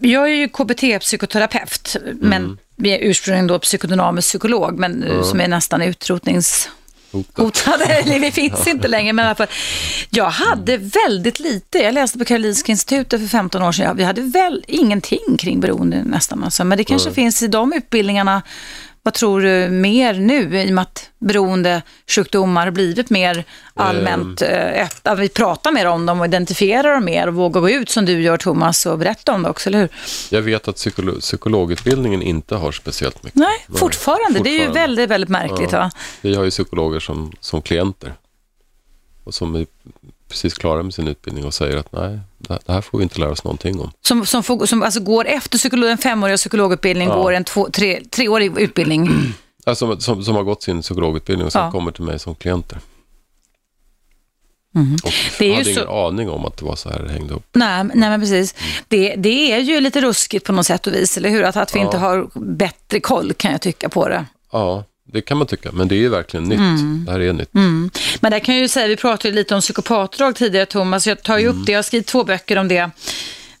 Speaker 2: jag är ju KBT-psykoterapeut, men vi är ursprungligen då psykodynamisk psykolog, men eh, som är nästan utrotningshotade, (laughs) eller vi finns inte längre, men i alla fall. Jag hade väldigt lite, jag läste på Karolinska institutet för 15 år sedan, vi hade väl ingenting kring beroende nästan, alltså. men det kanske finns i de utbildningarna vad tror du mer nu i och med att beroendesjukdomar har blivit mer allmänt eh, öppna? Vi pratar mer om dem och identifierar dem mer och vågar gå ut som du gör Thomas och berätta om det också, eller hur?
Speaker 3: Jag vet att psykolo- psykologutbildningen inte har speciellt mycket.
Speaker 2: Nej, fortfarande. Det är ju
Speaker 3: fortfarande.
Speaker 2: väldigt, väldigt märkligt.
Speaker 3: Ja.
Speaker 2: Va?
Speaker 3: Vi har ju psykologer som, som klienter och som är precis klara med sin utbildning och säger att nej, det här får vi inte lära oss någonting om.
Speaker 2: Som, som, får, som alltså går efter psykolog, en femårig psykologutbildning,
Speaker 3: Ja.
Speaker 2: går en två, tre, treårig utbildning. (clears throat)
Speaker 3: Alltså, som, som, som har gått sin psykologutbildning och sen
Speaker 2: Ja.
Speaker 3: kommer till mig som klienter. Och
Speaker 2: Det är ju
Speaker 3: hade
Speaker 2: så-
Speaker 3: ingen aning om att det var så här det hängde upp.
Speaker 2: Nej, nej men precis. Det, det är ju lite ruskigt på något sätt och vis, eller hur? Att, att vi
Speaker 3: Ja.
Speaker 2: inte har bättre koll kan jag tycka på det.
Speaker 3: Ja, det kan man tycka, men det är ju verkligen nytt.
Speaker 2: Mm.
Speaker 3: Det här är nytt.
Speaker 2: Men där kan jag ju säga, vi pratade ju lite om psykopatdrag tidigare Thomas, jag tar ju upp det, jag har skrivit två böcker om det.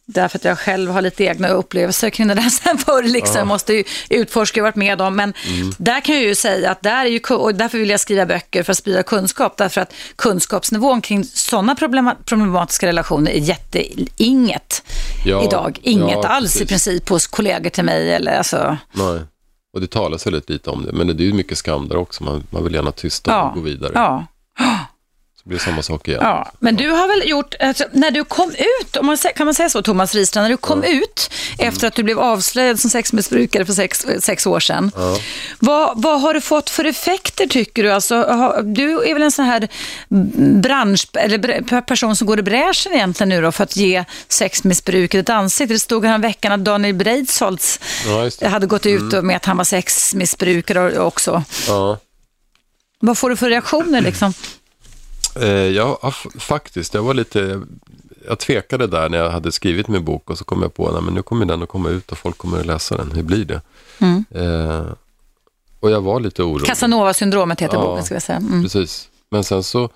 Speaker 2: Därför att jag själv har lite egna upplevelser kring det där (laughs) sen förr, liksom. Jag måste ju utforska och varit med om. Men där kan jag ju säga att där är ju, och därför vill jag skriva böcker för att sprida kunskap. Därför att kunskapsnivån kring sådana problema, problematiska relationer är jätteinget
Speaker 3: Ja,
Speaker 2: idag. Inget
Speaker 3: ja,
Speaker 2: alls i princip hos kollegor till mig. Eller, alltså,
Speaker 3: Nej. Och det talas väldigt lite om det, men det är ju mycket skam där också. Man, man vill gärna tysta
Speaker 2: Ja.
Speaker 3: och gå vidare.
Speaker 2: ja.
Speaker 3: Så blir det samma sak igen.
Speaker 2: Ja, men du har väl gjort, alltså, när du kom ut, om man, kan man säga så Thomas Ristrand, när du kom ut efter att du blev avslöjad som sexmissbrukare för sex, sex år sedan. Vad, vad har det fått för effekter tycker du? Alltså, har, du är väl en sån här bransch, eller person som går i bräschen egentligen nu då för att ge sexmissbruket ett ansikte. Det stod här veckan att Daniel Breitholtz
Speaker 3: Ja, det.
Speaker 2: hade gått ut med att han var sexmissbrukare också.
Speaker 3: Ja.
Speaker 2: Vad får du för reaktioner liksom?
Speaker 3: Eh, f- faktiskt, jag var lite, jag tvekade där när jag hade skrivit min bok och så kom jag på, men nu kommer den att komma ut och folk kommer att läsa den, hur blir det?
Speaker 2: Mm.
Speaker 3: Eh, och jag var lite orolig.
Speaker 2: Casanova-syndromet heter
Speaker 3: Ja.
Speaker 2: boken ska jag säga. Mm.
Speaker 3: Precis. Men sen så,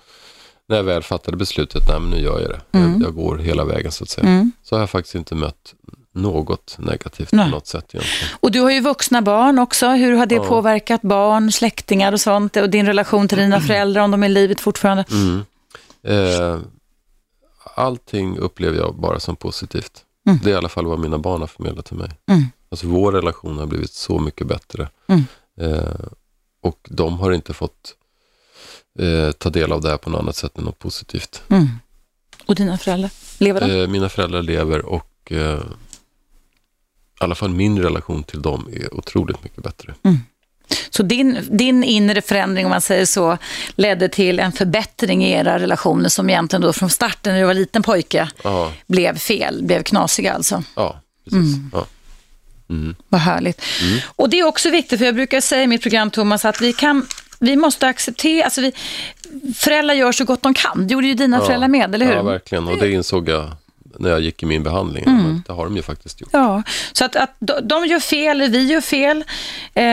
Speaker 3: när jag väl fattade beslutet, nej men nu gör jag det.
Speaker 2: Mm.
Speaker 3: Jag, jag går hela vägen så att säga. Så har jag faktiskt inte mött något negativt
Speaker 2: Nej.
Speaker 3: på något sätt egentligen.
Speaker 2: Och du har ju vuxna barn också. Hur har det påverkat barn, släktingar och sånt? Och din relation till dina föräldrar, om de är i livet fortfarande?
Speaker 3: Mm. Eh, allting upplever jag bara som positivt.
Speaker 2: Mm.
Speaker 3: Det är i alla fall vad mina barn har förmedlat till mig.
Speaker 2: Mm.
Speaker 3: Alltså vår relation har blivit så mycket bättre.
Speaker 2: Mm.
Speaker 3: Eh, och de har inte fått eh, ta del av det här på något annat sätt än något positivt.
Speaker 2: Mm. Och dina föräldrar, lever de?
Speaker 3: Eh, mina föräldrar lever och eh, i alla fall min relation till dem är otroligt mycket bättre.
Speaker 2: Så din, din inre förändring, om man säger så, ledde till en förbättring i era relationer som egentligen då från starten när du var liten pojke
Speaker 3: Ja,
Speaker 2: blev fel, blev knasiga alltså.
Speaker 3: ja precis. Ja.
Speaker 2: Vad härligt. Och det är också viktigt, för jag brukar säga i mitt program, Thomas, att vi kan vi måste acceptera, alltså vi, föräldrar gör så gott de kan. Det gjorde ju dina föräldrar med, eller hur?
Speaker 3: Ja, verkligen. Och det insåg jag när jag gick i min behandling.
Speaker 2: Mm.
Speaker 3: Men det har de ju faktiskt gjort.
Speaker 2: Ja, så att, att de- gör fel, vi gör fel. Eh,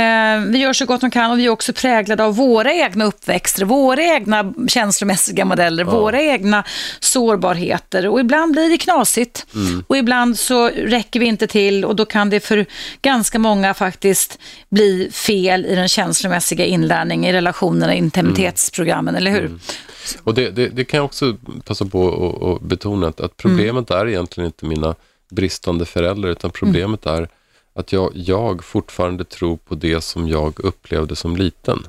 Speaker 2: vi gör så gott de kan och vi är också präglade av våra egna uppväxter, våra egna känslomässiga modeller, våra egna sårbarheter. Och ibland blir det knasigt och ibland så räcker vi inte till och då kan det för ganska många faktiskt bli fel i den känslomässiga inlärningen i relationerna, intimitetsprogrammen, eller hur?
Speaker 3: Och det, det, det kan jag också passa på att- betona att, att problemet är egentligen inte mina bristande föräldrar utan problemet är att jag, jag fortfarande tror på det som jag upplevde som liten.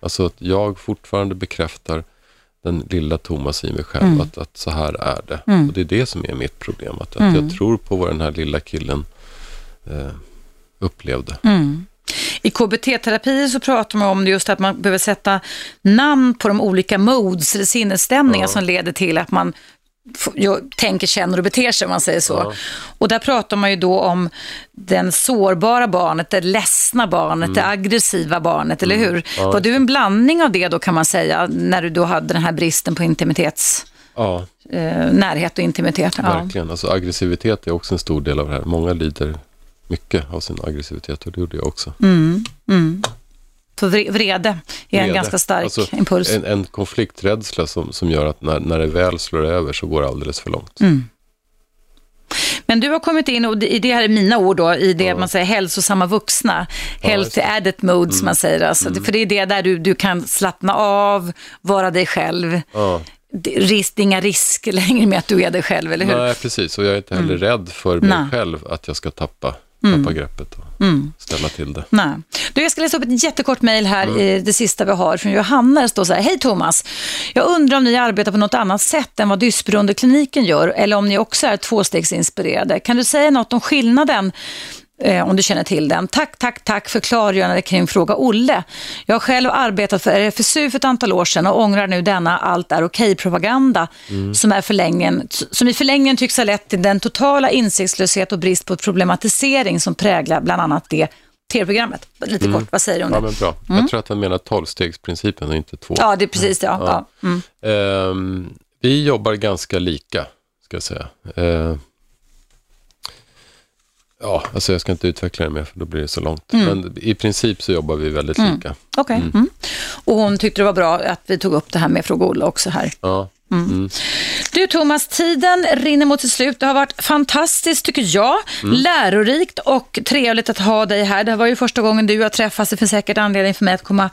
Speaker 3: Alltså att jag fortfarande bekräftar den lilla Thomas i mig själv, att, att så här är det. Och det är det som är mitt problem, att, att jag tror på vad den här lilla killen eh, upplevde.
Speaker 2: I KBT-terapi så pratar man om just att man behöver sätta namn på de olika modes eller sinnesstämningar som leder till att man tänker, känner och beter sig om man säger så.
Speaker 3: Ja.
Speaker 2: Och där pratar man ju då om den sårbara barnet, det ledsna barnet, det aggressiva barnet, eller hur?
Speaker 3: Mm. Ja.
Speaker 2: Var du en blandning av det då kan man säga, när du då hade den här bristen på intimitets,
Speaker 3: Ja,
Speaker 2: eh, närhet och intimitet? Ja.
Speaker 3: verkligen. Alltså, aggressivitet är också en stor del av det här. Många lider mycket av sin aggressivitet och det gjorde jag också.
Speaker 2: Mm, mm. Så vre- vrede är en
Speaker 3: Vrede.
Speaker 2: ganska stark
Speaker 3: Alltså,
Speaker 2: impuls.
Speaker 3: En, en konflikträdsla som, som gör att när, när det väl slår över så går det alldeles för långt.
Speaker 2: Mm. Men du har kommit in, och det- här är mina ord då, i det man säger hälsosamma vuxna. Healthy adult mode som man säger. Alltså, För det är det där du, du kan slappna av, vara dig själv.
Speaker 3: Ja.
Speaker 2: Det- Risk, det är inga risker (laughs) längre med att du är dig själv, eller hur?
Speaker 3: Nej, precis. Och jag är inte heller rädd för mig
Speaker 2: Nej.
Speaker 3: själv att jag ska tappa,
Speaker 2: Mm.
Speaker 3: tappa greppet och
Speaker 2: Mm.
Speaker 3: ställa till det.
Speaker 2: Nej. Du, jag ska läsa upp ett jättekort mejl här,
Speaker 3: Mm.
Speaker 2: i det sista vi har, från Johanna. Det står så här, Hej Thomas, jag undrar om ni arbetar på något annat sätt än vad Dysberoendekliniken gör, eller om ni också är tvåstegsinspirerade. Kan du säga något om skillnaden om du känner till den. Tack, tack, tack för klargörande kring Fråga Olle. Jag har själv arbetat för RFSU för ett antal år sedan och ångrar nu denna allt är okej-propaganda
Speaker 11: Mm.
Speaker 2: som, är som i förlängningen tycks ha lett till den totala insiktslöshet och brist på problematisering som präglar bland annat det tv-programmet. Lite
Speaker 3: Mm.
Speaker 2: kort, vad säger du om
Speaker 3: Ja,
Speaker 2: det?
Speaker 3: men bra.
Speaker 2: Mm.
Speaker 3: Jag tror att han menar tolvstegsprincipen och inte två.
Speaker 2: Ja, det är precis det. Ja. Ja. Mm.
Speaker 3: Ehm, vi jobbar ganska lika, ska jag säga. Ehm, ja, alltså jag ska inte utveckla det mer för då blir det så långt.
Speaker 2: Mm.
Speaker 3: Men i princip så jobbar vi väldigt
Speaker 2: Mm.
Speaker 3: lika.
Speaker 2: Okej.
Speaker 3: Mm.
Speaker 2: Mm. Och hon tyckte det var bra att vi tog upp det här med Fråga Olle också här.
Speaker 3: Ja.
Speaker 2: Mm.
Speaker 3: Mm.
Speaker 2: Du Thomas, tiden rinner mot sitt slut. Det har varit fantastiskt tycker jag.
Speaker 3: Mm.
Speaker 2: Lärorikt och trevligt att ha dig här. Det var ju första gången du och jag träffas. Det finns säkert anledning för mig att komma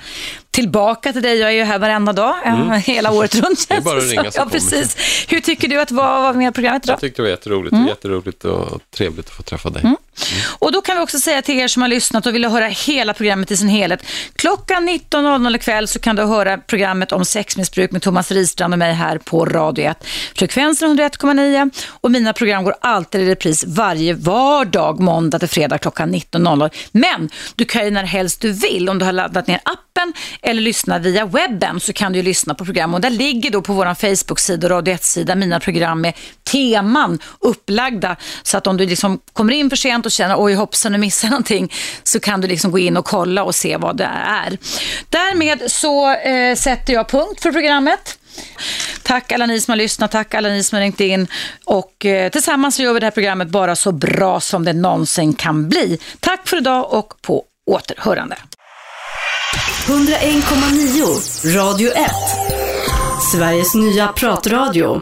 Speaker 2: tillbaka till dig. Jag är ju här varenda dag,
Speaker 3: Mm.
Speaker 2: eh, (laughs) hela året runt. (laughs)
Speaker 3: Det är bara att ringa så
Speaker 2: Ja, precis. Hur tycker du att vara var med i programmet idag?
Speaker 3: Jag tyckte det var jätteroligt.
Speaker 2: Mm.
Speaker 3: Jätteroligt och trevligt att få träffa dig.
Speaker 2: Mm. Och då kan vi också säga till er som har lyssnat och vill höra hela programmet i sin helhet. Klockan 19.00 ikväll så kan du höra programmet om sexmissbruk med Thomas Ristrand och mig här på Radio 1. Frekvensen 101,9 och mina program går alltid i repris varje vardag, måndag till fredag klockan 19.00. Men du kan ju när helst du vill, om du har laddat ner appen eller lyssnar via webben så kan du ju lyssna på program och där ligger då på vår Facebook-sida och Radio 1-sida mina program med teman upplagda så att om du liksom kommer in för sent och känner oj hoppsan nu missar jag någonting så kan du liksom gå in och kolla och se vad det är. Därmed så eh, sätter jag punkt för programmet. Tack alla ni som har lyssnat, tack alla ni som har ringt in och eh, tillsammans så gör vi det här programmet bara så bra som det någonsin kan bli. Tack för idag och på återhörande.
Speaker 4: 101,9 Radio 1. Sveriges nya pratradio.